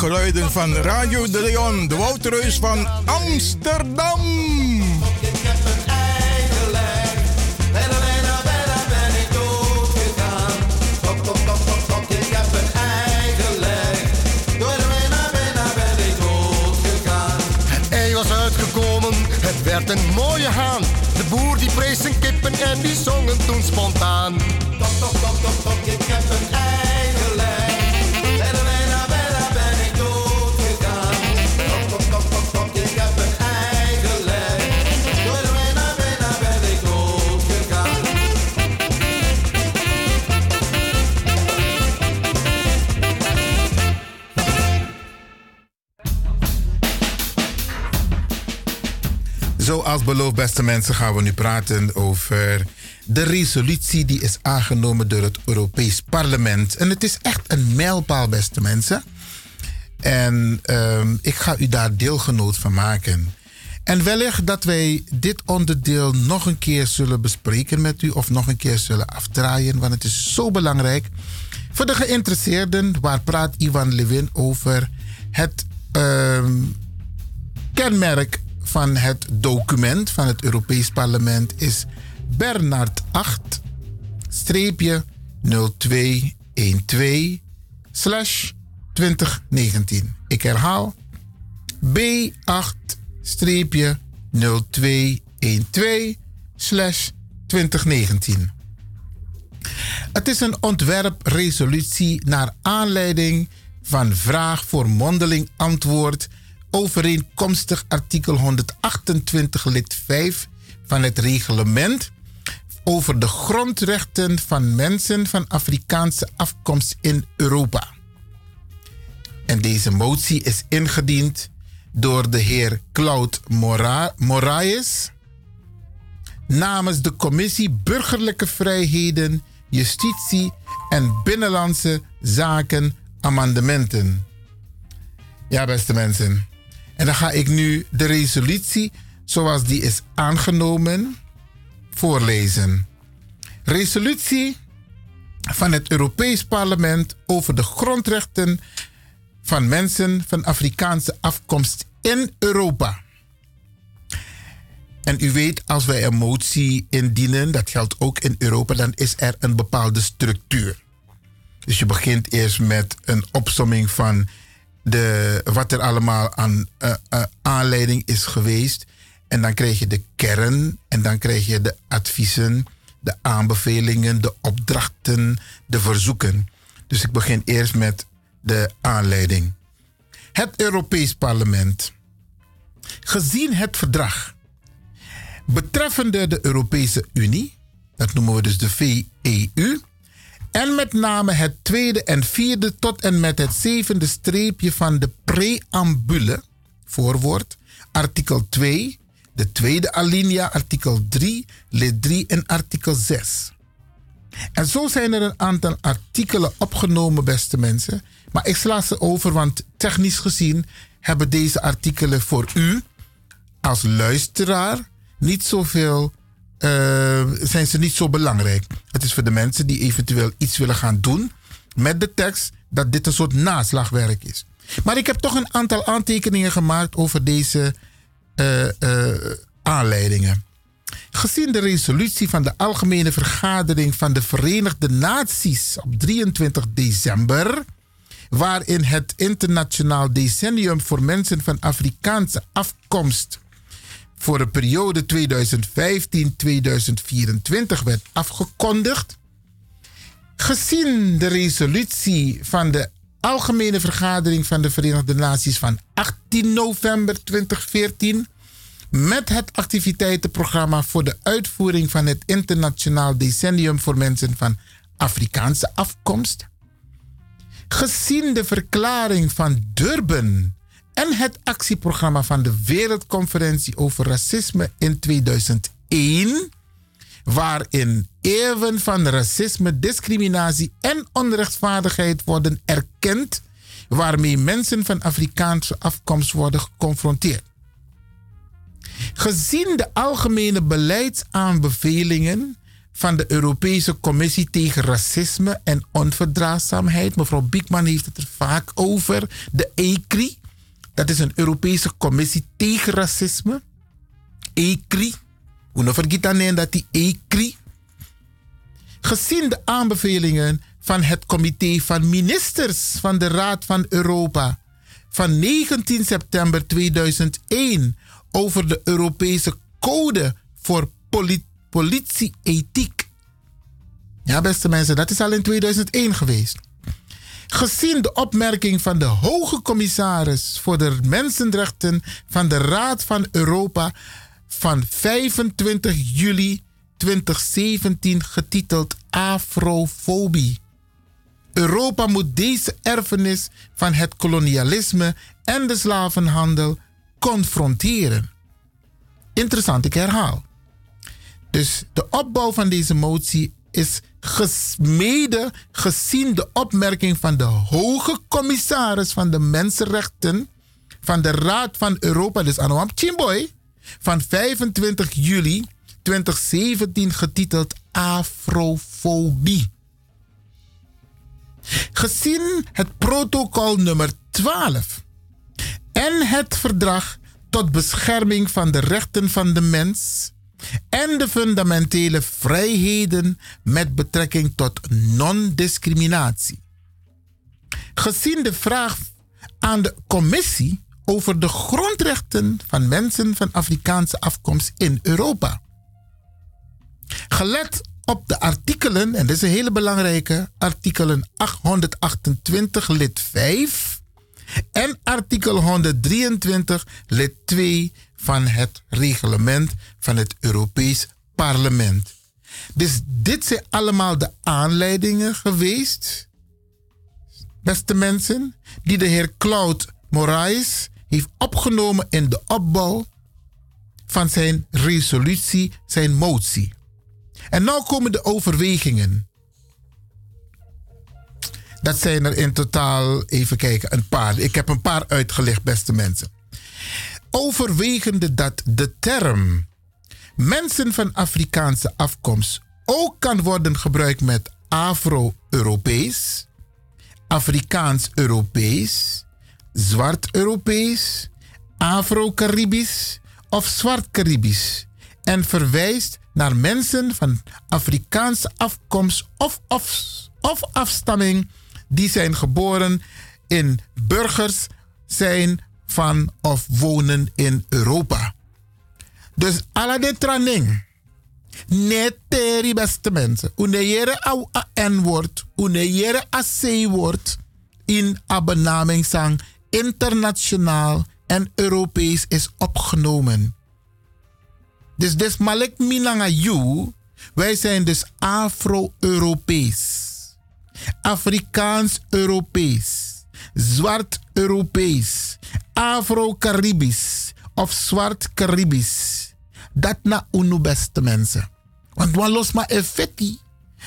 Geluiden van Radio de Leon, de Woudreus van Amsterdam. Eigen lijk. Bijna, bijna, bijna ben ik doodgegaan. Tok, tok, tok, tok, tok, ik heb een eigen lijk. Door bijna, bijna ben ik doodgegaan. Ei was uitgekomen, het werd een mooie haan. De boer die prees zijn kippen en die zongen toen spontaan. Tok, tok, tok, tok, tok, ik heb een eigen Zoals beloofd, beste mensen, gaan we nu praten over de resolutie die is aangenomen door het Europees Parlement. En het is echt een mijlpaal, beste mensen. En ehm, ik ga u daar deelgenoot van maken. En wellicht dat wij dit onderdeel nog een keer zullen bespreken met u of nog een keer zullen afdraaien, want het is zo belangrijk. Voor de geïnteresseerden, waar praat Ivan Levin over het ehm, kenmerk van het document van het Europees Parlement is Bernard 8 0212 slash 2019. Ik herhaal B8 0212 slash 2019. Het is een ontwerpresolutie naar aanleiding van vraag voor mondeling antwoord overeenkomstig artikel 128 lid 5 van het reglement over de grondrechten van mensen van Afrikaanse afkomst in Europa. En deze motie is ingediend door de heer Claude Mora Moraes namens de Commissie Burgerlijke Vrijheden, Justitie en Binnenlandse Zaken Amendementen. Ja, beste mensen. En dan ga ik nu de resolutie zoals die is aangenomen voorlezen. resolutie van het Europees Parlement over de grondrechten van mensen van Afrikaanse afkomst in Europa. En u weet, als wij een motie indienen, dat geldt ook in Europa, dan is er een bepaalde structuur. Dus je begint eerst met een opsomming van de, wat er allemaal aan uh, uh, aanleiding is geweest. En dan krijg je de kern en dan krijg je de adviezen, de aanbevelingen, de opdrachten, de verzoeken. Dus ik begin eerst met de aanleiding. Het Europees Parlement. Gezien het verdrag betreffende de Europese Unie, dat noemen we dus de VEU, en met name het tweede en vierde tot en met het zevende streepje van de preambule, voorwoord, artikel 2, de tweede alinea, artikel 3, lid 3 en artikel 6. En zo zijn er een aantal artikelen opgenomen, beste mensen. Maar ik sla ze over, want technisch gezien hebben deze artikelen voor u als luisteraar niet zoveel, uh, zijn ze niet zo belangrijk. Het is voor de mensen die eventueel iets willen gaan doen met de tekst, dat dit een soort naslagwerk is. Maar ik heb toch een aantal aantekeningen gemaakt over deze uh, uh, aanleidingen. Gezien de resolutie van de Algemene Vergadering van de Verenigde Naties op 23 december, waarin het Internationaal Decennium voor Mensen van Afrikaanse afkomst voor de periode 2015-2024 werd afgekondigd. Gezien de resolutie van de Algemene Vergadering van de Verenigde Naties van 18 november 2014 met het activiteitenprogramma voor de uitvoering van het Internationaal Decennium voor Mensen van Afrikaanse afkomst. Gezien de verklaring van Durban en het actieprogramma van de Wereldconferentie over Racisme in 2001, waarin eeuwen van racisme, discriminatie en onrechtvaardigheid worden erkend, waarmee mensen van Afrikaanse afkomst worden geconfronteerd. Gezien de algemene beleidsaanbevelingen van de Europese Commissie tegen Racisme en Onverdraagzaamheid, mevrouw Biekman heeft het er vaak over, de ECRI, dat is een Europese Commissie tegen Racisme, ECRI. Hoe vergeten dat die ECRI, gezien de aanbevelingen van het Comité van Ministers van de Raad van Europa van 19 september 2001 over de Europese Code voor poli Politieethiek. Ja, beste mensen, dat is al in 2001 geweest. Gezien de opmerking van de Hoge Commissaris voor de Mensenrechten van de Raad van Europa van 25 juli 2017 getiteld Afrofobie. Europa moet deze erfenis van het kolonialisme en de slavenhandel confronteren. Interessant, ik herhaal. Dus de opbouw van deze motie is gesmeden gezien de opmerking van de hoge commissaris van de mensenrechten van de Raad van Europa, dus Anouam Chimboy, van 25 juli 2017 getiteld Afrofobie. Gezien het protocol nummer 12 en het verdrag tot bescherming van de rechten van de mens en de fundamentele vrijheden met betrekking tot non-discriminatie. Gezien de vraag aan de commissie over de grondrechten van mensen van Afrikaanse afkomst in Europa. Gelet op de artikelen, en dit is een hele belangrijke, artikelen 828 lid 5 en artikel 123 lid 2 van het reglement van het Europees Parlement. Dus dit zijn allemaal de aanleidingen geweest, beste mensen, die de heer Claude Moraes heeft opgenomen in de opbouw van zijn resolutie, zijn motie. En nu komen de overwegingen. Dat zijn er in totaal, even kijken, een paar. Ik heb een paar uitgelegd, beste mensen overwegende dat de term mensen van Afrikaanse afkomst ook kan worden gebruikt met Afro-Europees, Afrikaans-Europees, Zwart-Europees, Afro-Caribisch of Zwart-Caribisch en verwijst naar mensen van Afrikaanse afkomst of, of, afstamming die zijn geboren in burgers zijn van of wonen in Europa. Dus alle de training. Net teri beste mensen. Au a N-woord, uneyere a C-woord in a benamingszang internationaal en Europees is opgenomen. Dus des malek minanga you, wij zijn dus Afro-Europees. Afrikaans-Europees. Zwart-Europees. Afro-Caribisch. Of Zwart-Caribisch. Dat na unu beste mensen. Want wan los maar effecti.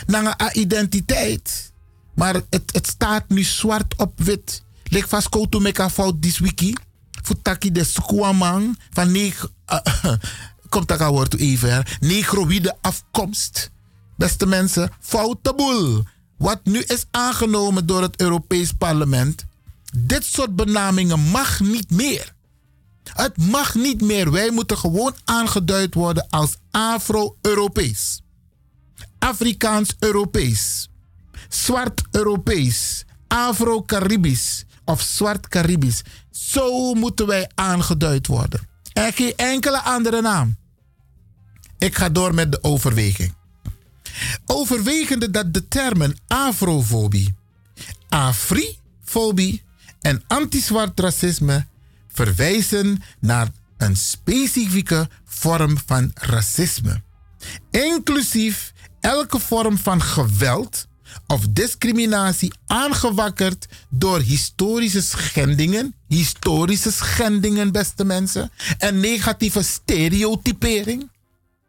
Na een identiteit. Maar het, het staat nu zwart op wit. Lek vast koutu meka fout dis wiki. Futaki de squamang van negen... Uh, komt dat woord even. Negroïde afkomst. Beste mensen, foute boel. Wat nu is aangenomen door het Europees Parlement. Dit soort benamingen mag niet meer. Het mag niet meer. Wij moeten gewoon aangeduid worden als Afro-Europees. Afrikaans-Europees. Zwart-Europees. Afro-Caribisch. Of Zwart-Caribisch. Zo moeten wij aangeduid worden. En geen enkele andere naam. Ik ga door met de overweging. Overwegende dat de termen afrofobie, afrifobie en anti-zwart racisme verwijzen naar een specifieke vorm van racisme. Inclusief elke vorm van geweld of discriminatie aangewakkerd door historische schendingen, historische schendingen, beste mensen, en negatieve stereotypering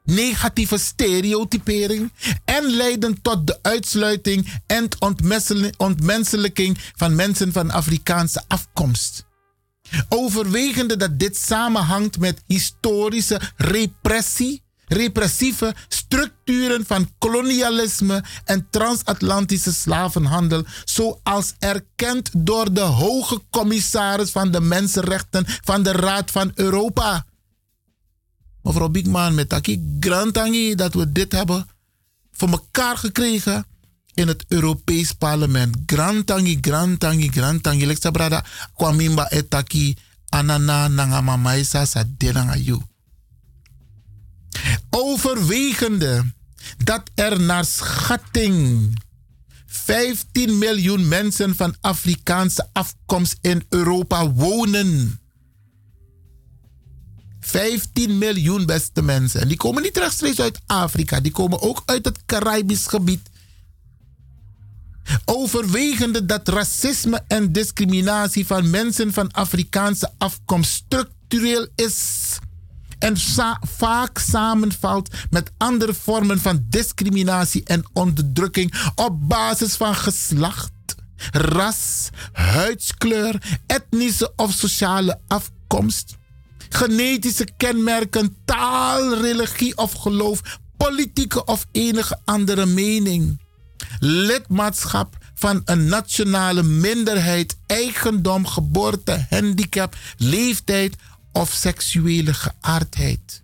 negatieve stereotypering en leiden tot de uitsluiting en ontmenselijking van mensen van Afrikaanse afkomst. Overwegende dat dit samenhangt met historische repressie, repressieve structuren van kolonialisme en transatlantische slavenhandel, zoals erkend door de hoge commissaris van de mensenrechten van de Raad van Europa mevrouw Bigman, met Taki Grantangi, dat we dit hebben voor elkaar gekregen in het Europees Parlement. Grantangi, Grantangi, Grantangi. Leksa brada, kwamimba etaki, anana, nangama maisa, sadenanga. Overwegende dat er naar schatting 15 miljoen mensen van Afrikaanse afkomst in Europa wonen. 15 miljoen beste mensen. En die komen niet rechtstreeks uit Afrika, die komen ook uit het Caribisch gebied. Overwegende dat racisme en discriminatie van mensen van Afrikaanse afkomst structureel is en vaak samenvalt met andere vormen van discriminatie en onderdrukking op basis van geslacht, ras, huidskleur, etnische of sociale afkomst genetische kenmerken, taal, religie of geloof, politieke of enige andere mening. Lidmaatschap van een nationale minderheid, eigendom, geboorte, handicap, leeftijd of seksuele geaardheid.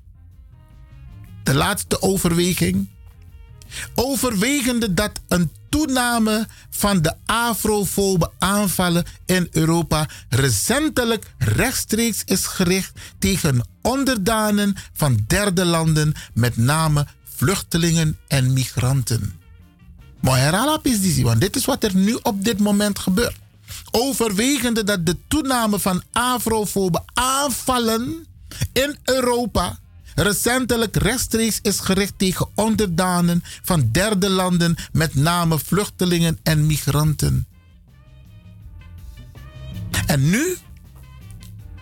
De laatste overweging. Overwegende dat een toename van de afrofobe aanvallen in Europa recentelijk rechtstreeks is gericht tegen onderdanen van derde landen, met name vluchtelingen en migranten. Maar herhaal is want dit is wat er nu op dit moment gebeurt. Overwegende dat de toename van afrofobe aanvallen in Europa recentelijk rechtstreeks is gericht tegen onderdanen van derde landen, met name vluchtelingen en migranten. En nu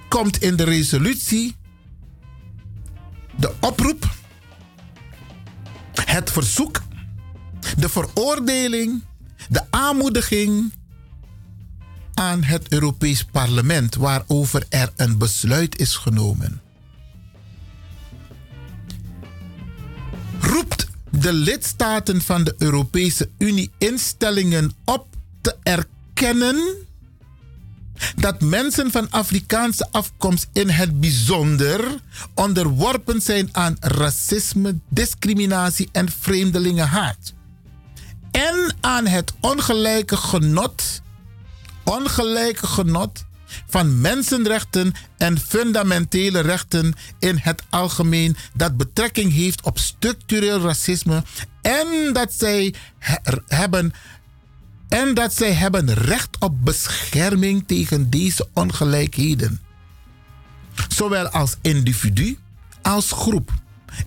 komt in de resolutie de oproep, het verzoek, de veroordeling, de aanmoediging aan het Europees Parlement waarover er een besluit is genomen. Roept de lidstaten van de Europese Unie instellingen op te erkennen dat mensen van Afrikaanse afkomst in het bijzonder onderworpen zijn aan racisme, discriminatie en vreemdelingenhaat. En aan het ongelijke genot, ongelijke genot van mensenrechten en fundamentele rechten in het algemeen dat betrekking heeft op structureel racisme en dat zij hebben en dat zij hebben recht op bescherming tegen deze ongelijkheden. Zowel als individu als groep.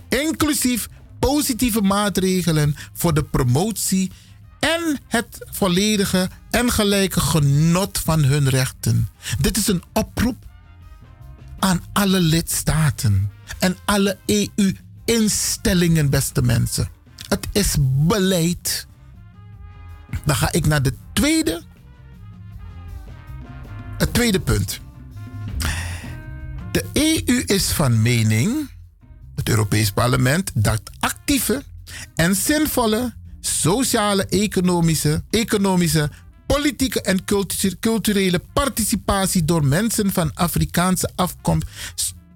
Inclusief positieve maatregelen voor de promotie en het volledige en gelijke genot van hun rechten. Dit is een oproep aan alle lidstaten en alle EU-instellingen, beste mensen. Het is beleid dan ga ik naar de tweede. Het tweede punt. De EU is van mening, het Europees Parlement, dat actieve en zinvolle sociale, economische, economische politieke en culturele participatie door mensen van Afrikaanse afkomst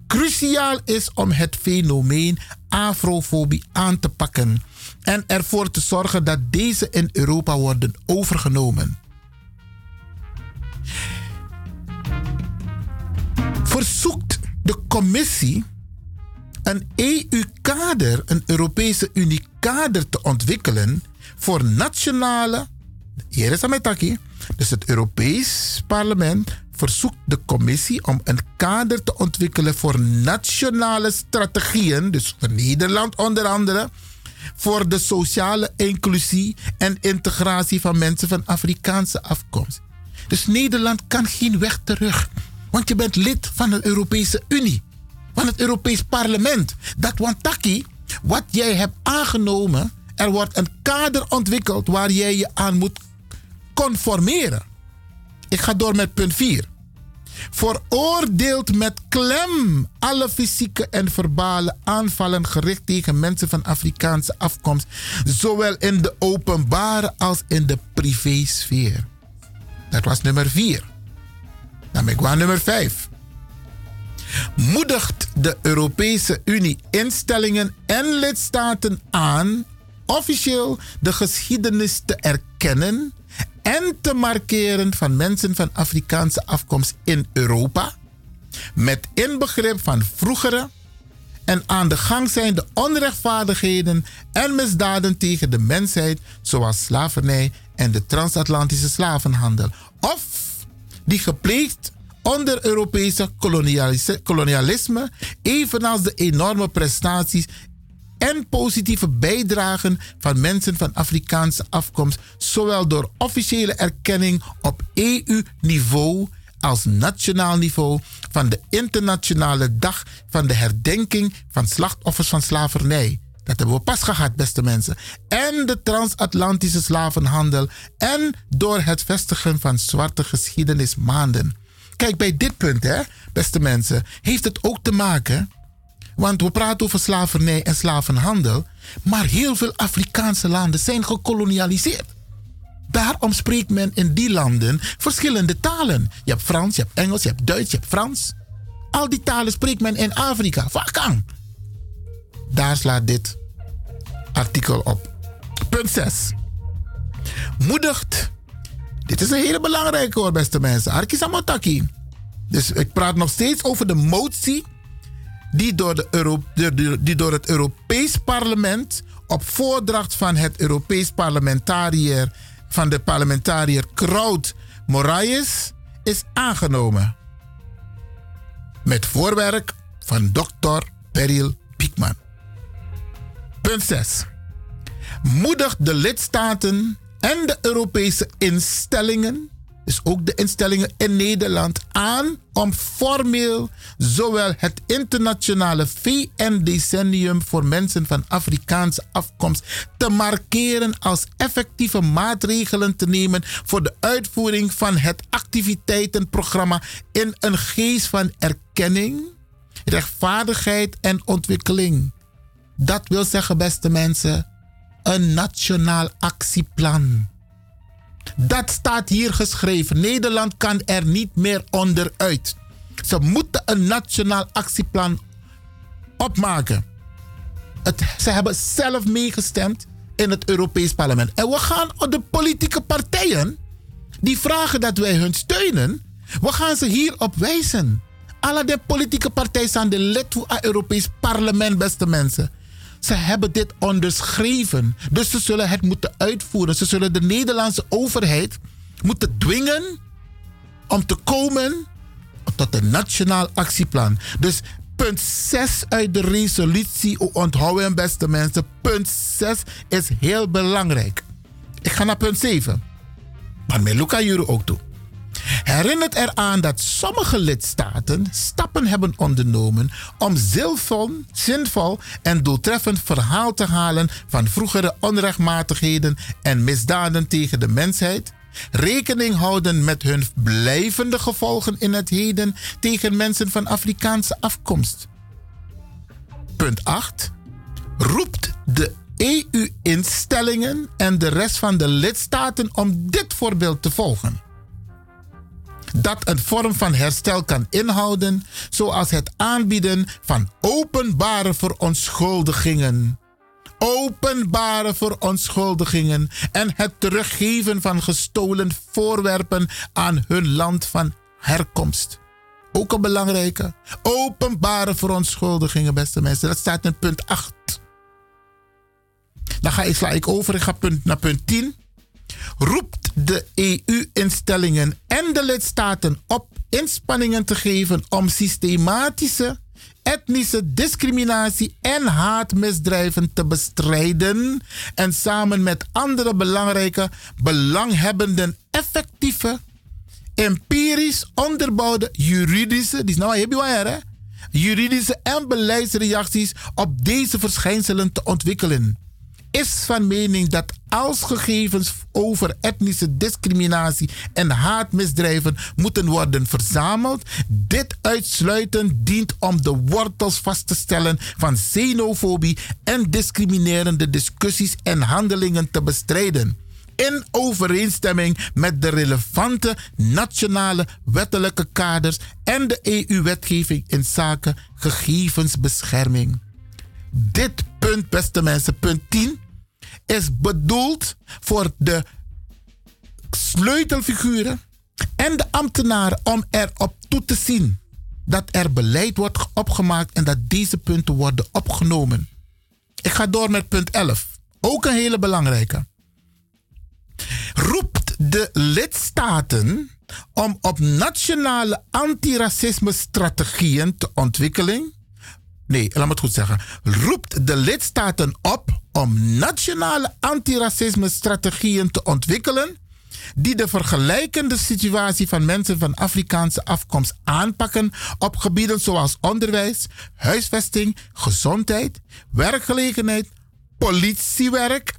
cruciaal is om het fenomeen afrofobie aan te pakken en ervoor te zorgen dat deze in Europa worden overgenomen. Verzoekt de commissie een EU-kader, een Europese Unie-kader te ontwikkelen voor nationale. Hier is Ametaki. Dus het Europees Parlement verzoekt de commissie om een kader te ontwikkelen voor nationale strategieën, dus voor Nederland onder andere, voor de sociale inclusie en integratie van mensen van Afrikaanse afkomst. Dus Nederland kan geen weg terug, want je bent lid van de Europese Unie, van het Europees Parlement. Dat wantaki, wat jij hebt aangenomen, er wordt een kader ontwikkeld waar jij je aan moet conformeren. Ik ga door met punt 4 veroordeelt met klem alle fysieke en verbale aanvallen gericht tegen mensen van Afrikaanse afkomst, zowel in de openbare als in de privésfeer. Dat was nummer 4. Dan ben ik aan nummer 5. Moedigt de Europese Unie instellingen en lidstaten aan officieel de geschiedenis te erkennen en te markeren van mensen van Afrikaanse afkomst in Europa, met inbegrip van vroegere en aan de gang zijnde onrechtvaardigheden en misdaden tegen de mensheid, zoals slavernij en de transatlantische slavenhandel, of die gepleegd onder Europese kolonialisme, evenals de enorme prestaties en positieve bijdragen van mensen van Afrikaanse afkomst, zowel door officiële erkenning op EU-niveau als nationaal niveau van de internationale dag van de herdenking van slachtoffers van slavernij. Dat hebben we pas gehad, beste mensen. En de transatlantische slavenhandel. En door het vestigen van zwarte geschiedenismaanden. Kijk, bij dit punt, hè, beste mensen, heeft het ook te maken want we praten over slavernij en slavenhandel. Maar heel veel Afrikaanse landen zijn gekolonialiseerd. Daarom spreekt men in die landen verschillende talen. Je hebt Frans, je hebt Engels, je hebt Duits, je hebt Frans. Al die talen spreekt men in Afrika. Vakang. Daar slaat dit artikel op. Punt 6. Moedigt. Dit is een hele belangrijke hoor, beste mensen. Arkisamotaki. Dus ik praat nog steeds over de motie die door, de die door het Europees Parlement op voordracht van het Europees parlementariër van de parlementariër Kraut Moraes is aangenomen. Met voorwerk van Dr. Beryl Piekman. Punt 6. Moedigt de lidstaten en de Europese instellingen dus ook de instellingen in Nederland, aan om formeel zowel het internationale VN-decennium voor mensen van Afrikaanse afkomst te markeren als effectieve maatregelen te nemen voor de uitvoering van het activiteitenprogramma in een geest van erkenning, rechtvaardigheid en ontwikkeling. Dat wil zeggen, beste mensen, een nationaal actieplan. Dat staat hier geschreven. Nederland kan er niet meer onderuit. Ze moeten een nationaal actieplan opmaken. Het, ze hebben zelf meegestemd in het Europees Parlement. En we gaan de politieke partijen die vragen dat wij hun steunen, we gaan ze hierop wijzen. Alle de politieke partijen zijn de lid van het Europees Parlement, beste mensen. Ze hebben dit onderschreven. Dus ze zullen het moeten uitvoeren. Ze zullen de Nederlandse overheid moeten dwingen om te komen tot een nationaal actieplan. Dus punt 6 uit de resolutie, onthouden beste mensen, punt 6 is heel belangrijk. Ik ga naar punt 7. Maar met Luca jullie ook toe. Herinnert eraan dat sommige lidstaten stappen hebben ondernomen om zinvol, zinvol en doeltreffend verhaal te halen van vroegere onrechtmatigheden en misdaden tegen de mensheid, rekening houden met hun blijvende gevolgen in het heden tegen mensen van Afrikaanse afkomst. Punt 8. Roept de EU-instellingen en de rest van de lidstaten om dit voorbeeld te volgen dat een vorm van herstel kan inhouden, zoals het aanbieden van openbare verontschuldigingen. Openbare verontschuldigingen en het teruggeven van gestolen voorwerpen aan hun land van herkomst. Ook een belangrijke. Openbare verontschuldigingen, beste mensen. Dat staat in punt 8. Dan ga ik, sla ik over. Ik ga punt, naar punt 10 roept de EU-instellingen en de lidstaten op inspanningen te geven om systematische etnische discriminatie en haatmisdrijven te bestrijden en samen met andere belangrijke belanghebbenden effectieve, empirisch onderbouwde juridische, die is nou belangrijk, juridische en beleidsreacties op deze verschijnselen te ontwikkelen is van mening dat als gegevens over etnische discriminatie en haatmisdrijven moeten worden verzameld, dit uitsluitend dient om de wortels vast te stellen van xenofobie en discriminerende discussies en handelingen te bestrijden in overeenstemming met de relevante nationale wettelijke kaders en de EU-wetgeving in zaken gegevensbescherming. Dit punt, beste mensen, punt 10, is bedoeld voor de sleutelfiguren en de ambtenaren om erop toe te zien dat er beleid wordt opgemaakt en dat deze punten worden opgenomen. Ik ga door met punt 11. Ook een hele belangrijke. Roept de lidstaten om op nationale antiracisme strategieën te ontwikkelen. Nee, laat me het goed zeggen. Roept de lidstaten op om nationale antiracisme strategieën te ontwikkelen die de vergelijkende situatie van mensen van Afrikaanse afkomst aanpakken op gebieden zoals onderwijs, huisvesting, gezondheid, werkgelegenheid, politiewerk,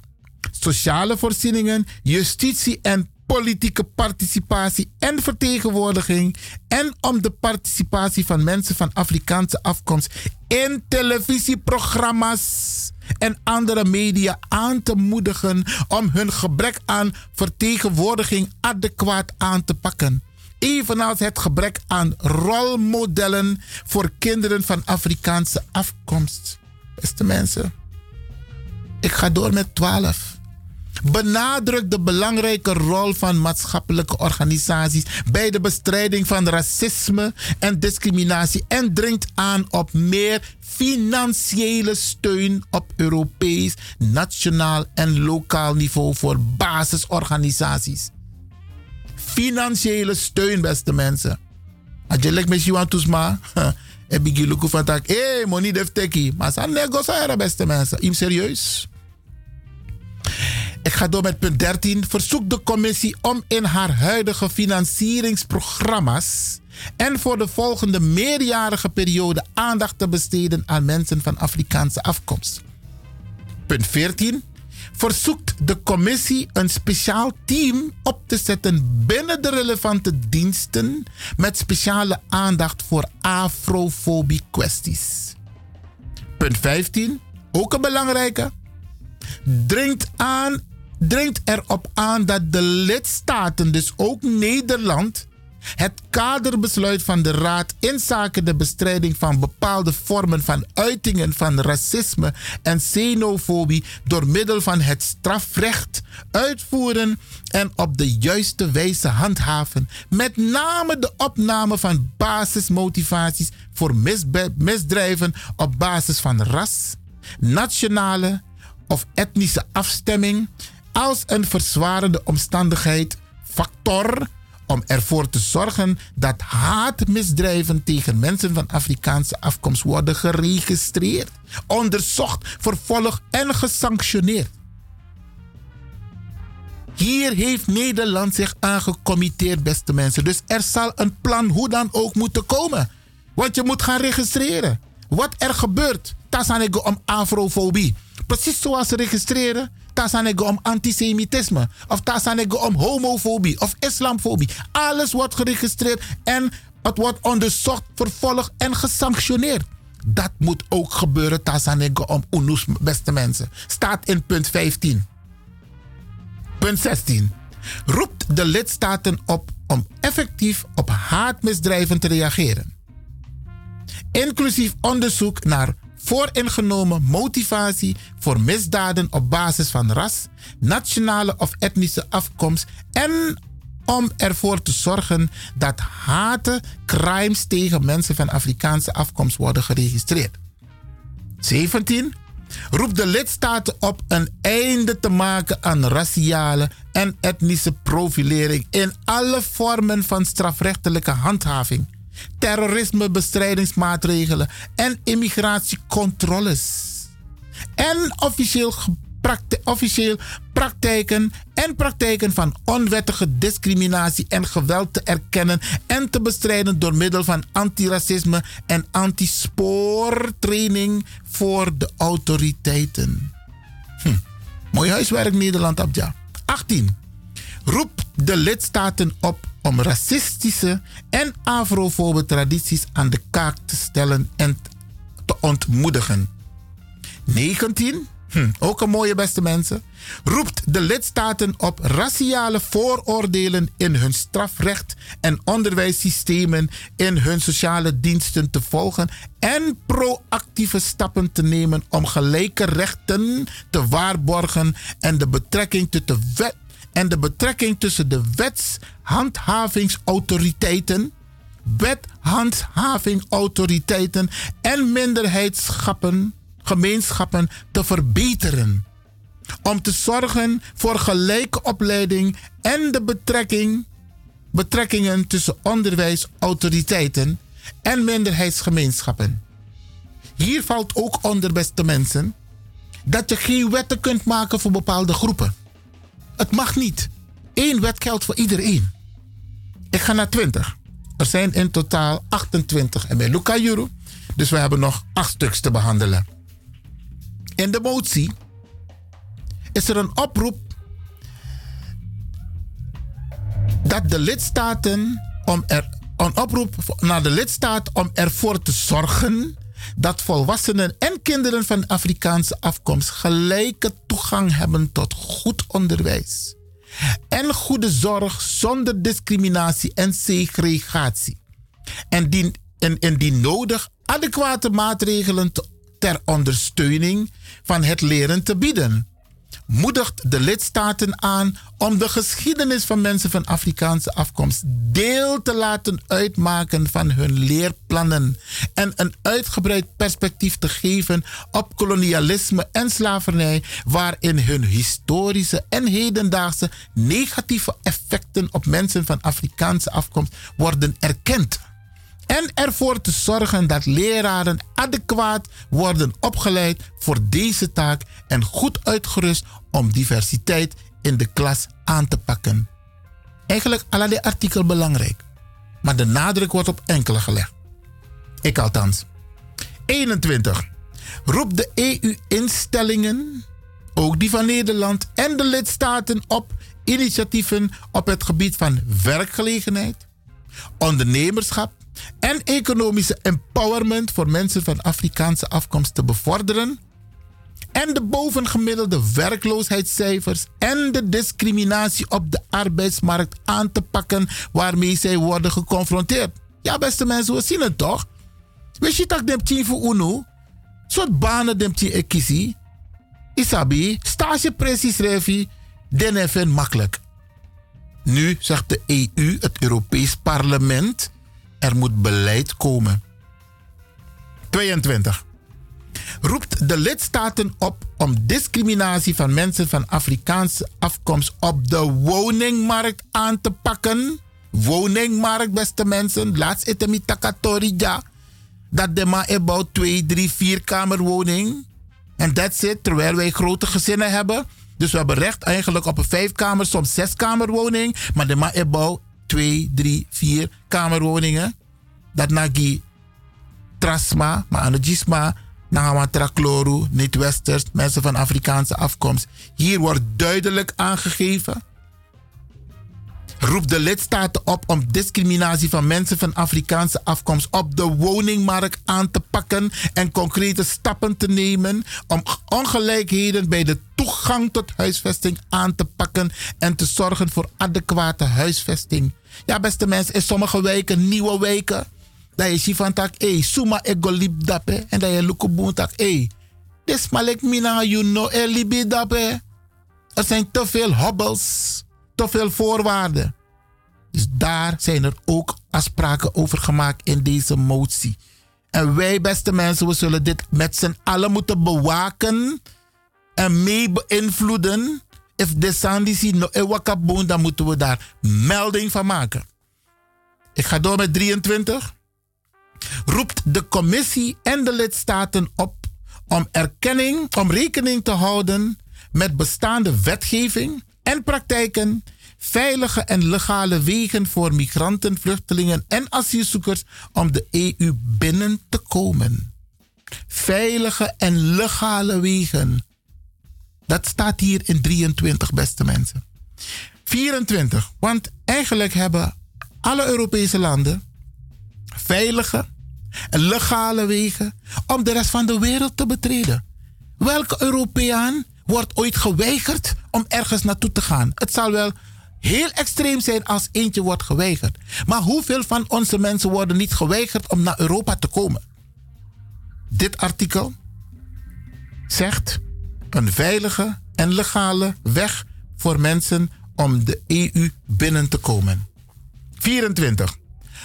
sociale voorzieningen, justitie en politieke participatie en vertegenwoordiging en om de participatie van mensen van Afrikaanse afkomst in televisieprogramma's en andere media aan te moedigen om hun gebrek aan vertegenwoordiging adequaat aan te pakken. Evenals het gebrek aan rolmodellen voor kinderen van Afrikaanse afkomst. Beste mensen, ik ga door met 12 benadrukt de belangrijke rol van maatschappelijke organisaties bij de bestrijding van racisme en discriminatie en dringt aan op meer financiële steun op Europees, nationaal en lokaal niveau voor basisorganisaties. Financiële steun, beste mensen. Als je lekt met Johan Toesma, heb ik je van tak, hé, money def teki. Maar zijn negociëren, beste mensen. Im serieus. Ik ga door met punt 13. Verzoek de commissie om in haar huidige financieringsprogramma's en voor de volgende meerjarige periode aandacht te besteden aan mensen van Afrikaanse afkomst. Punt 14. Verzoekt de commissie een speciaal team op te zetten binnen de relevante diensten met speciale aandacht voor afrofobie kwesties. Punt 15. Ook een belangrijke dringt, aan, dringt erop aan dat de lidstaten, dus ook Nederland, het kaderbesluit van de Raad in zaken de bestrijding van bepaalde vormen van uitingen van racisme en xenofobie door middel van het strafrecht uitvoeren en op de juiste wijze handhaven. Met name de opname van basismotivaties voor misdrijven op basis van ras, nationale of etnische afstemming als een verzwarende omstandigheid, factor om ervoor te zorgen dat haatmisdrijven tegen mensen van Afrikaanse afkomst worden geregistreerd, onderzocht, vervolgd en gesanctioneerd. Hier heeft Nederland zich aangecommitteerd, beste mensen. Dus er zal een plan hoe dan ook moeten komen. Want je moet gaan registreren. Wat er gebeurt, dat om afrofobie. Precies zoals ze registreren tasanego om antisemitisme. Of tasanego om homofobie of islamfobie. Alles wordt geregistreerd en het wordt onderzocht, vervolgd en gesanctioneerd. Dat moet ook gebeuren, tasanego om UNUS, beste mensen. Staat in punt 15. Punt 16. Roept de lidstaten op om effectief op haatmisdrijven te reageren. Inclusief onderzoek naar vooringenomen motivatie voor misdaden op basis van ras, nationale of etnische afkomst en om ervoor te zorgen dat haten, crimes tegen mensen van Afrikaanse afkomst worden geregistreerd. 17. Roep de lidstaten op een einde te maken aan raciale en etnische profilering in alle vormen van strafrechtelijke handhaving terrorismebestrijdingsmaatregelen en immigratiecontroles. En officieel, officieel praktijken en praktijken van onwettige discriminatie en geweld te erkennen en te bestrijden door middel van antiracisme en antispoortraining voor de autoriteiten. Hm. Mooi huiswerk Nederland, Abja. 18. Roep de lidstaten op om racistische en afrofobe tradities aan de kaak te stellen en te ontmoedigen. 19. Hm, ook een mooie beste mensen. Roept de lidstaten op raciale vooroordelen in hun strafrecht en onderwijssystemen in hun sociale diensten te volgen en proactieve stappen te nemen om gelijke rechten te waarborgen en de betrekking tussen wet en de betrekking tussen de wetshandhavingsautoriteiten, wethandhavingautoriteiten en minderheidsschappen, gemeenschappen te verbeteren. Om te zorgen voor gelijke opleiding en de betrekking, betrekkingen tussen onderwijsautoriteiten en minderheidsgemeenschappen. Hier valt ook onder, beste mensen, dat je geen wetten kunt maken voor bepaalde groepen. Het mag niet. Eén wet geldt voor iedereen. Ik ga naar 20. Er zijn in totaal 28 en bij Luca Juru. Dus we hebben nog acht stuks te behandelen. In de motie is er een oproep dat de lidstaten om er een oproep naar de lidstaat om ervoor te zorgen dat volwassenen en kinderen van Afrikaanse afkomst gelijke toegang hebben tot goed onderwijs en goede zorg zonder discriminatie en segregatie. En die, en, nodig adequate maatregelen ter ondersteuning van het leren te bieden moedigt de lidstaten aan om de geschiedenis van mensen van Afrikaanse afkomst deel te laten uitmaken van hun leerplannen en een uitgebreid perspectief te geven op kolonialisme en slavernij, waarin hun historische en hedendaagse negatieve effecten op mensen van Afrikaanse afkomst worden erkend en ervoor te zorgen dat leraren adequaat worden opgeleid voor deze taak en goed uitgerust om diversiteit in de klas aan te pakken. Eigenlijk is dit artikel belangrijk, maar de nadruk wordt op enkele gelegd. Ik althans. 21. Roep de EU-instellingen, ook die van Nederland en de lidstaten op initiatieven op het gebied van werkgelegenheid, ondernemerschap en economische empowerment voor mensen van Afrikaanse afkomst te bevorderen en de bovengemiddelde werkloosheidscijfers en de discriminatie op de arbeidsmarkt aan te pakken waarmee zij worden geconfronteerd. Ja, beste mensen, we zien het toch? Weet je dat dem tien voor uno? Soort banen dem tien ekisi. Isabi, stage precies revi, den even makkelijk. Nu zegt de EU, het Europees Parlement, er moet beleid komen. 22. Roept de lidstaten op om discriminatie van mensen van Afrikaanse afkomst op de woningmarkt aan te pakken. Woningmarkt, beste mensen. Laatst etemi takatorija. Dat de ma about 2, 3, 4 kamerwoning. En that's it, terwijl wij grote gezinnen hebben. Dus we hebben recht eigenlijk op een vijfkamer, soms zeskamerwoning. Maar de ma ebouw twee, drie, vier kamerwoningen. Dat nagi trasma, maar anagisma, nagama trakloru, niet-westers, mensen van Afrikaanse afkomst. Hier wordt duidelijk aangegeven roept de lidstaten op om discriminatie van mensen van Afrikaanse afkomst op de woningmarkt aan te pakken en concrete stappen te nemen om ongelijkheden bij de toegang tot huisvesting aan te pakken en te zorgen voor adequate huisvesting. Ja, beste mensen, in sommige wijken, nieuwe wijken, dat je ziet van tak, hé, suma lip dape, en dat je lukuboon tak, hé, dit mina you know, e libi dape. Er zijn te veel hobbels te veel voorwaarden. Dus daar zijn er ook afspraken over gemaakt in deze motie. En wij, beste mensen, we zullen dit met z'n allen moeten bewaken en mee beïnvloeden. If de Sandisi no ewakaboon, dan moeten we daar melding van maken. Ik ga door met 23. Roept de commissie en de lidstaten op om erkenning, om rekening te houden met bestaande wetgeving en praktijken veilige en legale wegen voor migranten, vluchtelingen en asielzoekers om de EU binnen te komen. Veilige en legale wegen. Dat staat hier in 23, beste mensen. 24, want eigenlijk hebben alle Europese landen veilige en legale wegen om de rest van de wereld te betreden. Welke Europeaan wordt ooit geweigerd om ergens naartoe te gaan? Het zal wel heel extreem zijn als eentje wordt geweigerd. Maar hoeveel van onze mensen worden niet geweigerd om naar Europa te komen? Dit artikel zegt een veilige en legale weg voor mensen om de EU binnen te komen. 24.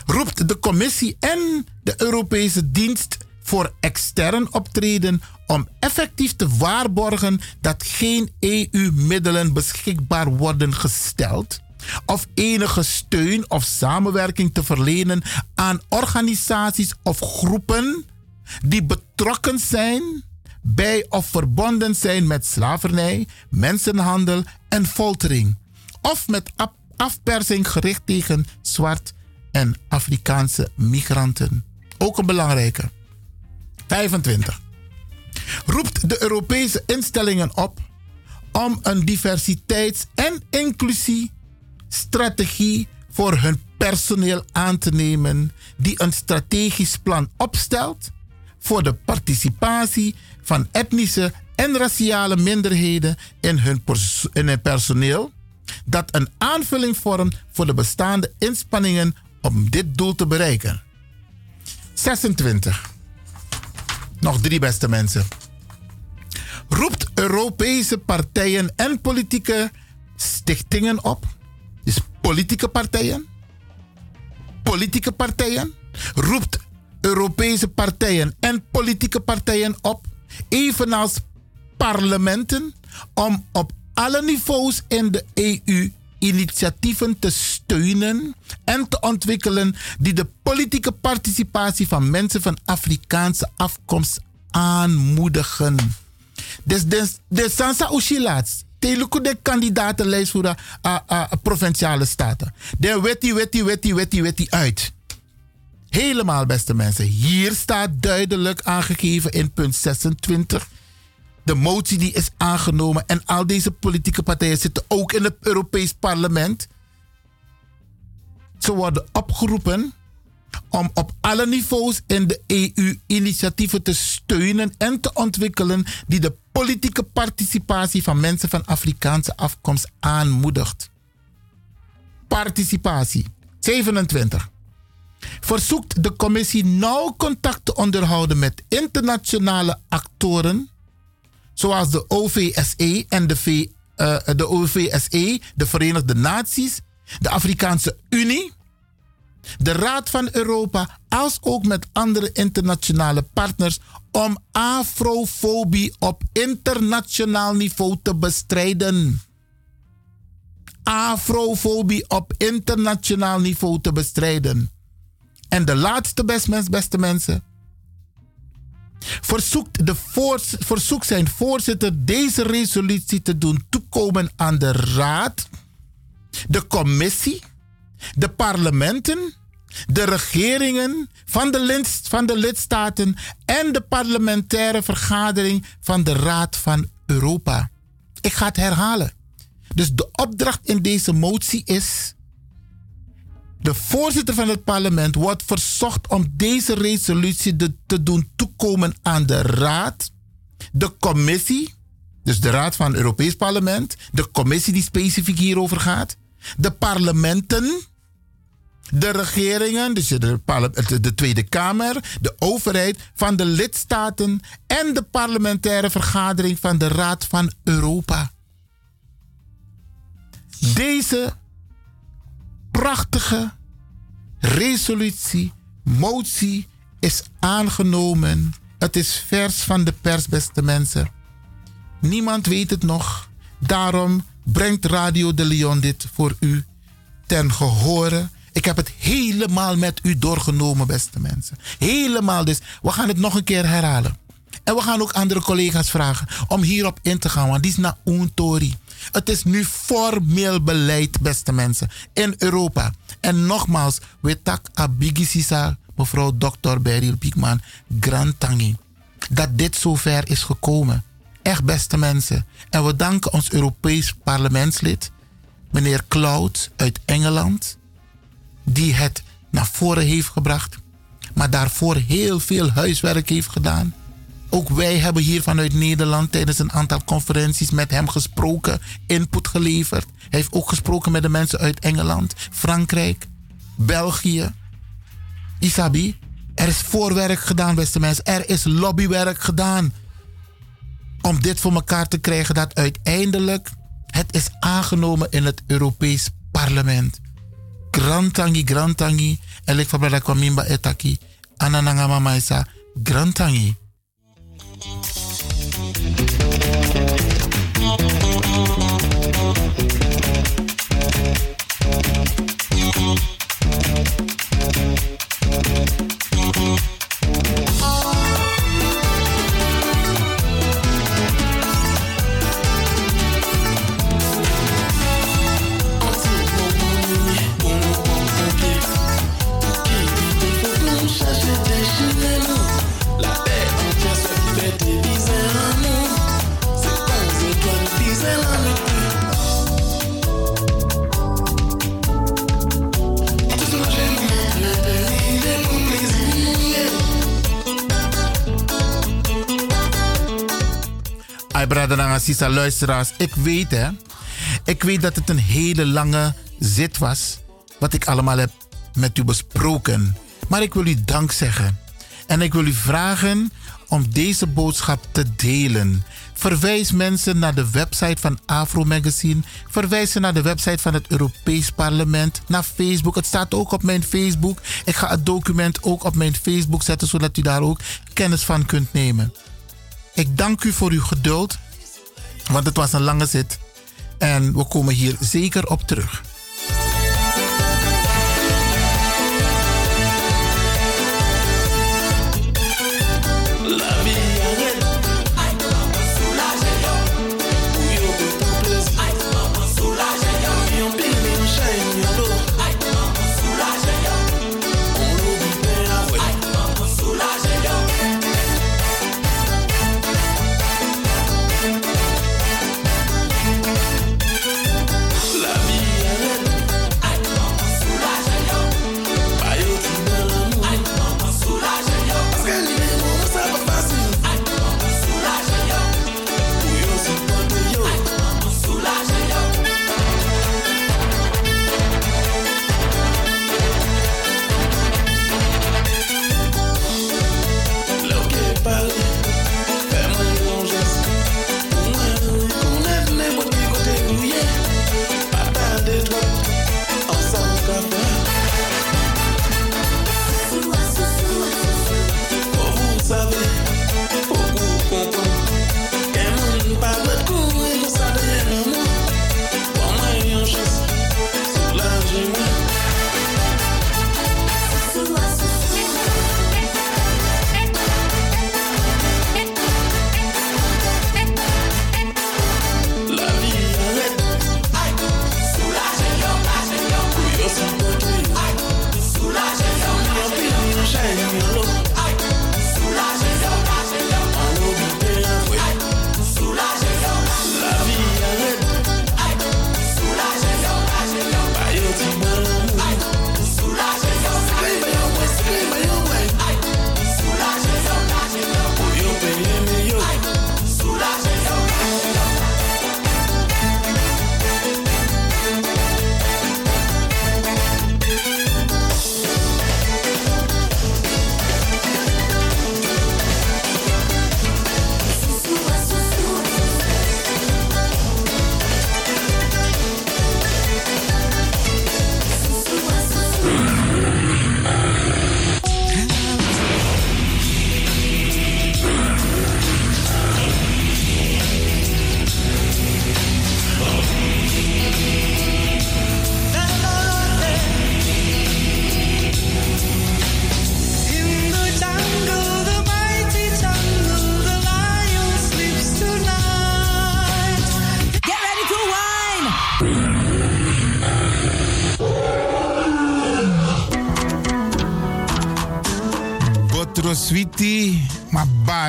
Roept de Commissie en de Europese Dienst voor extern optreden om effectief te waarborgen dat geen EU-middelen beschikbaar worden gesteld of enige steun of samenwerking te verlenen aan organisaties of groepen die betrokken zijn bij of verbonden zijn met slavernij, mensenhandel en foltering, of met afpersing gericht tegen zwart en Afrikaanse migranten. Ook een belangrijke. 25. Roept de Europese instellingen op om een diversiteits- en inclusiestrategie voor hun personeel aan te nemen die een strategisch plan opstelt voor de participatie van etnische en raciale minderheden in hun, in hun personeel, dat een aanvulling vormt voor de bestaande inspanningen om dit doel te bereiken. 26. Nog drie beste mensen. Roept Europese partijen en politieke stichtingen op. Dus politieke partijen. Politieke partijen. Roept Europese partijen en politieke partijen op. Evenals parlementen. Om op alle niveaus in de EU initiatieven te steunen en te ontwikkelen die de politieke participatie van mensen van Afrikaanse afkomst aanmoedigen. Dus de, de Sansa Ushilaats, teluku de kandidatenlijst voor de provinciale staten. De wetti, wetti, wetti, wetti, wetti uit. Helemaal, beste mensen. Hier staat duidelijk aangegeven in punt 26 de motie die is aangenomen en al deze politieke partijen zitten ook in het Europees Parlement. Ze worden opgeroepen om op alle niveaus in de EU initiatieven te steunen en te ontwikkelen die de politieke participatie van mensen van Afrikaanse afkomst aanmoedigt. Participatie. 27. Verzoekt de commissie nauw contact te onderhouden met internationale actoren, zoals de OVSE en de, uh, de OVSE, de Verenigde Naties, de Afrikaanse Unie, de Raad van Europa, als ook met andere internationale partners om afrofobie op internationaal niveau te bestrijden. Afrofobie op internationaal niveau te bestrijden. En de laatste, best beste mensen. Verzoekt, de voors, verzoekt zijn voorzitter deze resolutie te doen toekomen aan de Raad, de Commissie, de parlementen, de regeringen van de, lid, van de lidstaten en de parlementaire vergadering van de Raad van Europa. Ik ga het herhalen. Dus de opdracht in deze motie is. De voorzitter van het parlement wordt verzocht om deze resolutie te doen toekomen aan de Raad, de Commissie, dus de Raad van het Europees Parlement, de Commissie die specifiek hierover gaat, de parlementen, de regeringen, dus de, de, Tweede Kamer, de overheid van de lidstaten en de parlementaire vergadering van de Raad van Europa. Deze prachtige resolutie, motie is aangenomen. Het is vers van de pers, beste mensen. Niemand weet het nog. Daarom brengt Radio de Leon dit voor u ten gehore. Ik heb het helemaal met u doorgenomen, beste mensen. Helemaal dus. We gaan het nog een keer herhalen. En we gaan ook andere collega's vragen om hierop in te gaan, want die is naar Untori. Het is nu formeel beleid, beste mensen, in Europa. En nogmaals, we tak abigisisa, mevrouw Dr. Beryl Piekman, Grantangi, dat dit zover is gekomen. Echt, beste mensen. En we danken ons Europees parlementslid, meneer Cloud uit Engeland, die het naar voren heeft gebracht, maar daarvoor heel veel huiswerk heeft gedaan. Ook wij hebben hier vanuit Nederland tijdens een aantal conferenties met hem gesproken, input geleverd. Hij heeft ook gesproken met de mensen uit Engeland, Frankrijk, België. Isabi, er is voorwerk gedaan, beste mensen. Er is lobbywerk gedaan. Om dit voor elkaar te krijgen dat uiteindelijk het is aangenomen in het Europees Parlement. Grantangi, Grantangi. Ik van Kwamimba Etaki. Anananga Mamaisa. Grantangi. Brother Sisa, luisteraars. Ik weet hè. Ik weet dat het een hele lange zit was. Wat ik allemaal heb met u besproken. Maar ik wil u dank zeggen. En ik wil u vragen om deze boodschap te delen. Verwijs mensen naar de website van Afro Magazine. Verwijs ze naar de website van het Europees Parlement. Naar Facebook. Het staat ook op mijn Facebook. Ik ga het document ook op mijn Facebook zetten, zodat u daar ook kennis van kunt nemen. Ik dank u voor uw geduld. Want het was een lange zit. En we komen hier zeker op terug.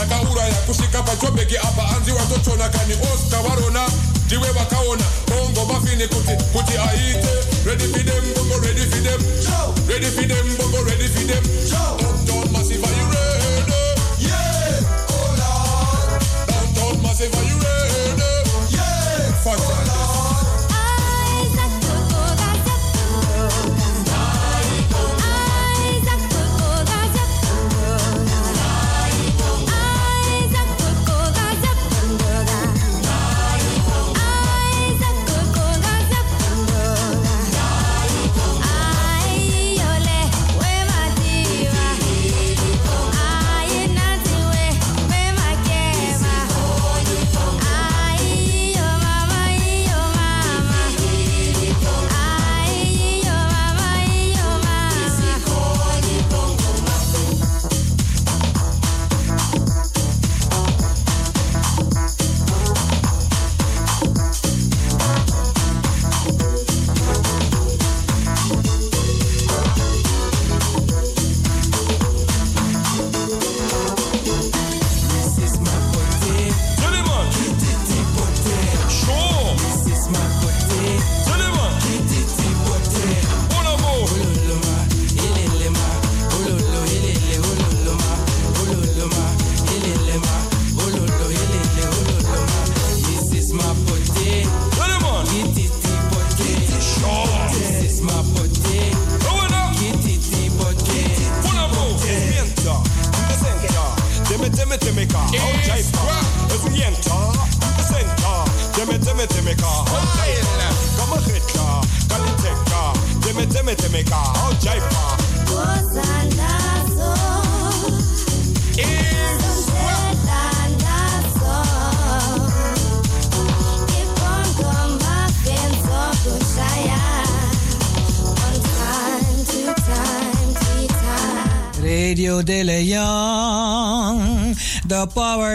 takauraya kusvika pachobheki apa hanzi watochona kani oscar varona ndiwe vakaona kuti kuti aite.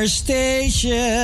Station